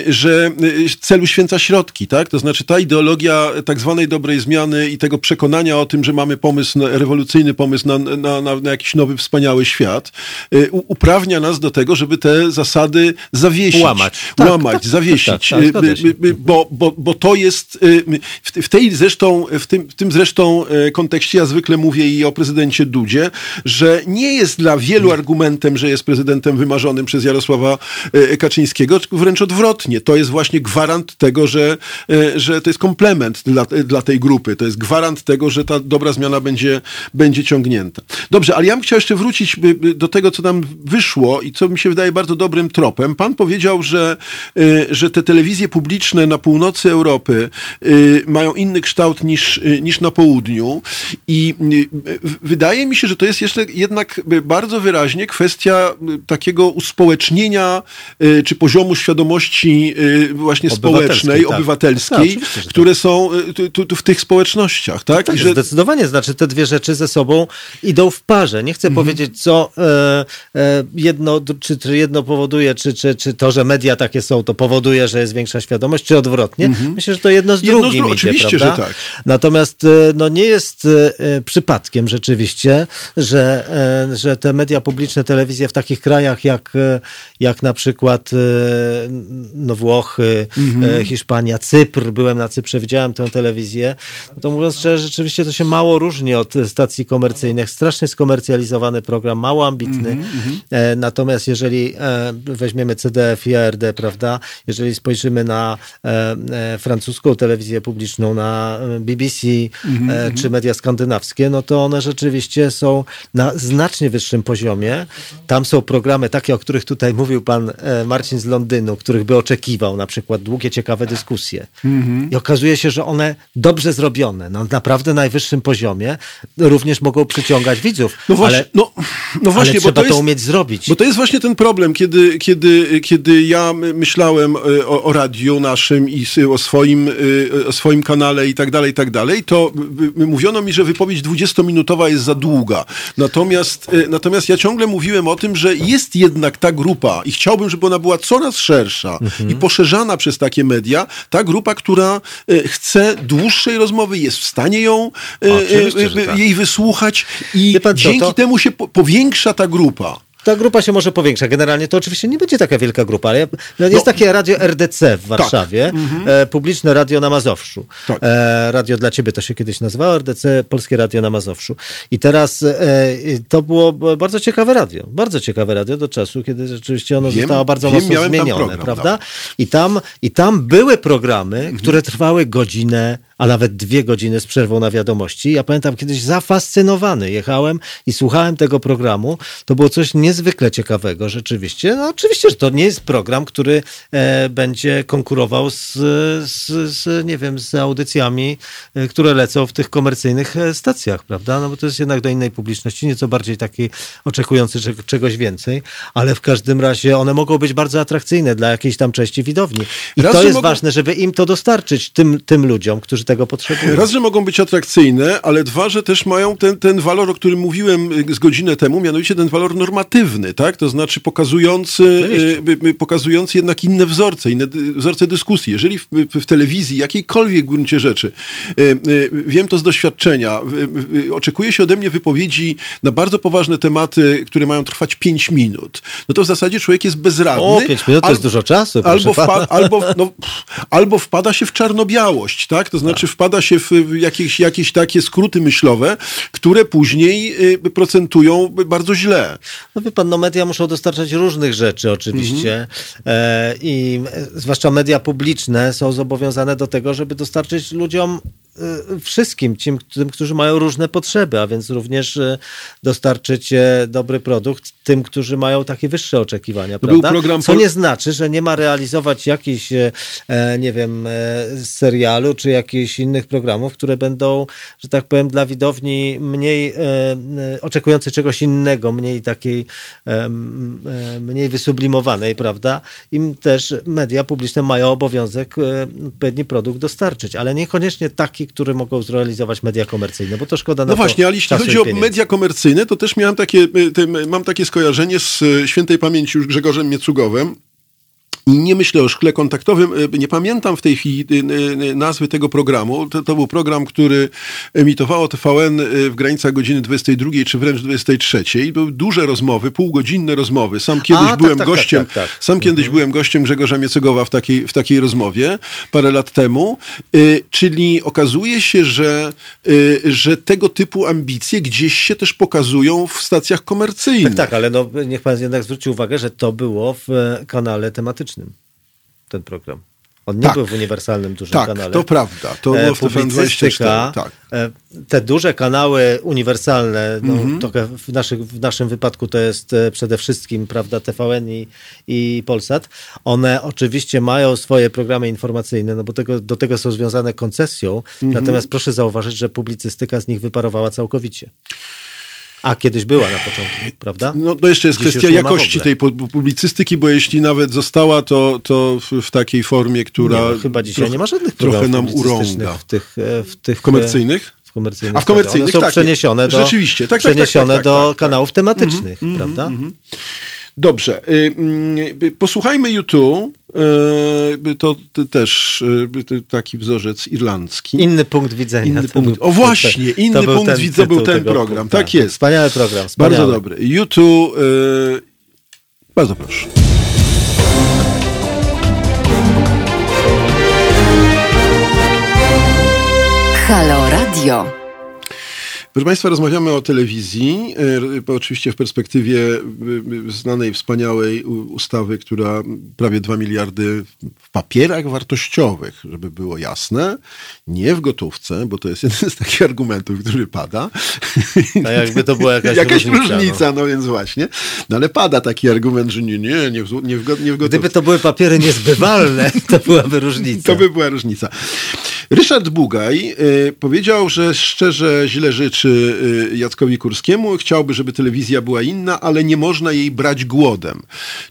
y, że y, celu święca środki, tak? To znaczy ta ideologia tak zwanej dobrej zmiany i tego przekonania o tym, że mamy pomysł, rewolucyjny pomysł na, na, na, na jakiś nowy, wspaniały świat, y, uprawnia nas do tego, żeby te zasady zawiesić. Łamać. Tak, Łamać, zawiesić. tak, tak, Y, zgadza się. y, y, bo, bo, bo to jest y, w, tej zresztą, w tym, w tym zresztą e, kontekście ja zwykle mówię i o prezydencie Dudzie, że nie jest dla wielu argumentem, że jest prezydentem wymarzonym przez Jarosława e, Kaczyńskiego, wręcz odwrotnie. To jest właśnie gwarant tego, że, e, że to jest komplement dla, dla tej grupy. To jest gwarant tego, że ta dobra zmiana będzie, będzie ciągnięta. Dobrze, ale ja bym chciał jeszcze wrócić do tego, co tam wyszło i co mi się wydaje bardzo dobrym tropem. Pan powiedział, że, że te telewizje publiczne na północy Europy mają inny kształt niż, y, niż na południu i y, wydaje mi się, że to jest jeszcze jednak y, bardzo wyraźnie kwestia y, takiego uspołecznienia y, czy poziomu świadomości y, właśnie Obywatelskiej, społecznej, tak. obywatelskiej, Tak, oczywiście, tak. które są y, tu, tu, w tych społecznościach, tak? Tak, I że, Zdecydowanie, znaczy te dwie rzeczy ze sobą idą w parze. Nie chcę Mhm. powiedzieć, co e, e, jedno, czy, czy jedno powoduje, czy, czy, czy to, że media takie są, to powoduje, że jest większa świadomość, czy odwrotnie. Myślę, że to jedno z Mhm. Jedno drugim idzie, oczywiście, prawda? że tak. Natomiast e, no, nie jest e, przypadkiem rzeczywiście, że, e, że te media publiczne, telewizje w takich krajach jak, jak na przykład no, Włochy, Mhm. Hiszpania, Cypr, byłem na Cyprze, widziałem tę telewizję, no to mówiąc szczerze, rzeczywiście to się mało różni od stacji komercyjnych. Strasznie skomercjalizowany program, mało ambitny. E, natomiast jeżeli weźmiemy CDF i ARD, prawda, jeżeli spojrzymy na francuską telewizję publiczną, na e, BBC e, czy media skandynawskie, no to one rzeczywiście są na znacznie wyższym poziomie. Tam są programy takie, o których tutaj mówił pan e, Marcin z Londynu, których by oczekiwał, na przykład długie, ciekawe dyskusje. I okazuje się, że one dobrze zrobione, na naprawdę najwyższym poziomie, również mogą przyciągać widzów. no właśnie, ale, no, no właśnie ale bo trzeba to to, jest, umieć zrobić. Bo to jest właśnie ten problem, kiedy, kiedy, kiedy ja my- myślałem o, o radiu naszym i o swoim, o swoim kanale i tak dalej, i tak dalej, to mówiono mi, że wypowiedź 20-minutowa jest za długa. Natomiast, y, natomiast ja ciągle mówiłem o tym, że jest jednak ta grupa i chciałbym, żeby ona była coraz szersza i poszerzana przez takie media, ta grupa, która y, chce dłuższej rozmowy, jest w stanie ją, Oczywiście, y, że y, tak. jej wysłuchać i Wie dzięki to- temu się po, powiększa ta grupa. Ta grupa się może powiększa. Generalnie to oczywiście nie będzie taka wielka grupa, ale no, jest takie radio RDC w Warszawie, e, publiczne radio na Mazowszu. Tak. E, radio dla ciebie to się kiedyś nazywało, RDC Polskie Radio na Mazowszu. I teraz e, to było bardzo ciekawe radio. Bardzo ciekawe radio do czasu, kiedy rzeczywiście ono Wiem, zostało bardzo wiem, mocno zmienione, program, prawda? tak. I tam, I tam były programy, Mhm. które trwały godzinę, a nawet dwie godziny z przerwą na wiadomości. Ja pamiętam kiedyś zafascynowany jechałem i słuchałem tego programu. To było coś niezwykle ciekawego, rzeczywiście. No oczywiście, że to nie jest program, który e, będzie konkurował z, z, z, nie wiem, z audycjami, e, które lecą w tych komercyjnych e, stacjach, prawda? No bo to jest jednak do innej publiczności, nieco bardziej taki oczekujący cze- czegoś więcej, ale w każdym razie one mogą być bardzo atrakcyjne dla jakiejś tam części widowni. I Raz, to jest mogą- ważne, żeby im to dostarczyć, tym, tym ludziom, którzy tego potrzebują. Raz, że mogą być atrakcyjne, ale dwa, że też mają ten, ten walor, o którym mówiłem y, z godzinę temu, mianowicie ten walor normatywny, tak? To znaczy pokazujący, y, pokazujący jednak inne wzorce, inne wzorce dyskusji. Jeżeli w, w telewizji, jakiejkolwiek gruncie rzeczy, y, wiem to z doświadczenia, oczekuje się ode mnie wypowiedzi na bardzo poważne tematy, które mają trwać 5 minut, no to w zasadzie człowiek jest bezradny. O, pięć minut to jest dużo czasu, Albo, wpa- albo, no, albo wpada się w czarno-białość, tak? To znaczy wpada się w jakieś, jakieś takie skróty myślowe, które później y, procentują bardzo źle. No wie pan, no media muszą dostarczać różnych rzeczy oczywiście e, i e, zwłaszcza media publiczne są zobowiązane do tego, żeby dostarczyć ludziom wszystkim, tym, tym, którzy mają różne potrzeby, a więc również e, dostarczyć e, dobry produkt tym, którzy mają takie wyższe oczekiwania, był prawda? program Co nie znaczy, że nie ma realizować jakichś, e, e, nie wiem, e, serialu czy jakichś innych programów, które będą, że tak powiem, dla widowni mniej oczekującej czegoś innego, mniej takiej, mniej wysublimowanej, prawda? Im też media publiczne mają obowiązek odpowiedni produkt dostarczyć, ale niekoniecznie taki, który mogą zrealizować media komercyjne, bo to szkoda na No właśnie, ale jeśli chodzi o media komercyjne, to też miałem takie, tym, mam takie skojarzenie z y, świętej pamięci już Grzegorzem Miecugowem. I nie myślę o szkle kontaktowym. Y, Nie pamiętam w tej chwili y, y, nazwy tego programu. To, to był program, który emitowało TVN w granicach godziny 22 czy wręcz 23. Były duże rozmowy, półgodzinne rozmowy. Sam kiedyś tak, byłem tak, gościem, tak, tak, tak. sam kiedyś byłem gościem Grzegorza Miecygowa w takiej, w takiej rozmowie parę lat temu. Czyli okazuje się, że, że tego typu ambicje gdzieś się też pokazują w stacjach komercyjnych. Tak, tak, ale no, niech pan jednak zwróci uwagę, że to było w e, kanale tematycznym, ten program. On nie Tak. był w uniwersalnym dużym Tak, kanale. to prawda. To E, było w TVN 24. publicystyka, Tak. e, te duże kanały uniwersalne, no, Mhm. trochę w, naszych, w naszym wypadku to jest e, przede wszystkim prawda, TVN i, i Polsat, one oczywiście mają swoje programy informacyjne, no bo tego, do tego są związane koncesją, Mhm. natomiast proszę zauważyć, że publicystyka z nich wyparowała całkowicie. A kiedyś była na początku, prawda? No to jeszcze jest Dziś kwestia w jakości tej pu- publicystyki, bo jeśli nawet została, to, to w, w takiej formie, która Nie, no, chyba dzisiaj nie ma żadnych trochę nam urąga. W tych, e, w tych Komercyjnych? W komercyjnych, A w komercyjnych. One są tak, przeniesione do, rzeczywiście. Tak, tak, tak, przeniesione tak, tak, do tak, kanałów tematycznych, prawda? Dobrze. y, mm, y, Posłuchajmy YouTube. y, To, to też y, to taki wzorzec irlandzki. Inny punkt widzenia. Inny To punkt- był- o właśnie, to inny był punkt widzenia był tytuł ten program. punktu. Tak jest. Wspaniały program. Wspaniały. Bardzo dobry. YouTube. y, Bardzo proszę. Halo Radio. Proszę Państwa, rozmawiamy o telewizji, e, oczywiście w perspektywie y, y, znanej, wspaniałej ustawy, która prawie 2 miliardy w papierach wartościowych, żeby było jasne, nie w gotówce, bo to jest <laughs> jeden z takich argumentów, który pada. A jakby to była jakaś różnica, różnica, no. więc właśnie. No ale pada taki argument, że nie, nie, nie w, nie w, gotówce. Gdyby to były papiery niezbywalne, to byłaby różnica. To by była różnica. Ryszard Bugaj powiedział, że szczerze źle życzy y, Jackowi Kurskiemu. Chciałby, żeby telewizja była inna, ale nie można jej brać głodem.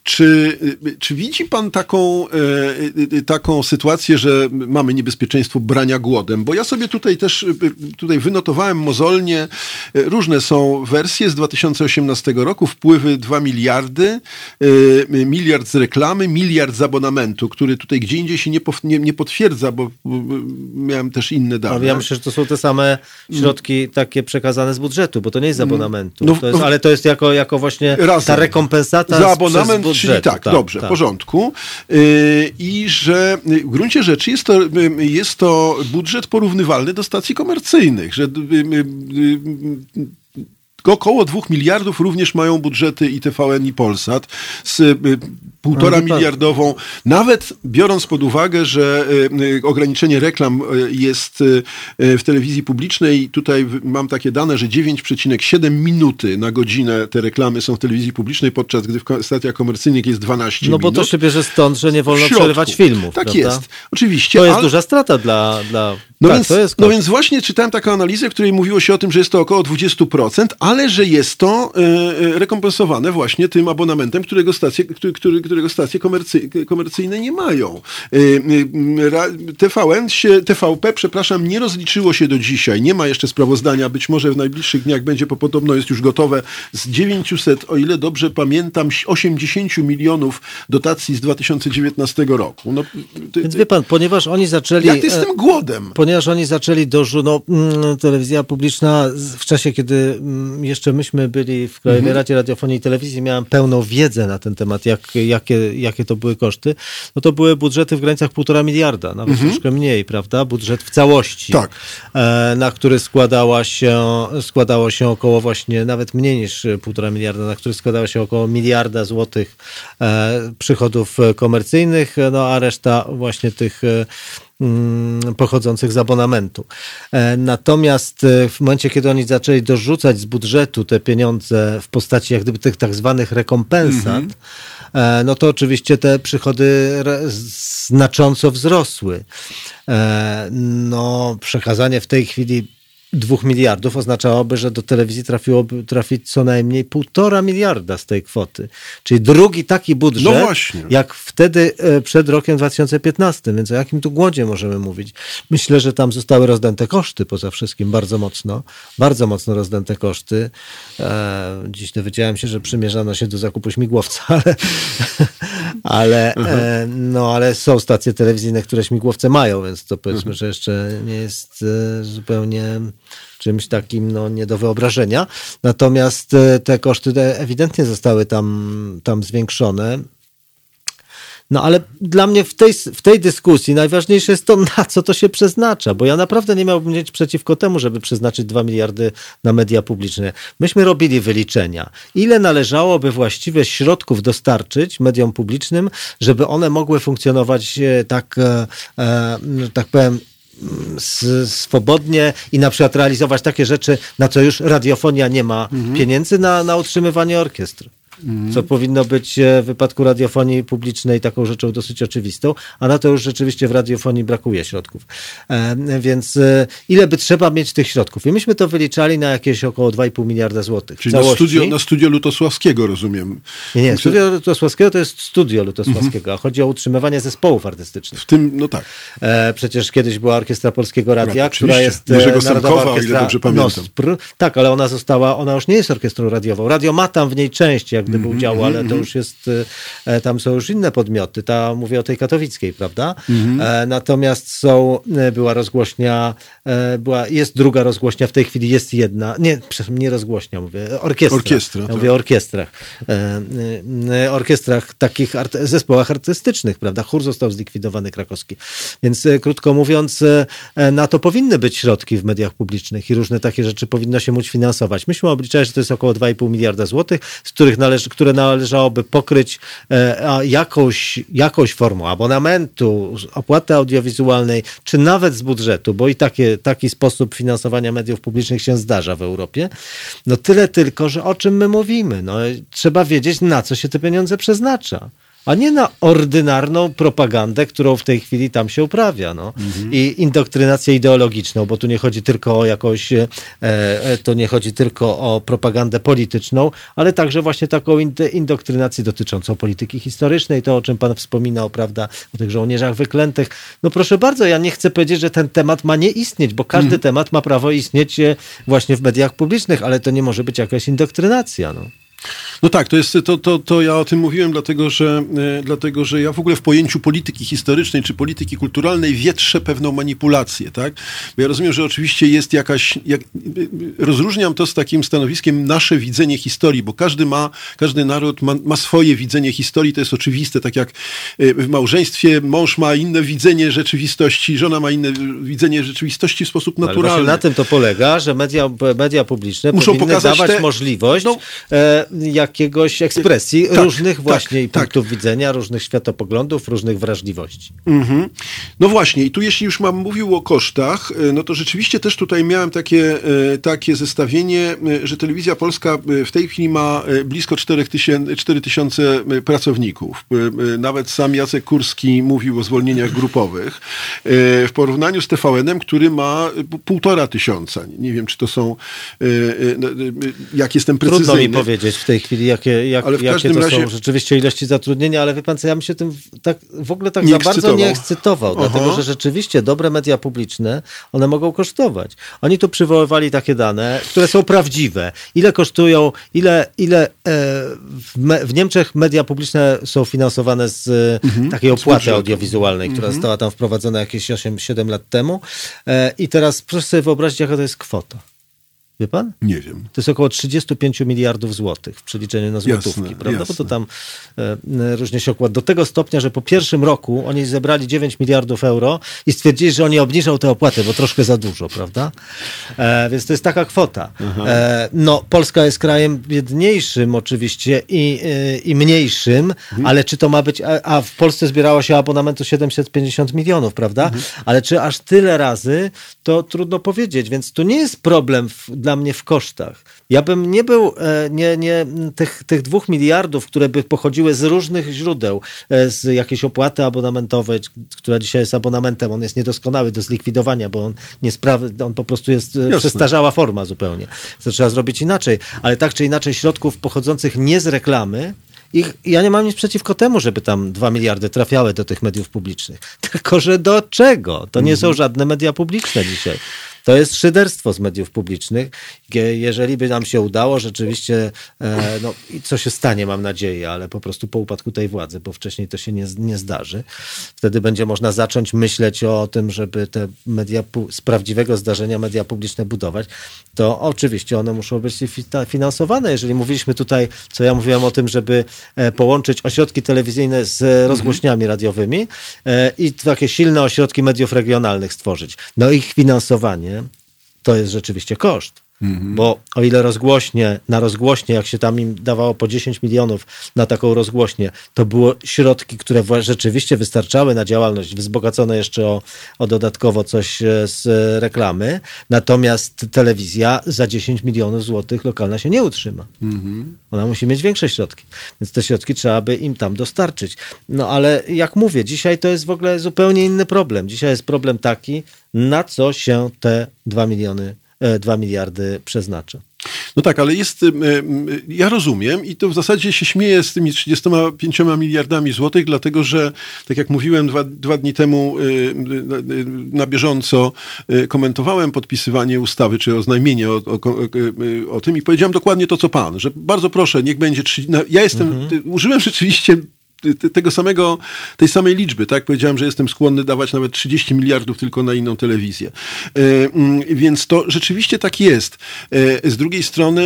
Czy, y, czy widzi pan taką, y, y, taką sytuację, że mamy niebezpieczeństwo brania głodem? Bo ja sobie tutaj też tutaj wynotowałem mozolnie, y, różne są wersje z 2018 roku, wpływy 2 miliardy, y, miliard z reklamy, miliard z abonamentu, który tutaj gdzie indziej się nie, nie, nie potwierdza, bo miałem też inne dane. Ja myślę, że to są te same środki takie przekazane z budżetu, bo to nie jest z abonamentu. No, to jest, ale to jest jako, jako właśnie Razem. ta rekompensata za abonament, przez czyli budżetu. tak, dobrze, w porządku. Yy, I że yy, w gruncie rzeczy jest to, yy, jest to budżet porównywalny do stacji komercyjnych, że yy, yy, yy, Około 2 miliardów również mają budżety i TVN i Polsat z y, półtora wie pan- miliardową, nawet biorąc pod uwagę, że y, y, ograniczenie reklam jest w telewizji publicznej, tutaj mam takie dane, że 9,7 minuty na godzinę te reklamy są w telewizji publicznej, podczas gdy w stacjach komercyjnych jest 12 No bo minut. to się bierze stąd, że nie wolno przerywać filmów. Tak prawda? jest, oczywiście. To jest ale- duża strata dla. dla... no, tak, więc, to jest no więc właśnie czytałem taką analizę, w której mówiło się o tym, że jest to około 20%, ale że jest to e, e, rekompensowane właśnie tym abonamentem, którego stacje, który, którego stacje komercy, komercyjne nie mają. E, TVN się, TVP, przepraszam, nie rozliczyło się do dzisiaj. Nie ma jeszcze sprawozdania, być może w najbliższych dniach będzie, bo podobno jest już gotowe z 900, o ile dobrze pamiętam, 80 milionów dotacji z 2019 roku. No, ty- Więc wie pan, ponieważ oni zaczęli. jak ty z e, tym głodem? Ponieważ oni zaczęli dożu, no, mm, telewizja publiczna w czasie, kiedy mm, jeszcze myśmy byli w Krajowej Radzie Radiofonii i Telewizji, miałem pełną wiedzę na ten temat, jak, jakie, jakie to były koszty, no to były budżety w granicach półtora miliarda, nawet troszkę mniej, prawda? Budżet w całości, Tak. e, na który składała się, składało się około właśnie, nawet mniej niż półtora miliarda, na który składało się około miliarda złotych e, przychodów e, komercyjnych, no a reszta właśnie tych pochodzących z abonamentu. E, Natomiast e, w momencie, kiedy oni zaczęli dorzucać z budżetu te pieniądze w postaci jak gdyby tych tak zwanych rekompensat, e, no to oczywiście te przychody znacząco wzrosły. No, przekazanie w tej chwili dwóch miliardów oznaczałoby, że do telewizji trafiłoby trafić co najmniej półtora miliarda z tej kwoty. Czyli drugi taki budżet, No właśnie. jak wtedy e, przed rokiem 2015. Więc o jakim tu głodzie możemy mówić? Myślę, że tam zostały rozdęte koszty poza wszystkim bardzo mocno. Bardzo mocno rozdęte koszty. E, dziś dowiedziałem się, że przymierzano się do zakupu śmigłowca, <laughs> ale, ale, e, no, ale są stacje telewizyjne, które śmigłowce mają, więc to powiedzmy, że jeszcze nie jest zupełnie czymś takim no, nie do wyobrażenia. Natomiast e, te koszty ewidentnie zostały tam, tam zwiększone. No ale dla mnie w tej, w tej dyskusji najważniejsze jest to, na co to się przeznacza, bo ja naprawdę nie miałbym nic przeciwko temu, żeby przeznaczyć 2 miliardy na media publiczne. Myśmy robili wyliczenia, ile należałoby właściwie środków dostarczyć mediom publicznym, żeby one mogły funkcjonować e, tak, e, tak powiem, swobodnie i na przykład realizować takie rzeczy, na co już radiofonia nie ma pieniędzy na, na utrzymywanie orkiestr. Co powinno być e, w wypadku radiofonii publicznej taką rzeczą dosyć oczywistą, a na to już rzeczywiście w radiofonii brakuje środków. E, więc e, ile by trzeba mieć tych środków? I myśmy to wyliczali na jakieś około 2,5 miliarda złotych. Czyli na studio, na studio Lutosławskiego, rozumiem. Nie, nie, studio Lutosławskiego to jest studio Lutosławskiego, a chodzi o utrzymywanie zespołów artystycznych. W tym, no tak. Przecież kiedyś była Orkiestra Polskiego Radia, która jest Jerzego Narodowa Semkowa, o ile Orkiestra dobrze pamiętam. Nospr. Tak, ale ona została, ona już nie jest orkiestrą radiową. Radio ma tam w niej część jak Mhm, gdyby udziału, ale to już jest, e, tam są już inne podmioty. Ta, mówię o tej katowickiej, prawda? Mhm. E, natomiast są, e, była rozgłośnia, była, jest druga rozgłośnia, w tej chwili jest jedna, nie, przepraszam, nie rozgłośnia, mówię, orkiestra. Orkiestra, Ja tak. mówię o orkiestrach. Orkiestrach, takich art- zespołach artystycznych, prawda? Chór został zlikwidowany krakowski. Więc krótko mówiąc, na to powinny być środki w mediach publicznych i różne takie rzeczy powinno się móc finansować. Myśmy obliczali, że to jest około 2,5 miliarda złotych, z których należy, które należałoby pokryć e, jakąś, jakąś formą abonamentu, opłaty audiowizualnej, czy nawet z budżetu, bo i takie, taki sposób finansowania mediów publicznych się zdarza w Europie. No tyle tylko, że o czym my mówimy? No, trzeba wiedzieć, na co się te pieniądze przeznacza. A nie na ordynarną propagandę, którą w tej chwili tam się uprawia. No. I indoktrynację ideologiczną, bo tu nie chodzi tylko o jakąś, e, e, to nie chodzi tylko o propagandę polityczną, ale także właśnie taką ind- indoktrynację dotyczącą polityki historycznej, to o czym pan wspominał, prawda, o tych żołnierzach wyklętych. No proszę bardzo, ja nie chcę powiedzieć, że ten temat ma nie istnieć, bo każdy temat ma prawo istnieć e, właśnie w mediach publicznych, ale to nie może być jakaś indoktrynacja. No. No tak, to jest to, to, to ja o tym mówiłem, dlatego że, e, dlatego że ja w ogóle w pojęciu polityki historycznej czy polityki kulturalnej wietrzę pewną manipulację, tak? Bo ja rozumiem, że oczywiście jest jakaś. Jak, rozróżniam to z takim stanowiskiem nasze widzenie historii, bo każdy ma, każdy naród ma, ma swoje widzenie historii, to jest oczywiste, tak jak e, w małżeństwie mąż ma inne widzenie rzeczywistości, żona ma inne widzenie rzeczywistości w sposób Ale właśnie naturalny. na tym to polega, że media, media publiczne Muszą powinny pokazać dawać te- możliwość No. e, jakiegoś ekspresji Tak, różnych tak, właśnie tak. punktów widzenia, różnych światopoglądów, różnych wrażliwości. Mhm. No właśnie, i tu jeśli już mam mówił o kosztach, e, no to rzeczywiście też tutaj miałem takie, e, takie zestawienie, e, że Telewizja Polska w tej chwili ma blisko 4 tysięcy, 4 tysiące pracowników. Nawet sam Jacek Kurski mówił o zwolnieniach grupowych. W porównaniu z TVN-em, który ma półtora tysiąca. Nie wiem, czy to są, no, jak jestem precyzyjny. Trudno mi powiedzieć w tej chwili, jakie, jak, Ale w jakie to razie- są rzeczywiście ilości zatrudnienia, ale wie pan co, ja bym się tym w- tak, w ogóle tak Nie za bardzo nie ekscytował. ekscytował, Aha. dlatego że rzeczywiście dobre media publiczne, one mogą kosztować. Oni tu przywoływali takie dane, które są prawdziwe. Ile kosztują, ile, ile e, w, me, w Niemczech media publiczne są finansowane z e, takiej opłaty audiowizualnej, która została tam wprowadzona jakieś 8-7 lat temu e, i teraz proszę sobie wyobrazić, jaka to jest kwota. Wie pan? Nie wiem. To jest około 35 miliardów złotych w przeliczeniu na złotówki, Jasne, prawda? Bo jasne. to tam e, różnie się okłada. Do tego stopnia, że po pierwszym roku oni zebrali 9 miliardów euro i stwierdzili, że oni obniżą te opłaty, bo troszkę za dużo, prawda? E, więc to jest taka kwota. E, no, Polska jest krajem biedniejszym oczywiście i, e, i mniejszym, ale czy to ma być, a, a w Polsce zbierało się abonamentu 750 milionów, prawda? Ale czy aż tyle razy, to trudno powiedzieć, więc tu nie jest problem w, dla mnie w kosztach. Ja bym nie był, e, nie, nie, tych, tych dwóch miliardów, które by pochodziły z różnych źródeł, e, z jakiejś opłaty abonamentowej, która dzisiaj jest abonamentem, on jest niedoskonały do zlikwidowania, bo on nie sprawy, on po prostu jest e, Jasne. przestarzała forma zupełnie. To trzeba zrobić inaczej. Ale tak czy inaczej środków pochodzących nie z reklamy, ich, ja nie mam nic przeciwko temu, żeby tam dwa miliardy trafiały do tych mediów publicznych. <laughs> Tylko, że do czego? To nie są żadne media publiczne dzisiaj. To jest szyderstwo z mediów publicznych. Je- Jeżeli by nam się udało rzeczywiście, e, no i co się stanie, mam nadzieję, ale po prostu po upadku tej władzy, bo wcześniej to się nie, nie zdarzy. Wtedy będzie można zacząć myśleć o tym, żeby te media z prawdziwego zdarzenia media publiczne budować. To oczywiście one muszą być fi- finansowane. Jeżeli mówiliśmy tutaj, co ja mówiłem o tym, żeby e, połączyć ośrodki telewizyjne z rozgłośniami radiowymi e, i takie silne ośrodki mediów regionalnych stworzyć. No ich finansowanie to jest rzeczywiście koszt. Bo o ile rozgłośnie, na rozgłośnie, jak się tam im dawało po 10 milionów na taką rozgłośnię, to było środki, które rzeczywiście wystarczały na działalność, wzbogacone jeszcze o, o dodatkowo coś e, z reklamy. Natomiast telewizja za 10 milionów złotych lokalna się nie utrzyma. Ona musi mieć większe środki. Więc te środki trzeba by im tam dostarczyć. No ale jak mówię, dzisiaj to jest w ogóle zupełnie inny problem. Dzisiaj jest problem taki, na co się te 2 miliony, 2 miliardy przeznacza. No tak, ale jest, ja rozumiem i to w zasadzie się śmieję z tymi 35 miliardami złotych, dlatego że, tak jak mówiłem dwa, dwa dni temu na- y, na bieżąco komentowałem podpisywanie ustawy, czy oznajmienie o, o, o, tym i powiedziałem dokładnie to, co pan, że bardzo proszę, niech będzie, 30, no, ja jestem, ty- użyłem rzeczywiście tego samego, tej samej liczby, tak? Powiedziałem, że jestem skłonny dawać nawet 30 miliardów tylko na inną telewizję. E, mm, więc to rzeczywiście tak jest. E, z drugiej strony,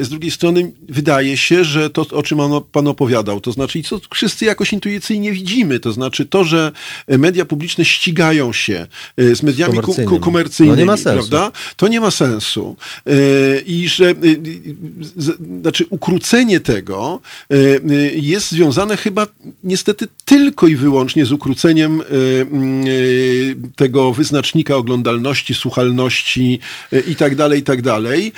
e, z drugiej strony wydaje się, że to, o czym pan opowiadał, to znaczy, co wszyscy jakoś intuicyjnie widzimy, to znaczy to, że media publiczne ścigają się z mediami Komercyjnymi. komercyjnymi, No nie ma sensu. prawda? To nie ma sensu. I że znaczy ukrócenie tego jest związane chyba niestety tylko i wyłącznie z ukróceniem e, mm, e, tego wyznacznika oglądalności, słuchalności e, i tak dalej, i tak dalej.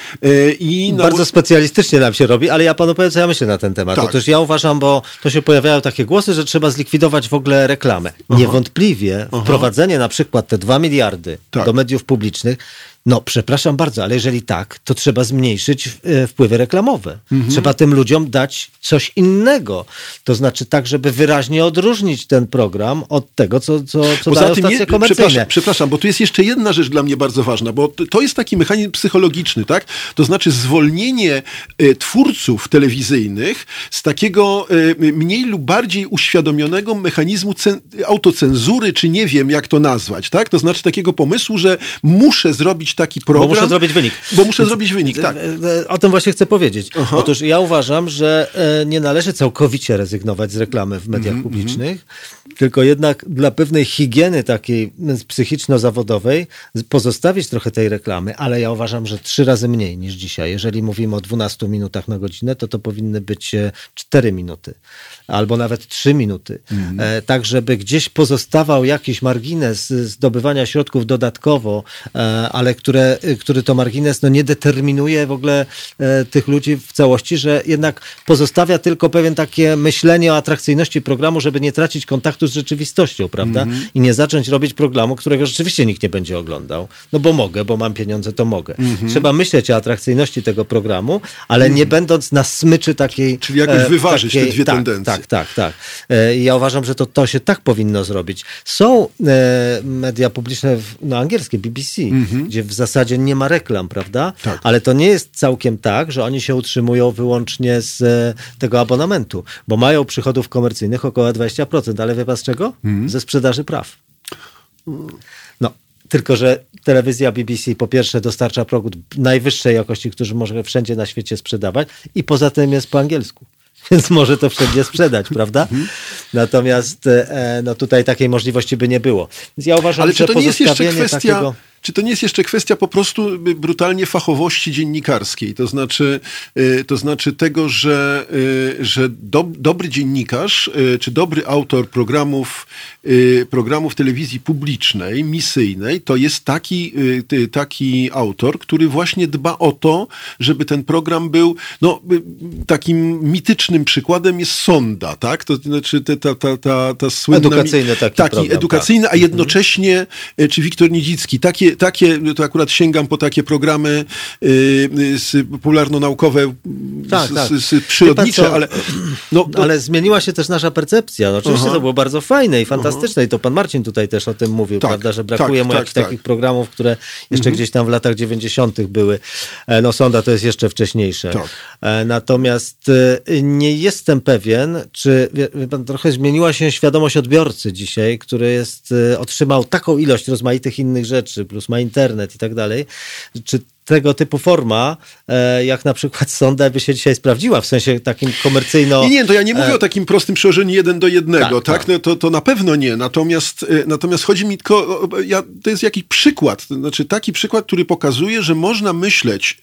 I na- Bardzo specjalistycznie nam się robi, ale ja panu powiem, co ja myślę na ten temat. Tak. Otóż ja uważam, bo to się pojawiają takie głosy, że trzeba zlikwidować w ogóle reklamę. Niewątpliwie wprowadzenie na przykład te 2 miliardy Tak. do mediów publicznych No, przepraszam bardzo, ale jeżeli tak, to trzeba zmniejszyć e, wpływy reklamowe. Mhm. Trzeba tym ludziom dać coś innego. To znaczy tak, żeby wyraźnie odróżnić ten program od tego, co, co, co dają stacje komercyjne. przepraszam, przepraszam, bo tu jest jeszcze jedna rzecz dla mnie bardzo ważna, bo to jest taki mechanizm psychologiczny, tak? To znaczy zwolnienie e, twórców telewizyjnych z takiego e, mniej lub bardziej uświadomionego mechanizmu cen- autocenzury, czy nie wiem jak to nazwać, tak? To znaczy takiego pomysłu, że muszę zrobić taki program. Bo muszę zrobić wynik. Bo muszę zrobić wynik, tak. E, e, O tym właśnie chcę powiedzieć. Aha. Otóż ja uważam, że e, nie należy całkowicie rezygnować z reklamy w mediach Mhm, publicznych, tylko jednak dla pewnej higieny takiej psychiczno-zawodowej pozostawić trochę tej reklamy, ale ja uważam, że trzy razy mniej niż dzisiaj. Jeżeli mówimy o 12 minutach na godzinę, to to powinny być e, 4 minuty albo nawet 3 minuty. E, tak, żeby gdzieś pozostawał jakiś margines zdobywania środków dodatkowo, e, ale które, y, który to margines no, nie determinuje w ogóle e, tych ludzi w całości, że jednak pozostawia tylko pewien takie myślenie o atrakcyjności programu, żeby nie tracić kontaktu z rzeczywistością, prawda? I nie zacząć robić programu, którego rzeczywiście nikt nie będzie oglądał. No bo mogę, bo mam pieniądze, to mogę. Trzeba myśleć o atrakcyjności tego programu, ale nie będąc na smyczy takiej... Czyli jakoś e, wyważyć te dwie tak, tendencje. Tak, tak, tak. E, i Ja uważam, że to, to się tak powinno zrobić. Są media publiczne, w- no angielskie, BBC, gdzie w zasadzie nie ma reklam, prawda? Tak. Ale to nie jest całkiem tak, że oni się utrzymują wyłącznie z e, tego abonamentu, bo mają przychodów komercyjnych około 20%, ale wie pan z czego? Mhm. Ze sprzedaży praw. No, tylko że telewizja BBC po pierwsze dostarcza produkt najwyższej jakości, który może wszędzie na świecie sprzedawać i poza tym jest po angielsku. <laughs> Więc może to wszędzie sprzedać, <laughs> prawda? Mhm. Natomiast e, no tutaj takiej możliwości by nie było. Więc ja uważam, Ale że czy to nie jest jeszcze kwestia, takiego... czy to nie jest jeszcze kwestia po prostu y, brutalnie fachowości dziennikarskiej? To znaczy, y, to znaczy tego, że, y, że do, dobry dziennikarz, czy dobry autor programów, programów telewizji publicznej, misyjnej, to jest taki, taki autor, który właśnie dba o to, żeby ten program był, no, takim mitycznym przykładem jest sonda, tak? To znaczy te, ta, ta, ta, ta słynna... Edukacyjny taki taki program, edukacyjny, tak. a jednocześnie, e, czy Wiktor Niedzicki, takie, takie, to akurat sięgam po takie programy y, y, popularno-naukowe, Tak, tak. przyrodnicze, Wie pan co? ale... <clears throat> No, to, Ale zmieniła się też nasza percepcja. No, oczywiście Aha. to było bardzo fajne i fantastyczne i to pan Marcin tutaj też o tym mówił, Tak, prawda, że brakuje tak, mu tak, jakichś tak. takich programów, które jeszcze gdzieś tam w latach 90. były. E, No sonda to jest jeszcze wcześniejsze. E, Natomiast e, nie jestem pewien, czy pan, trochę zmieniła się świadomość odbiorcy dzisiaj, który jest, otrzymał taką ilość rozmaitych innych rzeczy, plus ma internet i tak dalej, czy tego typu forma, e, jak na przykład <laughs> sonda by się dzisiaj sprawdziła, w sensie takim komercyjno... Nie, nie, to ja nie mówię e, o takim prostym przełożeniu jeden do jednego, tak? Tak, tak. No, to, to na pewno nie. Natomiast, y, natomiast chodzi mi tylko, ja, to jest jakiś przykład, to znaczy taki przykład, który pokazuje, że można myśleć,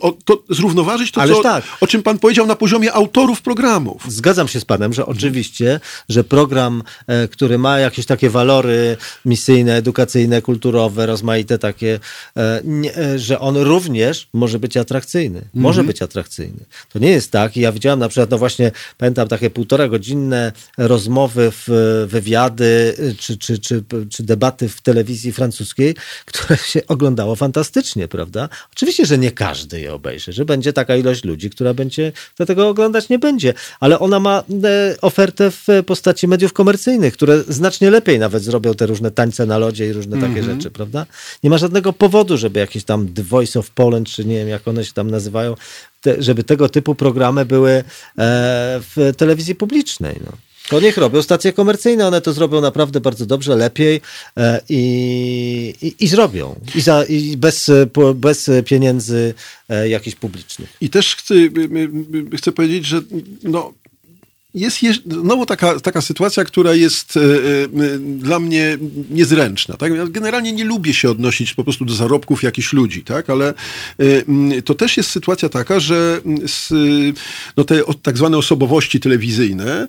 o, to, zrównoważyć to, co, tak. o czym pan powiedział na poziomie autorów programów. Zgadzam się z panem, że oczywiście, że program, e, który ma jakieś takie walory misyjne, edukacyjne, kulturowe, rozmaite takie, e, e, że on również może być atrakcyjny. Może być atrakcyjny. To nie jest tak. Ja widziałem na przykład, no właśnie, pamiętam takie półtora godzinne rozmowy, w, wywiady y, czy, czy, czy, czy debaty w telewizji francuskiej, <laughs> które się oglądało fantastycznie, prawda? Oczywiście, że nie każdy je obejrzy, że będzie taka ilość ludzi, która będzie, tego oglądać nie będzie, ale ona ma e, ofertę w postaci mediów komercyjnych, które znacznie lepiej nawet zrobią te różne tańce na lodzie i różne takie rzeczy, prawda? Nie ma żadnego powodu, żeby jakieś tam The Voice of Poland, czy nie wiem, jak one się tam nazywają, te, żeby tego typu programy były e, w telewizji publicznej, no. To niech robią stacje komercyjne, one to zrobią naprawdę bardzo dobrze, lepiej e, i, i, zrobią. I, za, i bez, po- bez pieniędzy e, jakichś publicznych. I też chcę, chcę powiedzieć, że no, jest znowu taka, taka sytuacja, która jest e, e, dla mnie niezręczna. Tak? Ja generalnie nie lubię się odnosić po prostu do zarobków jakichś ludzi, tak? ale e, to też jest sytuacja taka, że s, no, te tak zwane osobowości telewizyjne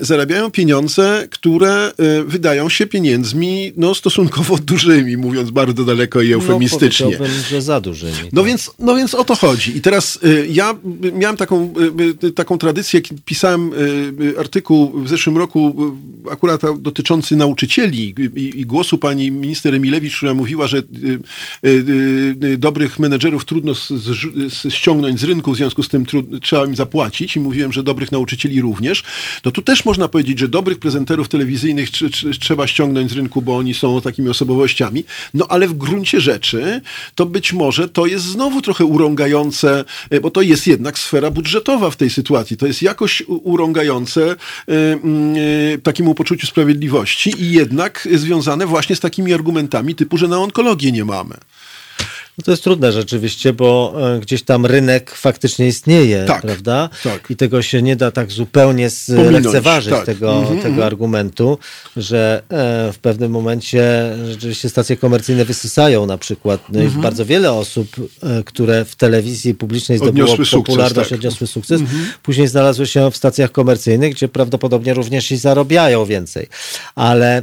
zarabiają pieniądze, które wydają się pieniędzmi no, stosunkowo <laughs> dużymi, mówiąc bardzo daleko i eufemistycznie. No, że za dużymi. No tak. więc, no więc o to chodzi. I teraz ja miałem taką, taką tradycję, pisałem artykuł w zeszłym roku, y, akurat dotyczący nauczycieli i, i głosu pani minister Emilewicz, która mówiła, że y, dobrych menedżerów trudno z, z, ściągnąć z rynku, w związku z tym trud, trzeba im zapłacić i mówiłem, że dobrych nauczycieli również. No tu też można powiedzieć, że dobrych prezenterów telewizyjnych tr, tr, trzeba ściągnąć z rynku, bo oni są takimi osobowościami. No ale w gruncie rzeczy to być może to jest znowu trochę urągające, e, bo to jest jednak sfera budżetowa w tej sytuacji. To jest jakoś urągające y, y, takiemu poczuciu sprawiedliwości i jednak związane właśnie z takimi argumentami typu, że na onkologię nie mamy. No to jest trudne rzeczywiście, bo e, gdzieś tam rynek faktycznie istnieje, Tak, prawda? tak. I tego się nie da tak zupełnie zlekceważyć, tak. tego, Mhm, tego argumentu, że e, w pewnym momencie rzeczywiście stacje komercyjne wysysają na przykład. No Mhm. i bardzo wiele osób, e, które w telewizji publicznej zdobyło Odniosły sukces, popularność, tak. odniosły sukces, później znalazły się w stacjach komercyjnych, gdzie prawdopodobnie również i zarabiają więcej. Ale...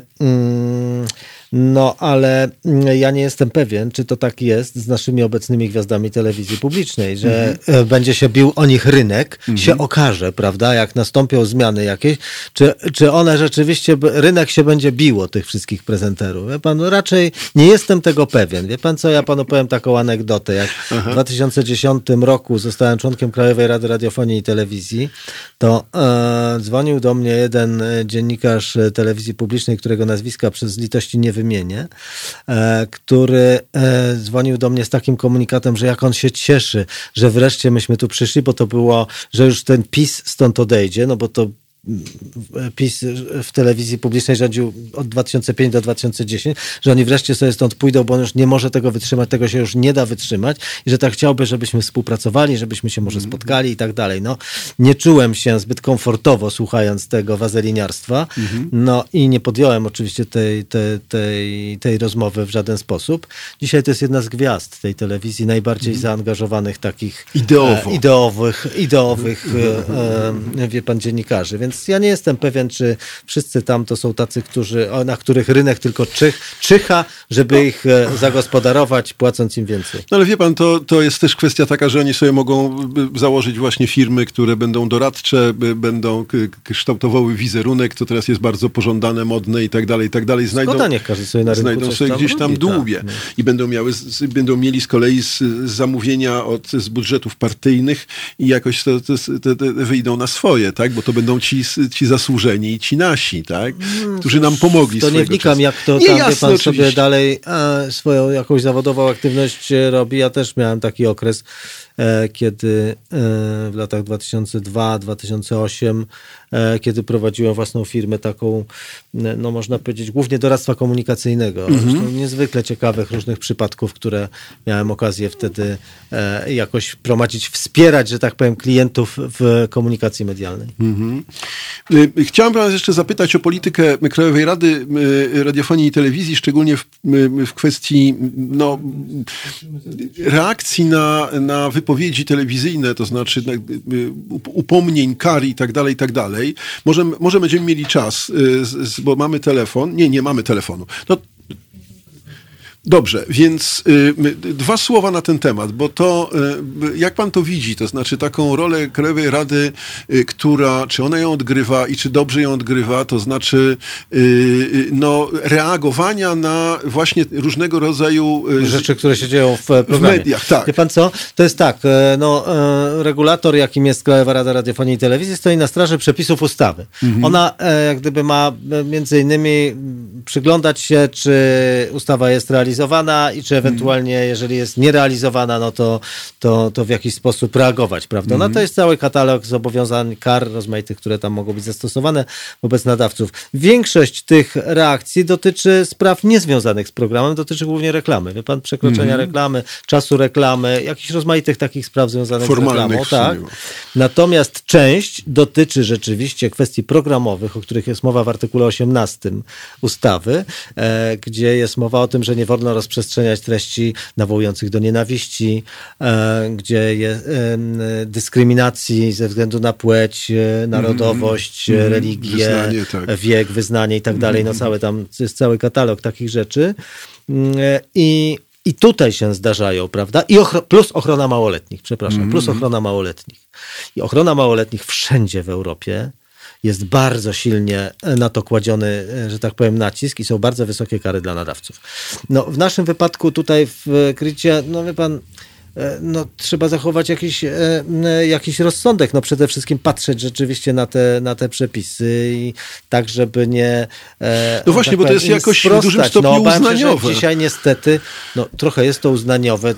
No, ale mm, ja nie jestem pewien, czy to tak jest z naszymi obecnymi gwiazdami telewizji publicznej, że e, będzie się bił o nich rynek, się okaże, prawda, jak nastąpią zmiany jakieś, czy, czy one rzeczywiście, rynek się będzie biło tych wszystkich prezenterów. Wie pan, no raczej nie jestem tego pewien. Wie pan co, ja panu powiem taką anegdotę. Jak w 2010 roku zostałem członkiem Krajowej Rady Radiofonii i Telewizji, to e, dzwonił do mnie jeden e, dziennikarz e, telewizji publicznej, którego nazwiska przez litości nie wymienię, e, który e, dzwonił do mnie z takim komunikatem, że jak on się cieszy, że wreszcie myśmy tu przyszli, bo to było, że już ten PiS stąd odejdzie, no bo to PiS w telewizji publicznej rządził od 2005 do 2010, że oni wreszcie sobie stąd pójdą, bo on już nie może tego wytrzymać, tego się już nie da wytrzymać i że tak chciałby, żebyśmy współpracowali, żebyśmy się może spotkali i tak dalej. No, nie czułem się zbyt komfortowo słuchając tego wazeliniarstwa, no i nie podjąłem oczywiście tej, tej, tej, tej rozmowy w żaden sposób. Dzisiaj to jest jedna z gwiazd tej telewizji, najbardziej zaangażowanych takich Ideowo. e, ideowych, ideowych e, e, wie pan, dziennikarzy. Więc ja nie jestem pewien, czy wszyscy tam to są tacy, którzy, na których rynek tylko czych, czyha, żeby ich e, zagospodarować, płacąc im więcej. No ale wie pan, to, to jest też kwestia taka, że oni sobie mogą założyć właśnie firmy, które będą doradcze, będą kształtowały wizerunek, to teraz jest bardzo pożądane, modne i tak dalej, i tak dalej. Znajdą, Szkoda, niech każdy sobie na znajdą sobie tam gdzieś tam robi, dłubie tak, no. i będą, miały, będą mieli z kolei z, z zamówienia od, z budżetów partyjnych i jakoś to, to, to wyjdą na swoje, tak? Bo to będą ci, ci zasłużeni i ci nasi, tak? Którzy nam pomogli To nie wnikam, czasu. jak to Nie, tam, jasne, pan sobie oczywiście. dalej e, swoją jakąś zawodową aktywność robi. Ja też miałem taki okres, kiedy e, w latach 2002-2008, e, kiedy prowadziłem własną firmę taką, e, no można powiedzieć, głównie doradztwa komunikacyjnego. Mhm. Niezwykle ciekawych różnych przypadków, które miałem okazję wtedy e, jakoś prowadzić, wspierać, że tak powiem, klientów w komunikacji medialnej. Y, Chciałem pana jeszcze zapytać o politykę Krajowej Rady y, Radiofonii i Telewizji, szczególnie w, y, w kwestii no, reakcji na, na wypowiedzi telewizyjne, to znaczy na, y, up- upomnień, kar i tak dalej, i tak dalej. Może, może będziemy mieli czas, z- bo mamy telefon. Nie, nie mamy telefonu. No, Dobrze, więc y, dwa słowa na ten temat, bo to, y, jak pan to widzi, to znaczy taką rolę Krajowej Rady, y, która, czy ona ją odgrywa i czy dobrze ją odgrywa, to znaczy y, y, no, reagowania na właśnie różnego rodzaju y, rzeczy, które się dzieją w e, programie. mediach, tak. Wie pan co? To jest tak, e, no, e, regulator, jakim jest Krajowa Rada Radiofonii i Telewizji, stoi na straży przepisów ustawy. Mhm. Ona jak gdyby ma między innymi przyglądać się, czy ustawa jest realizowana i czy ewentualnie, Mhm. jeżeli jest nierealizowana, no to, to, to w jakiś sposób reagować, prawda? Mhm. No to jest cały katalog zobowiązań, kar rozmaitych, które tam mogą być zastosowane wobec nadawców. Większość tych reakcji dotyczy spraw niezwiązanych z programem, dotyczy głównie reklamy. Wie pan, przekroczenia Mhm. reklamy, czasu reklamy, jakichś rozmaitych takich spraw związanych Formalnych z reklamą. Tak. Natomiast część dotyczy rzeczywiście kwestii programowych, o których jest mowa w artykule 18 ustawy, e, gdzie jest mowa o tym, że nie wolno rozprzestrzeniać treści nawołujących do nienawiści, e, gdzie jest dyskryminacji ze względu na płeć, e, narodowość, e, religię, Wyznanie, tak. wiek, wyznanie i tak dalej. No cały tam jest cały katalog takich rzeczy. Mm, e, I i tutaj się zdarzają, prawda? I ochro- plus ochrona małoletnich, przepraszam, plus ochrona małoletnich. I ochrona małoletnich wszędzie w Europie jest bardzo silnie na to kładziony, e, że tak powiem, nacisk i są bardzo wysokie kary dla nadawców. No, w naszym wypadku tutaj w Krycie, no wie pan, e, no, trzeba zachować jakiś, e, e, jakiś rozsądek. No, przede wszystkim patrzeć rzeczywiście na te, na te przepisy i tak, żeby nie. e, No właśnie, tak bo to jest jakoś w sprostać. dużym stopniu no, obawiam się, uznaniowe. Dzisiaj niestety, no, trochę jest to uznaniowe.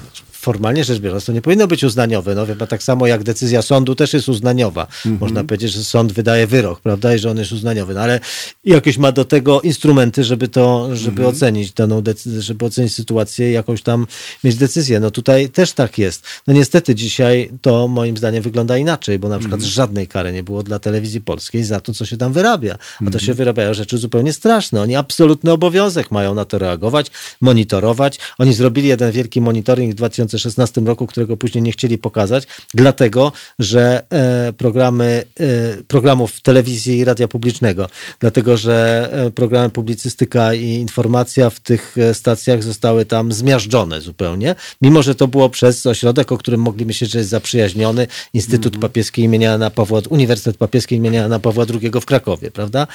Formalnie rzecz biorąc, to nie powinno być uznaniowe. No, tak samo jak decyzja sądu też jest uznaniowa. Mhm. Można powiedzieć, że sąd wydaje wyrok, prawda, i że on jest uznaniowy. No, ale jakoś ma do tego instrumenty, żeby to, żeby Mhm. ocenić daną decyzję, żeby ocenić sytuację i jakąś tam mieć decyzję. No tutaj też tak jest. No niestety dzisiaj to moim zdaniem wygląda inaczej, bo na przykład Mhm. żadnej kary nie było dla telewizji polskiej za to, co się tam wyrabia. A to się wyrabiają rzeczy zupełnie straszne. Oni absolutny obowiązek mają na to reagować, monitorować. Oni zrobili jeden wielki monitoring w 2016 roku, którego później nie chcieli pokazać, dlatego, że e, programy, e, programów telewizji i radia publicznego, dlatego, że e, programy publicystyka i informacja w tych stacjach zostały tam zmiażdżone zupełnie, mimo że to było przez ośrodek, o którym mogli myśleć, że jest zaprzyjaźniony, Instytut Papieski imienia Jana Pawła, Uniwersytet Papieski imienia Jana Pawła II w Krakowie, prawda?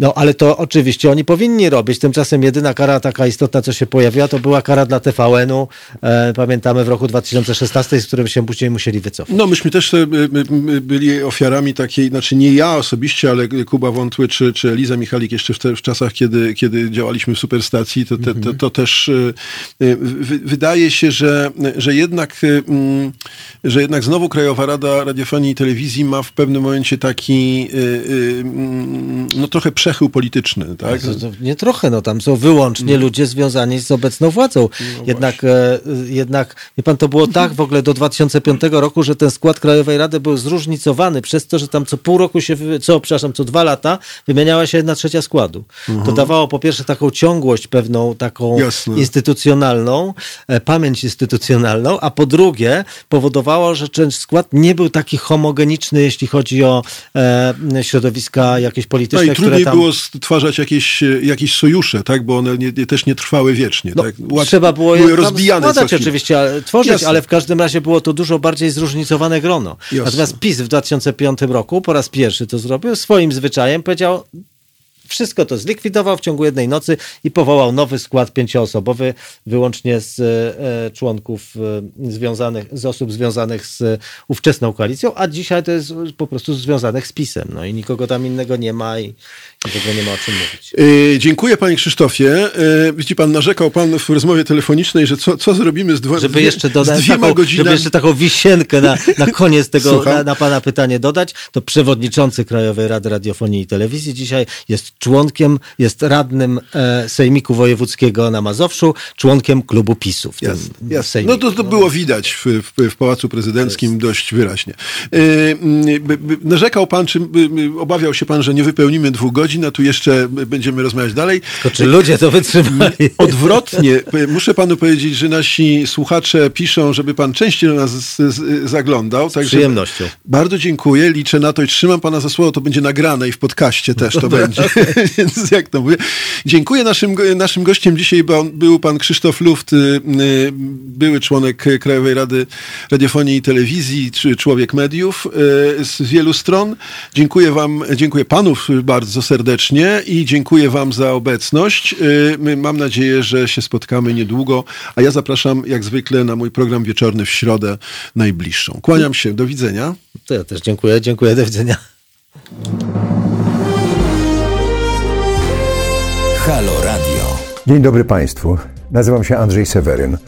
No, ale to oczywiście oni powinni robić. Tymczasem jedyna kara taka istotna, co się pojawiła, to była kara dla TVN-u. E, pamiętamy w roku 2016, z którym się później musieli wycofać. No myśmy też byli ofiarami takiej, znaczy nie ja osobiście, ale Kuba Wątły czy, czy Eliza Michalik jeszcze w, te, w czasach, kiedy, kiedy działaliśmy w Superstacji, to, te, to, to też e, e, wy, wydaje się, że, że, jednak, e, mm, że jednak znowu Krajowa Rada Radiofonii i Telewizji ma w pewnym momencie taki mm, no trochę przechył polityczny, tak? To, to nie trochę, no tam są wyłącznie ludzie związani z obecną władzą. jednak, e, jednak, wie pan, to było tak w ogóle do 2005 roku, że ten skład Krajowej Rady był zróżnicowany przez to, że tam co pół roku się, co, przepraszam, co dwa lata wymieniała się jedna trzecia składu. To dawało po pierwsze taką ciągłość pewną, taką Jasne. instytucjonalną, e, pamięć instytucjonalną, a po drugie powodowało, że ten skład nie był taki homogeniczny, jeśli chodzi o e, środowiska jakieś No polityczne, i które tam... było stwarzać jakieś, jakieś sojusze, tak? Bo one nie, nie, też nie trwały wiecznie. No, tak? Trzeba było je rozbijane składać oczywiście, ale, tworzyć, Jasne. ale w każdym razie było to dużo bardziej zróżnicowane grono. Jasne. Natomiast PiS w 2005 roku po raz pierwszy to zrobił, swoim zwyczajem powiedział, wszystko to zlikwidował w ciągu jednej nocy i powołał nowy skład pięcioosobowy, wyłącznie z e, członków e, związanych, z osób związanych z e, ówczesną koalicją, a dzisiaj to jest po prostu związanych z PiSem. No i nikogo tam innego nie ma i, nie ma o czym mówić. Yy, dziękuję panie Krzysztofie. Yy, widzi pan, narzekał pan w rozmowie telefonicznej, że co, co zrobimy z, dwa, Żeby jeszcze dodać taką, godzinami. żeby jeszcze taką wisienkę na, na koniec tego, na, na pana pytanie dodać, to przewodniczący Krajowej Rady Radiofonii i Telewizji dzisiaj jest członkiem, jest radnym e, Sejmiku Wojewódzkiego na Mazowszu, członkiem klubu PiSu. W tym Jasne, jasne. No to, to było widać w, w, w Pałacu Prezydenckim dość wyraźnie. Yy, narzekał pan, czy obawiał się pan, że nie wypełnimy dwóch godzin, a tu jeszcze będziemy rozmawiać dalej. Tylko czy ludzie to wytrzymali? <laughs> Odwrotnie, muszę panu powiedzieć, że nasi słuchacze piszą, żeby pan częściej do nas zaglądał. Z przyjemnością. Bardzo dziękuję, liczę na to i trzymam pana za słowo, to będzie nagrane i w podcaście też to <laughs> będzie. <laughs> Więc jak to mówię. Dziękuję. Naszym, naszym gościem dzisiaj był, był pan Krzysztof Luft, y, y, były członek Krajowej Rady Radiofonii i Telewizji, czy człowiek mediów y, z wielu stron. Dziękuję wam, dziękuję panów bardzo serdecznie i dziękuję wam za obecność. Y, Mam nadzieję, że się spotkamy niedługo, a ja zapraszam jak zwykle na mój program wieczorny w środę najbliższą. Kłaniam się, do widzenia. To ja też dziękuję, dziękuję, do widzenia. Halo Radio. Dzień dobry Państwu. Nazywam się Andrzej Seweryn.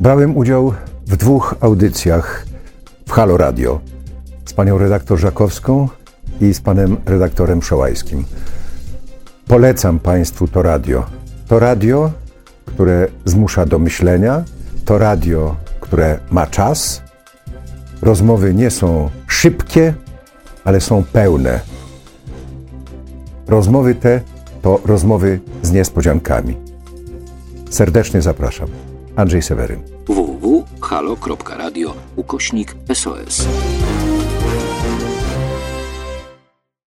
Brałem udział w dwóch audycjach w Halo Radio z panią redaktor Żakowską i z panem redaktorem Przełajskim. Polecam Państwu to radio. To radio, które zmusza do myślenia, to radio, które ma czas. Rozmowy nie są szybkie, ale są pełne. Rozmowy te to rozmowy z niespodziankami. Serdecznie zapraszam. Andrzej Seweryn. www.halo.radio ukośnik SOS.